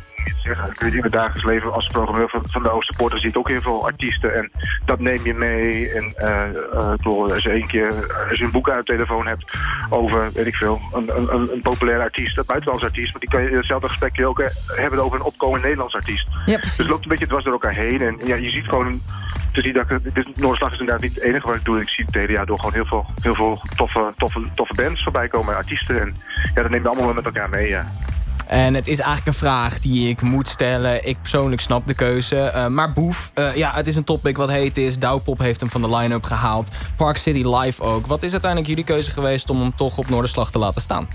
zeggen, ik weet niet, in het dagelijks leven als programmeur van, van de Oosterpoorten zie je ook heel veel artiesten. En dat neem je mee. En eh eh, ik bedoel, als je één keer als je een boek uit de telefoon hebt over, weet ik veel, een, een, een, populaire artiest, een buitenlandse artiest, maar die kan je hetzelfde gesprek kun je ook eh, hebben over een opkomend Nederlands artiest. Ja, dus het loopt een beetje dwars door elkaar heen. En ja, je ziet gewoon te zien dat ik, dus Noorderslag is inderdaad niet het enige wat ik doe. Ik zie het hele door gewoon heel veel, heel veel toffe, toffe, toffe bands voorbij komen, en artiesten. En ja, dat neem je allemaal met elkaar mee, ja. En het is eigenlijk een vraag die ik moet stellen. Ik persoonlijk snap de keuze. Eh, maar Boef, eh, ja, het is een topic wat heet is. Douwpop heeft hem van de line-up gehaald. Park City Live ook. Wat is uiteindelijk jullie keuze geweest om hem toch op Noorderslag te laten staan?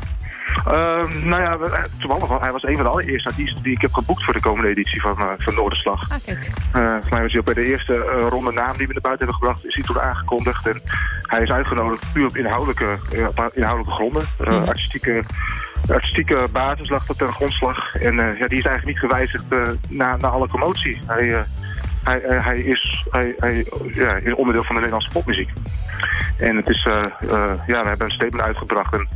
Ehm, nou ja, we- toevallig, hij was een van de allereerste artiesten die ik heb geboekt voor de komende editie van, eh, van Noorderslag. Ah, kijk. Eh, volgens mij was hij ook bij de eerste eh, ronde naam die we naar buiten hebben gebracht, is hij toen aangekondigd. En hij is uitgenodigd puur op inhoudelijke, eh, inhoudelijke gronden. Eh, Mhm. artistieke, artistieke basis lag dat ten grondslag. En eh, ja, die is eigenlijk niet gewijzigd eh, na, na alle commotie. Hij, eh, hij, eh, hij, is, hij, hij ja, is onderdeel van de Nederlandse popmuziek. En het is, eh, eh, ja, we hebben een statement uitgebracht en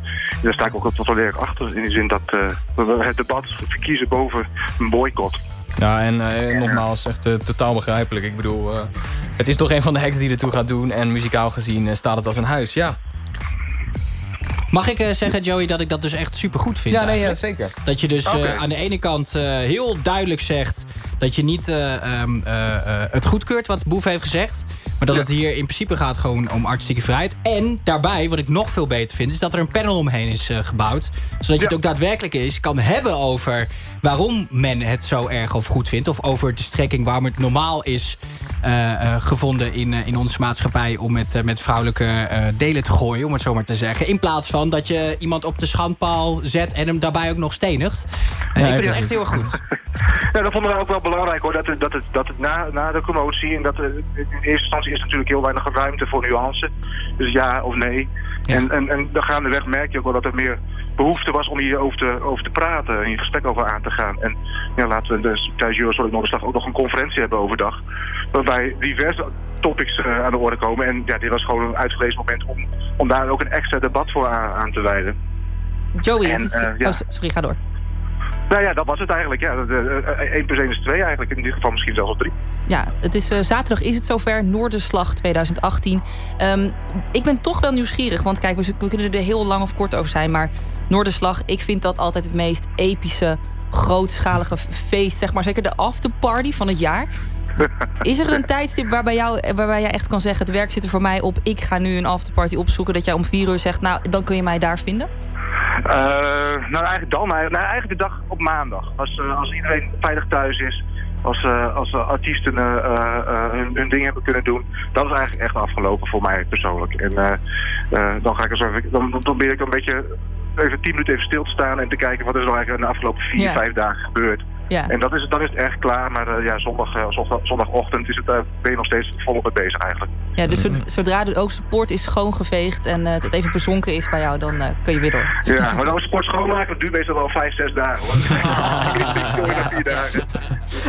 daar sta ik ook tot wel erg achter. In de zin dat eh, we het debat verkiezen boven een boycott. Ja, en eh, nogmaals, echt totaal begrijpelijk. Ik bedoel, eh, het is toch een van de hacks die ertoe gaat doen. En muzikaal gezien staat het als een huis, ja. Mag ik eh, zeggen, Joey, dat ik dat dus echt supergoed vind? Ja, nee, ja, zeker. Dat je dus eh, aan de ene kant eh, heel duidelijk zegt... dat je niet eh, ehm, eh, eh, het goedkeurt wat Boef heeft gezegd... maar dat het hier in principe gaat gewoon om artistieke vrijheid. En daarbij, wat ik nog veel beter vind... is dat er een panel omheen is gebouwd. Zodat je het ook daadwerkelijk is kan hebben over... waarom men het zo erg of goed vindt... of over de strekking waarom het normaal is... eh, eh, gevonden in, eh, in onze maatschappij om met, met vrouwelijke delen te gooien, om het zo maar te zeggen. In plaats van dat je iemand op de schandpaal zet en hem daarbij ook nog stenigt. Ik vind het echt heel erg goed. Ja, dat vonden we ook wel belangrijk hoor, dat het, dat het, dat het na, na de commotie en dat er, in eerste instantie is natuurlijk heel weinig ruimte voor nuance. Dus ja of nee. En, en, en dan gaandeweg merk je ook wel dat er meer behoefte was om hierover te, over te praten en hier gesprek over aan te gaan. En ja, laten we dus tijdens Eurosonic Noorderslag ook nog een conferentie hebben overdag. Waarbij diverse topics eh, aan de orde komen. En ja, dit was gewoon een uitgelezen moment om, om daar ook een extra debat voor aan, aan te wijden. Joey, En, is- eh, ja. oh, sorry, ga door. Nou ja, dat was het eigenlijk. Ja. De, eh, 1 plus 1 is 2 eigenlijk. In dit geval misschien zelfs 3. Ja, het is, zaterdag is het zover, Noorderslag 2018. Ehm, ik ben toch wel nieuwsgierig, want kijk, we, we kunnen er heel lang of kort over zijn... maar Noorderslag, ik vind dat altijd het meest epische, grootschalige feest... zeg maar, zeker de afterparty van het jaar. Is er een tijdstip waarbij, jou, waarbij jij echt kan zeggen... het werk zit er voor mij op, ik ga nu een afterparty opzoeken... dat jij om vier uur zegt, nou, dan kun je mij daar vinden? Eh, nou, eigenlijk dan. Nou, eigenlijk de dag op maandag. Als, eh, als iedereen veilig thuis is. Als, eh, als artiesten hun, hun ding hebben kunnen doen. Dat is eigenlijk echt afgelopen voor mij persoonlijk. En dan ga ik zo even, dan, dan probeer ik een beetje even tien minuten even stil te staan en te kijken wat er nou eigenlijk in de afgelopen vier, Ja. vijf dagen gebeurt. Ja. En dat is, het- dan is het echt klaar. Maar eh, ja, zondag, eh, zondag, zondagochtend is het, eh, ben je nog steeds volop mee bezig eigenlijk. Ja, dus zod- zodra de ook support is schoongeveegd... en eh, het even bezonken is bij jou, dan eh, kun je weer door. Ja, maar dan sport schoonmaken, dat duurt meestal wel vijf, zes dagen. Hoor.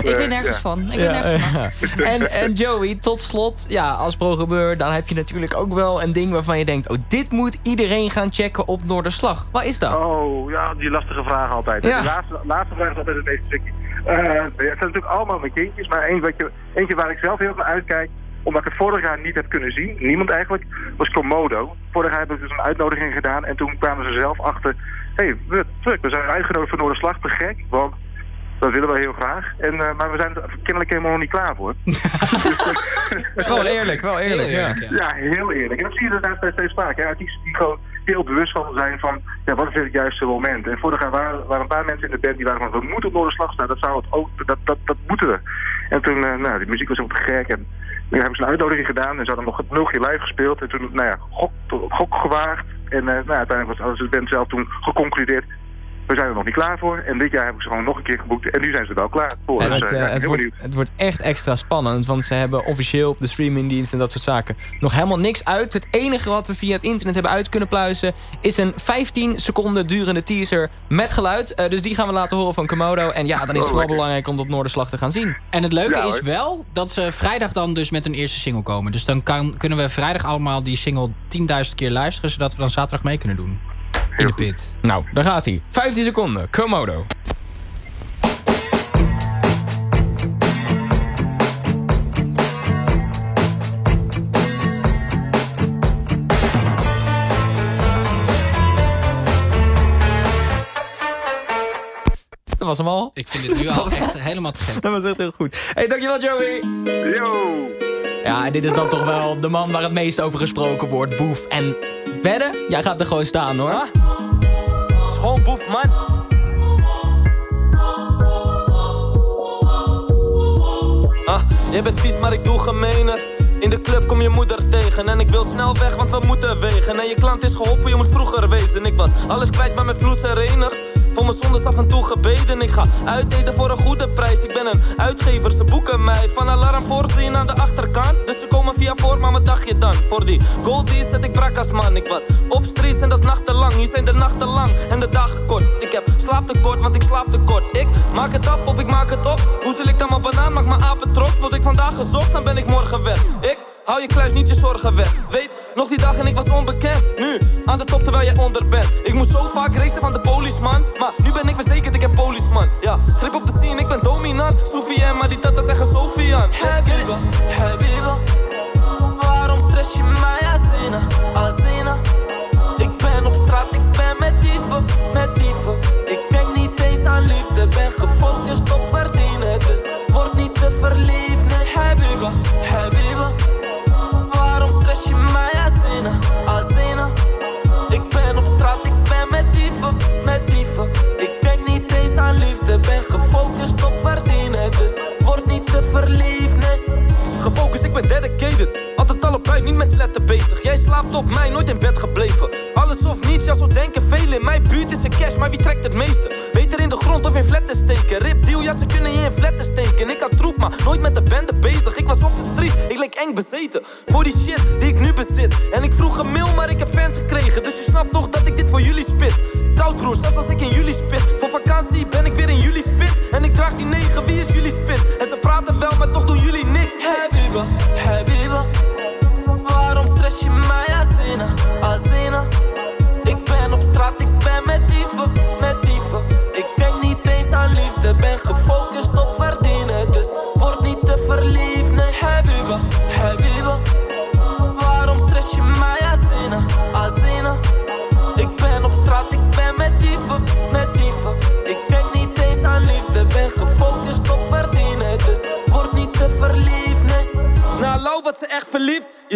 Ik ben nergens ja. van. Ik ben nergens van. En, en Joey, tot slot, ja, als programmeur... dan heb je natuurlijk ook wel een ding waarvan je denkt... oh, dit moet iedereen gaan checken op Noorderslag. Wat is dat? Oh, ja, die lastige vraag altijd. Ja. De laatste, laatste vraag is altijd het meest tricky. Het zijn natuurlijk allemaal mijn kindjes, maar één wat je, eentje waar ik zelf heel naar uitkijk, omdat ik het vorig jaar niet heb kunnen zien, niemand eigenlijk, was Komodo. Vorig jaar heb ik dus een uitnodiging gedaan en toen kwamen ze zelf achter, hé, hey, we, we zijn uitgenodigd voor Noorderslag, te gek, want dat willen we heel graag. En, eh, maar we zijn er kennelijk helemaal nog niet klaar voor. Wel eerlijk, wel eerlijk, ja. Ja, heel eerlijk. En dat zie je inderdaad steeds, steeds vaak. Ja, artiesten die gewoon heel bewust van zijn van ja, wat is het juiste moment. En vorig jaar waren, waren een paar mensen in de band die waren van we moeten op Noorderslag staan. Dat, zou het ook, dat, dat, dat moeten we. En toen, eh, nou, die muziek was ook te gek. En toen hebben ze een uitnodiging gedaan en ze hadden nog het nul keer live gespeeld. En toen, nou ja, gok, gok gewaagd. En uh, nou, uiteindelijk was de band zelf toen geconcludeerd. We zijn er nog niet klaar voor. En dit jaar heb ik ze gewoon nog een keer geboekt. En nu zijn ze er wel klaar voor. En Dus, het, eh, eh, ja, het, heel wordt, het wordt echt extra spannend. Want ze hebben officieel op de streamingdienst en dat soort zaken nog helemaal niks uit. Het enige wat we via het internet hebben uit kunnen pluizen... is een 15 seconden durende teaser met geluid. Eh, dus die gaan we laten horen van Komodo. En ja, dan is het vooral belangrijk om dat Noorderslag te gaan zien. En het leuke Ja, is wel dat ze vrijdag dan dus met een eerste single komen. Dus dan kan, kunnen we vrijdag allemaal die single 10.000 keer luisteren... zodat we dan zaterdag mee kunnen doen. In de pit. Nou, daar gaat hij. 15 seconden, Komodo. Dat was hem al. Ik vind dit nu al echt helemaal te gek. Dat was echt heel goed. Hey, dankjewel Joey. Yo. Ja, en dit is dan toch wel de man waar het meest over gesproken wordt. Boef. En Jij gaat er gewoon staan hoor. Schoon boef, man. Ah, jij bent vies, maar ik doe gemener. In de club kom je moeder tegen en ik wil snel weg, want we moeten wegen. En je klant is geholpen, je moet vroeger wezen. Ik was alles kwijt, maar met vloed herenigd. Voor mijn zondes af en toe gebeden. Ik ga uiteten voor een goede prijs. Ik ben een uitgever, ze boeken mij. Van alarm voorzien aan de achterkant. Dus ze komen via voor, maar wat dacht je dan? Voor die goldies zet ik brak als man. Ik was op streets en dat nachtenlang. Hier zijn de nachten lang en de dagen kort. Ik heb slaaptekort, want ik slaap tekort. Ik maak het af of ik maak het op. Hoe zal ik dan mijn banaan? Maak mijn apen trots. Word ik vandaag gezocht, dan ben ik morgen weg. Ik hou je kluis niet je zorgen weg. Weet, nog die dag en ik was onbekend. Nu, aan de top terwijl jij onder bent. Ik moest zo vaak racen van de policeman. Maar nu ben ik verzekerd, ik heb policeman. Ja, grip op de scene, ik ben dominant. Sophie en maar die tata zeggen Sofian. Habiba, Habiba. Waarom stress je mij, Azina, Azina? Ik ben op straat, ik ben met dieven, met dieven. Ik denk niet eens aan liefde, ben gefocust op verdienen. Dus word niet te verliefd, nee, Habiba, Habiba. Stress je mij, Azina, Azina? Ik ben op straat, ik ben met dieven, met dieven. Ik denk niet eens aan liefde, ben gefocust op verdienen. Dus word niet te. Gefocust, ik ben dedicated. Altijd al op uit, niet met sletten bezig. Jij slaapt op mij, nooit in bed gebleven. Alles of niets, ja, zo denken velen. In mijn buurt is er cash, maar wie trekt het meeste? Beter in de grond of in flatten steken. Rip deal, ja, ze kunnen je in flatten steken. Ik had troep, maar nooit met de bende bezig. Ik was op de street, ik leek eng bezeten. Voor die shit die ik nu bezit. En ik vroeg een mail, maar ik heb fans gekregen. Dus je snapt toch dat ik dit voor jullie spit. Koud broer, zelfs als ik in jullie spit. Voor vakantie ben ik weer in jullie spits. En ik draag die negen, wie is jullie spits? En ze praten wel, maar toch doen jullie niks. Habiba, Habiba. Waarom stress je mij, Azina, Azina? Ik ben op straat, ik ben met die echt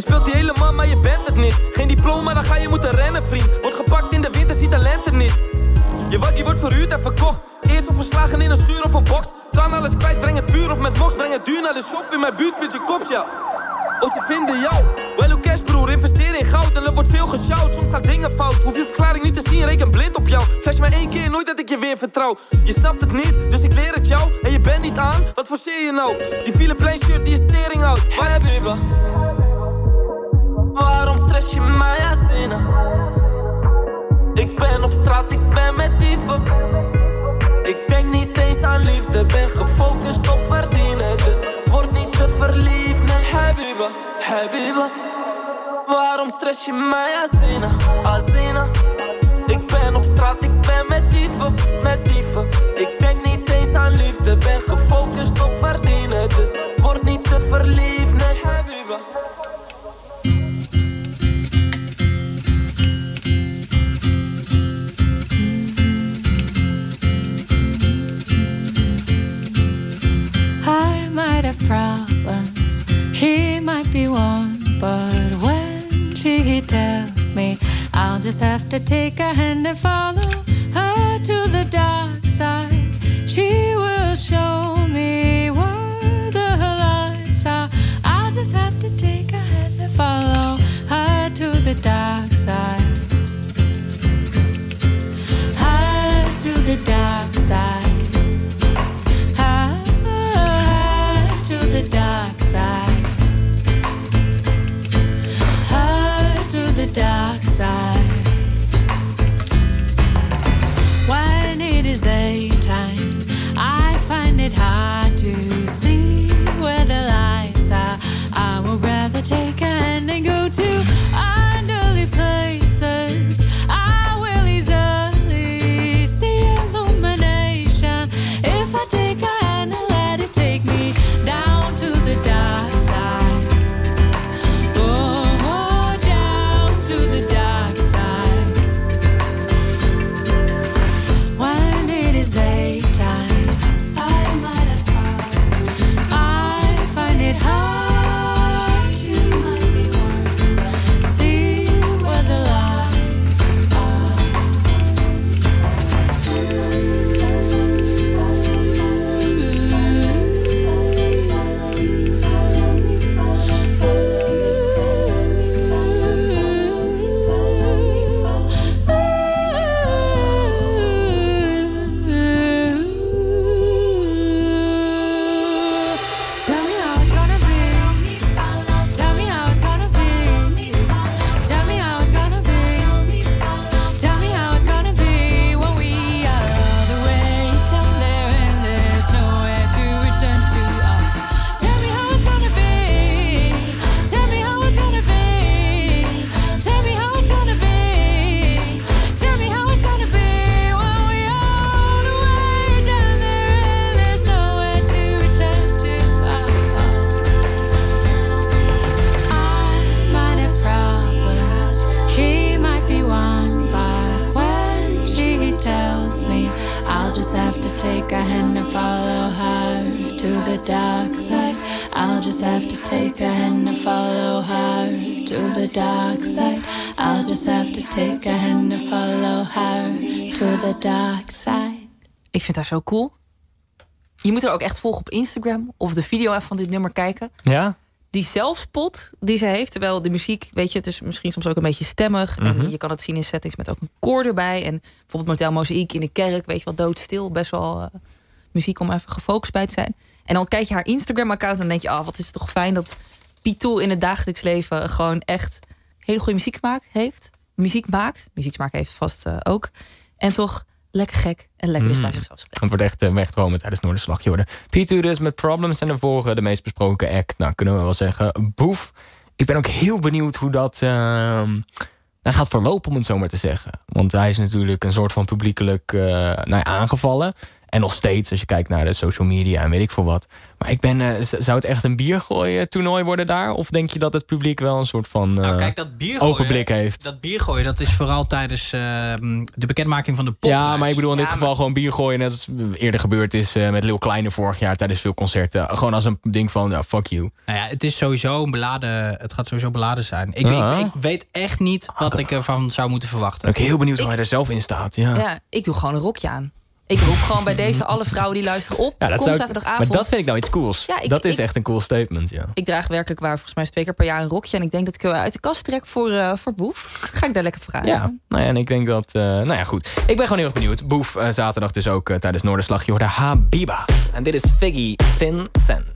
Je speelt die hele man, maar je bent het niet. Geen diploma, dan ga je moeten rennen, vriend. Wordt gepakt in de winter, ziet talenten niet. Je wakkie wordt verhuurd en verkocht. Eerst opgeslagen in een schuur of een box. Kan alles kwijt, breng het puur of met mox. Breng het duur naar de shop in mijn buurt, vind je kops, ja. Of ze vinden jou. Well, hoe cash, broer, investeer in goud en er wordt veel gesjouwd. Soms gaan dingen fout, hoef je verklaring niet te zien, reken blind op jou. Flash mij één keer, nooit dat ik je weer vertrouw. Je snapt het niet, dus ik leer het jou. En je bent niet aan, wat forceer je nou? Die file plain shirt, die is tering oud. Maar heb je Waarom stress je mij, Azina? Ik ben op straat, ik ben met dieven. Ik denk niet eens aan liefde, ben gefocust op verdienen. Dus word niet te verliefd, nee, Habiba, Habiba. Waarom stress je mij, Azina, Azina? Ik ben op straat, ik ben met dieven, met dieven. Ik denk niet eens aan liefde, ben gefocust op verdienen. Dus word niet te verliefd, nee, Habiba. Problems, she might be one, but when she tells me, I'll just have to take her hand and follow her to the dark side. She will show me where the lights are. I'll just have to take her hand and follow her to the dark side. Her to the dark side. Her to the dark side. When it is daytime, I find it hard to see where the lights are. I would rather take a hand and go to the dark side. I'll just have to take her hand and follow her to the dark side. Ik vind haar zo cool. Je moet haar ook echt volgen op Instagram of de video van dit nummer kijken. Ja? Die zelfspot die ze heeft, terwijl de muziek, weet je, het is misschien soms ook een beetje stemmig. Mhm. En je kan het zien in settings met ook een koor erbij. En bijvoorbeeld Motel Mozaïek in de kerk, weet je wel, doodstil. Best wel eh, muziek om even gefocust bij te zijn. En dan kijk je haar Instagram-account en dan denk je, ah, wat is het toch fijn dat Pitou in het dagelijks leven gewoon echt hele goede muziek maakt, heeft. Muziek maakt, muzieksmaak heeft vast eh, ook. En toch lekker gek en lekker dicht bij Mm. zichzelf. Het wordt echt uh, wegdromen tijdens Noorderslag. Hoorde P2 dus met Problems. En daarvoor eh, de meest besproken act. Nou, kunnen we wel zeggen, Boef. Ik ben ook heel benieuwd hoe dat ehm, nou, gaat verlopen, om het zo maar te zeggen. Want hij is natuurlijk een soort van publiekelijk eh, nou ja, aangevallen. En nog steeds, als je kijkt naar de social media en weet ik veel wat. Maar ik ben, eh, zou het echt een biergooien toernooi worden daar? Of denk je dat het publiek wel een soort van Nou, eh, kijk, dat biergooien, open blik heeft? Dat biergooien, dat is vooral tijdens ehm, de bekendmaking van de pop. Ja, maar ik bedoel in dit geval gewoon bier gooien. Net als eerder gebeurd is eh, met Lil Kleine vorig jaar tijdens veel concerten. Gewoon als een ding van, ja, fuck you. Nou ja, het is sowieso een beladen. Het gaat sowieso beladen zijn. Ik, Ja. ik, ik weet echt niet wat ik ervan zou moeten verwachten. Ben ik heel benieuwd hoe hij er zelf in staat. Ja, Ja, ik doe gewoon een rokje aan. Ik roep gewoon bij deze alle vrouwen die luisteren op. Ja, dat Kom zou ik- zaterdagavond. maar dat vind ik nou iets cools. Ja, ik- dat is ik- echt een cool statement, ja. Ik draag werkelijk waar volgens mij twee keer per jaar een rokje. En ik denk dat ik eh, uit de kast trek voor, eh, voor Boef. Ga ik daar lekker voor aan. Ja, nou ja, en ik denk dat... eh, nou ja, goed. Ik ben gewoon heel erg benieuwd. Boef, zaterdag dus ook tijdens Noorderslag. Je hoorde Habiba. En dit is Figgy. Vincent,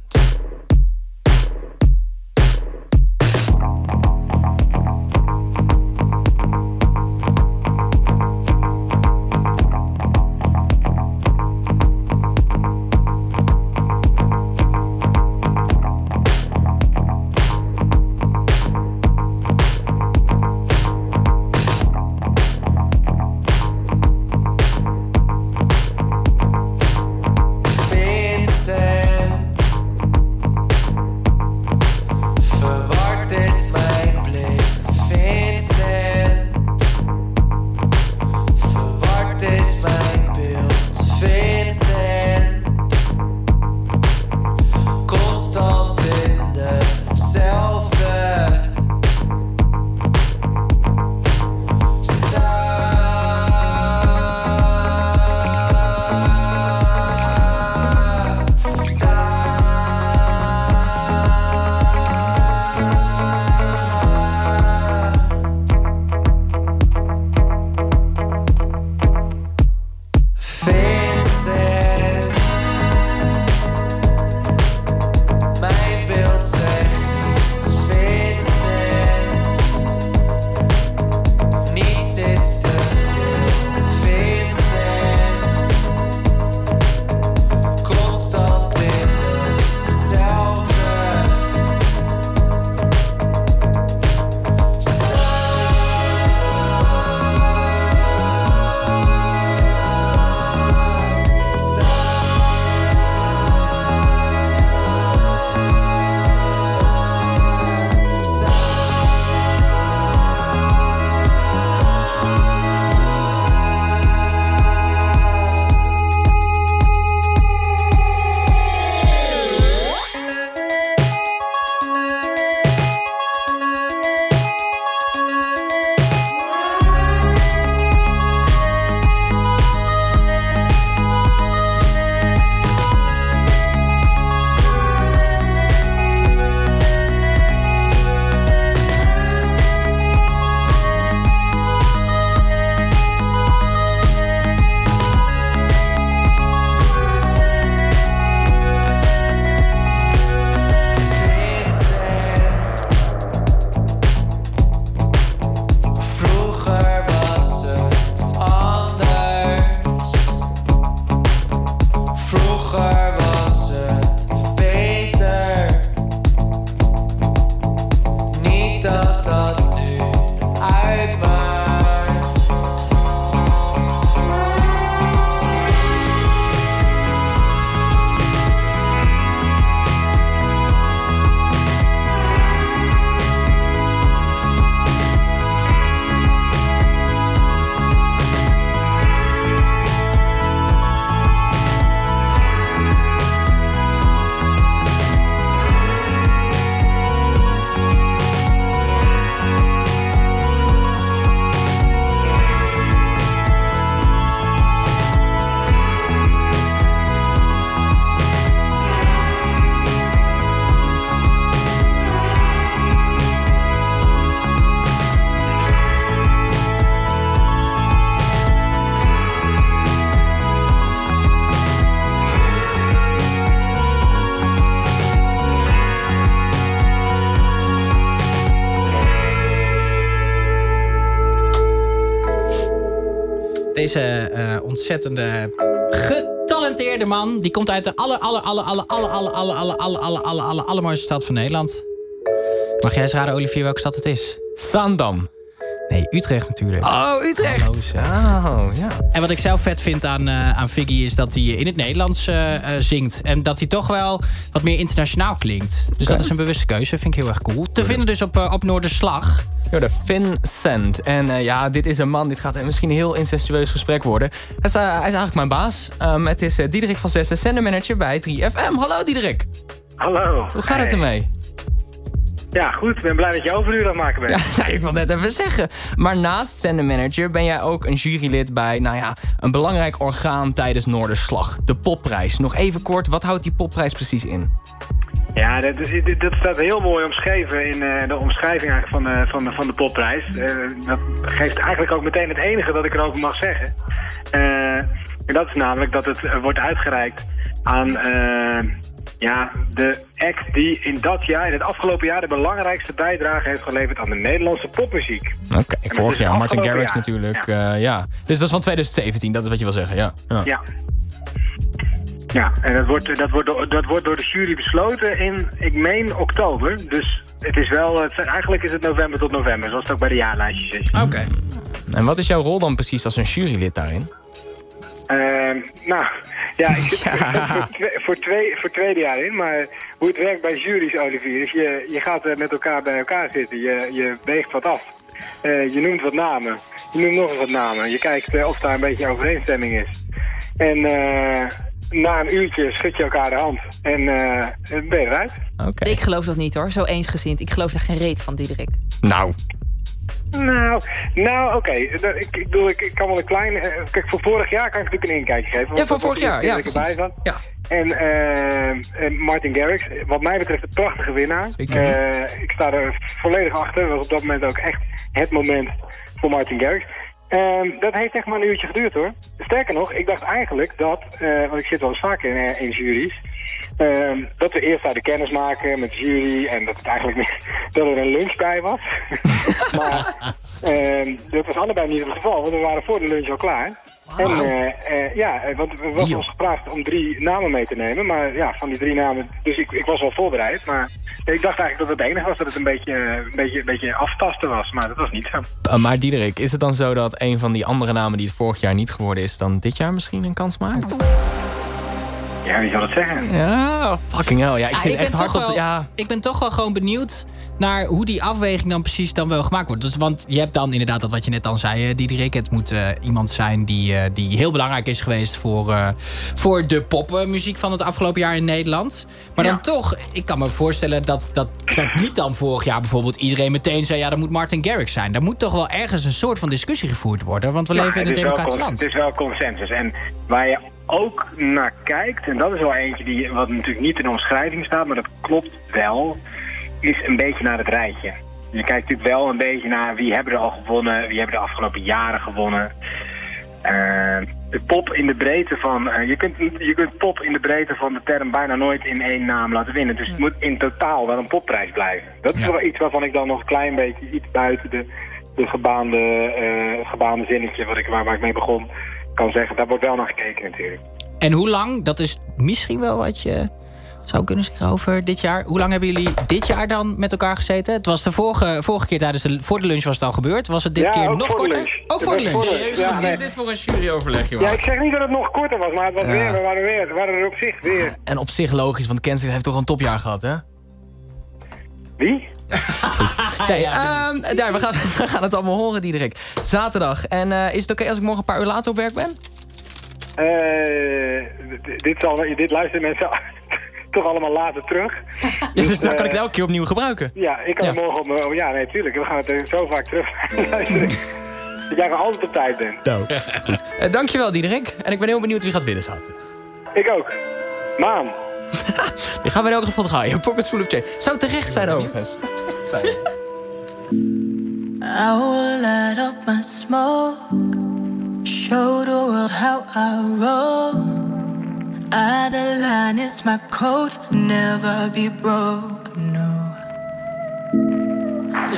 ontzettende getalenteerde man, die komt uit de aller, aller, aller, aller, aller, aller, aller, aller, aller, aller, aller, aller, allermooiste stad van Nederland. Mag jij eens raden, Olivier, welke stad het is? Zaandam. Nee, Utrecht natuurlijk. Oh, Utrecht. Oh, ja. En wat ik zelf vet vind aan, eh, aan Figgy is dat hij in het Nederlands eh, eh, zingt. En dat hij toch wel wat meer internationaal klinkt. Dus dat is een bewuste keuze. Vind ik heel erg cool. Te vinden dus op, eh, op Noorderslag. De Vincent. En eh, ja, dit is een man, dit gaat misschien een heel incestueus gesprek worden. Hij is, eh, hij is eigenlijk mijn baas. Ehm, het is eh, Diederik van Zessen, zendermanager bij 3FM. Hallo Diederik. Hallo. Hoe gaat het ermee? Ja, goed. Ik ben blij dat je overuren aan het maken bent. Ja, nou, ik wil net even zeggen. Maar naast zendermanager ben jij ook een jurylid bij, nou ja, een belangrijk orgaan tijdens Noorderslag. De popprijs. Nog even kort, wat houdt die popprijs precies in? Ja, dat, dat, dat staat heel mooi omschreven in eh, de omschrijving eigenlijk van, de van, de, van de popprijs. Eh, dat geeft eigenlijk ook meteen het enige dat ik erover mag zeggen. Eh, en dat is namelijk dat het eh, wordt uitgereikt aan eh, ja, de act die in dat jaar, in het afgelopen jaar, de belangrijkste bijdrage heeft geleverd aan de Nederlandse popmuziek. Oké, is vorig jaar. Martin Garrix natuurlijk. Ja. ja. Dus dat is van 2017, dat is wat je wil zeggen, ja. ja. Ja. Ja, en dat wordt, dat, wordt, door- dat wordt door de jury besloten in, ik meen, oktober. Dus het is wel, het zijn, eigenlijk is het november tot november, zoals het ook bij de jaarlijstjes is. Oké. En wat is jouw rol dan precies als een jurylid daarin? Ehm, nou, ja, ik zit voor, twee, voor, twee, voor tweede jaar in, maar hoe het werkt bij juries, Olivier, is je, je gaat met elkaar bij elkaar zitten, je, je weegt wat af. Eh, je noemt wat namen, je noemt nog eens wat namen, je kijkt eh, of daar een beetje overeenstemming is. En eh, na een uurtje schud je elkaar de hand en eh, ben je eruit. Ik geloof dat niet hoor, zo eensgezind. Ik geloof er geen reet van, Diederik. Nou. Nou, nou oké. Dat- Ik, ik bedoel, ik, ik kan wel een klein... eh, kijk, voor vorig jaar kan ik natuurlijk een inkijkje geven. want Ja, voor vorig jaar, ja, erbij zat. En eh, eh, Martin Garrix, wat mij betreft een prachtige winnaar. Eh, ik sta er volledig achter. Dat was op dat moment ook echt het moment voor Martin Garrix. Ehm, dat heeft echt maar een uurtje geduurd hoor. Sterker nog, ik dacht eigenlijk dat, eh, want ik zit wel eens in, eh, in juries, ehm, dat we eerst zouden kennis maken met de jury en dat het eigenlijk dat er een lunch bij was. maar ehm, dat was allebei niet het geval, want we waren voor de lunch al klaar. En eh, ja, want we was ons gevraagd om drie namen mee te nemen, maar ja, van die drie namen, dus ik, ik was wel voorbereid, maar ik dacht eigenlijk dat het enige was dat het een beetje, een beetje, een beetje aftasten was, maar dat was niet zo. Uh, maar Diederik, is het dan zo dat een van die andere namen die het vorig jaar niet geworden is, dan dit jaar misschien een kans maakt? Ja, wie zal het zeggen? Ja, fucking hell. Ja, ik Ja, zit ik ben echt hard op wel- Ja, Ik ben toch wel gewoon benieuwd naar hoe die afweging dan precies dan wel gemaakt wordt. Dus, want je hebt dan inderdaad dat wat je net dan zei, eh, Diederik. Het moet eh, iemand zijn die, eh, die heel belangrijk is geweest voor, eh, voor de popmuziek van het afgelopen jaar in Nederland. Maar dan toch, ik kan me voorstellen dat, dat, dat niet dan vorig jaar bijvoorbeeld iedereen meteen zei... ja, dat moet Martin Garrix zijn. Daar moet toch wel ergens een soort van discussie gevoerd worden. Want we Ja, leven in een democratisch land. Het is wel consensus. En waar je ook naar kijkt, en dat is wel eentje die wat natuurlijk niet in de omschrijving staat, maar dat klopt wel, is een beetje naar het rijtje. Je kijkt natuurlijk wel een beetje naar wie hebben er al gewonnen, wie hebben de afgelopen jaren gewonnen. Eh, de pop in de breedte van. eh, je, kunt, je kunt pop in de breedte van de term bijna nooit in één naam laten winnen. Dus het moet in totaal wel een popprijs blijven. Dat is wel iets waarvan ik dan nog een klein beetje iets buiten de, de gebaande, eh, gebaande zinnetje wat ik, waar, waar ik mee begon kan zeggen. Daar wordt wel naar gekeken natuurlijk. En hoe lang, dat is misschien wel wat je zou kunnen zeggen over dit jaar. Hoe lang hebben jullie dit jaar dan met elkaar gezeten? Het was de vorige, vorige keer tijdens de, voor de lunch was het al gebeurd. Was het dit Ja, keer nog korter? Ook voor de lunch. was voor de- ja, nee. voor een juryoverleg, Ja, ik zeg niet dat het nog korter was, maar het was Ja. weer, we waren weer, we waren er op zich weer. En op zich logisch, want Kensington heeft toch een topjaar gehad, hè? Wie? Nee, ehm, daar, we, gaan, we gaan het allemaal horen, Diederik. Zaterdag. En eh, is het oké als ik morgen een paar uur later op werk ben? Eh, dit, zal, dit luisteren mensen toch allemaal later terug. Ja, dus dan eh, kan ik het elke keer opnieuw gebruiken. Ja, ik kan Ja. het morgen op mijn... oh, Ja, nee, tuurlijk. We gaan het er zo vaak terug luisteren. dat jij gewoon altijd op tijd bent. Nou, goed. Eh, dankjewel, Diederik. En ik ben heel benieuwd wie gaat winnen zaterdag. Ik ook. Maan. Die gaan we in elk geval draaien. Pockets full of change. Zou terecht zijn overigens. I will light up my smoke, show the world how I roll. Adeline is my code, never be broke, no.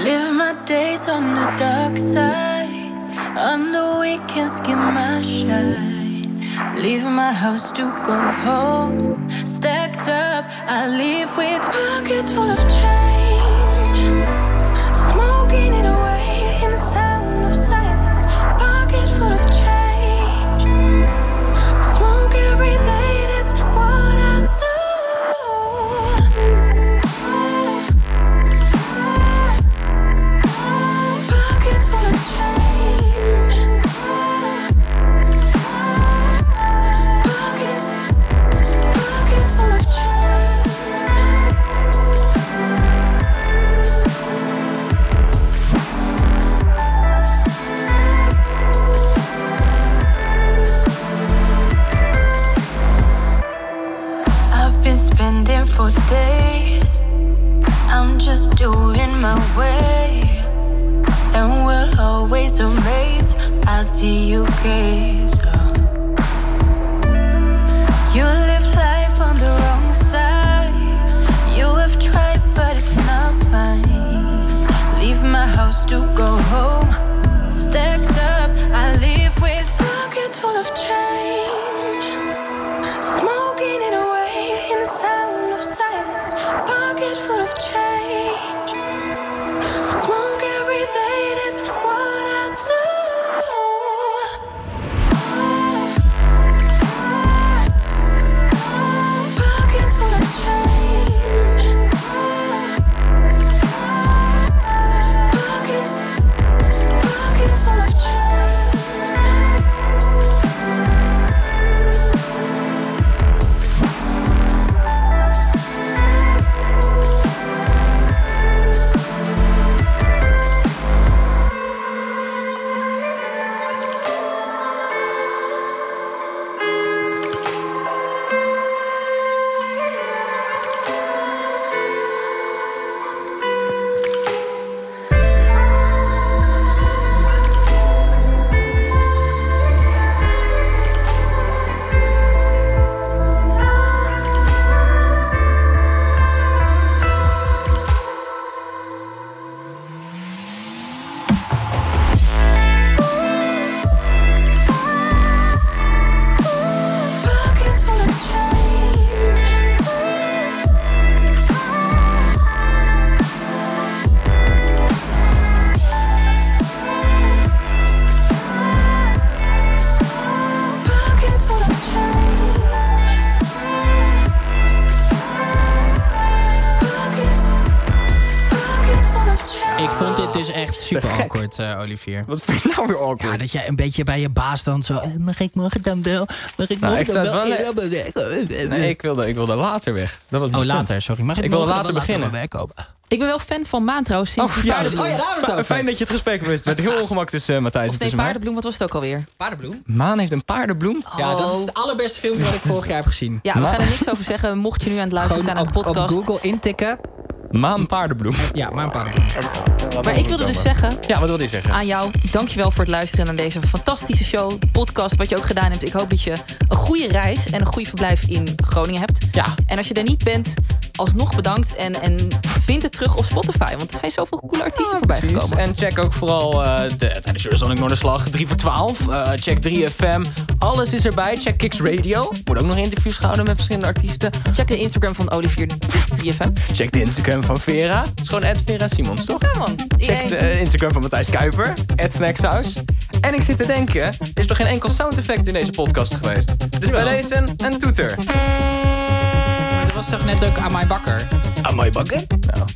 Live my days on the dark side, on the weekends get my shine. Leave my house to go home, stacked up. I leave with pockets full of change. Smoking Just doing my way, and will always amaze. I see you gaze. up. You live life on the wrong side. You have tried, but it's not mine. Leave my house to go home. Stacked up, I live with pockets full of change. Eh, Olivier. Wat vind je nou weer awkward? Ja, dat jij een beetje bij je baas dan zo... eh, Mag ik morgen dan wel? Mag ik Nou, morgen ik dan sta wel? wel- Nee, ik wilde, ik wilde later weg. Dat was Oh, punt. later, sorry. Mag ik ik wilde morgen later dan beginnen. wegkomen? Ik ben wel fan van Maan trouwens. Sinds Oh, die ja, paardenbloem. oh ja, daar. Fijn dat je het gesprek wist. Het werd heel ongemakkelijk tussen eh, Matthijs en tussen paardenbloem, wat was het ook alweer? Paardenbloem? Maan heeft een paardenbloem. Ja, dat is het allerbeste filmpje wat ik vorig jaar heb gezien. Ja, we gaan er niks over zeggen. Mocht je nu aan het luisteren zijn aan de op, op podcast. Google intikken. Maan paardenbloem. Ja, maan paardenbloem. Maar ik wilde dus zeggen Ja, wat wilde je zeggen? aan jou, dankjewel voor het luisteren naar deze fantastische show, podcast, wat je ook gedaan hebt. Ik hoop dat je een goede reis en een goede verblijf in Groningen hebt. Ja. En als je er niet bent, alsnog bedankt en, en vind het terug op Spotify. Want er zijn zoveel coole artiesten voorbij Precies. gekomen. En check ook vooral eh, de, tijdens Eurosonic Noorderslag 3 voor 12. Eh, check 3FM. Alles is erbij. Check Kicks Radio. Wordt ook nog interviews gehouden met verschillende artiesten. Check de Instagram van Olivier 3FM. Check de Instagram van Vera. Het is gewoon Vera Simons, toch? Ja man. Check de Instagram van Matthijs Kuiper. Snacksaus. En ik zit te denken, er is nog geen enkel sound effect in deze podcast geweest. Dus bij deze een toeter. Was toch net ook aan mijn bakker? Aan mijn bakker? Nou,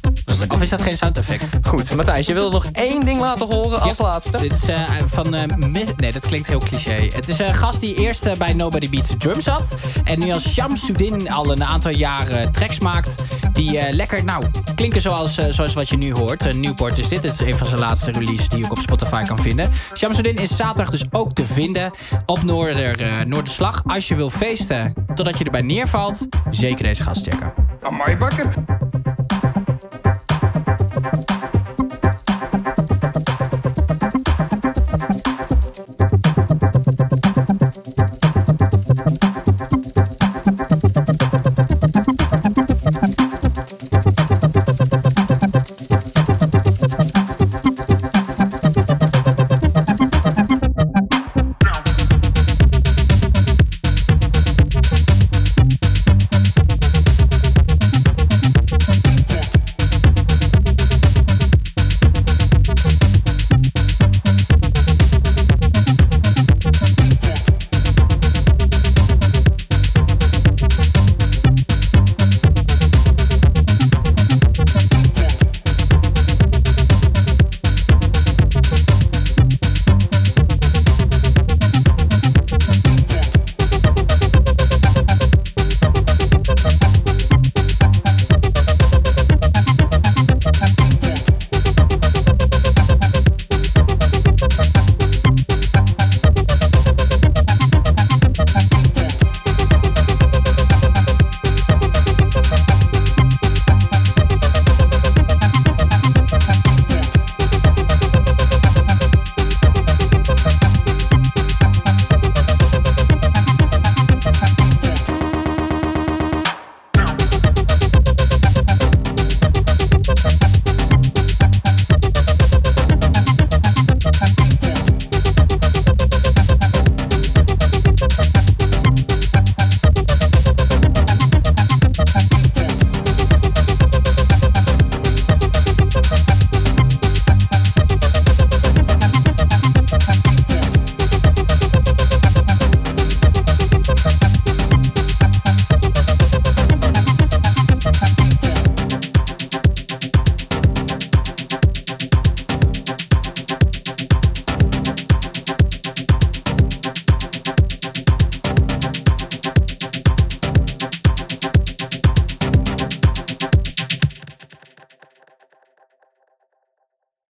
Of is dat geen sound effect? Goed, Matthijs, je wilde nog één ding laten horen als laatste. Dit is eh, van... eh, nee, dat klinkt heel cliché. Het is een gast die eerst eh, bij Nobody Beats the Drum zat. En nu als Shamsuddin al een aantal jaren tracks maakt. Die eh, lekker, nou, klinken zoals, eh, zoals wat je nu hoort. Uh, Newport is dit. Het is een van zijn laatste releases die je ook op Spotify kan vinden. Shamsuddin is zaterdag dus ook te vinden op Noorder, eh, Noorderslag. Als je wil feesten totdat je erbij neervalt, zeker deze gast checken. Amai bakker.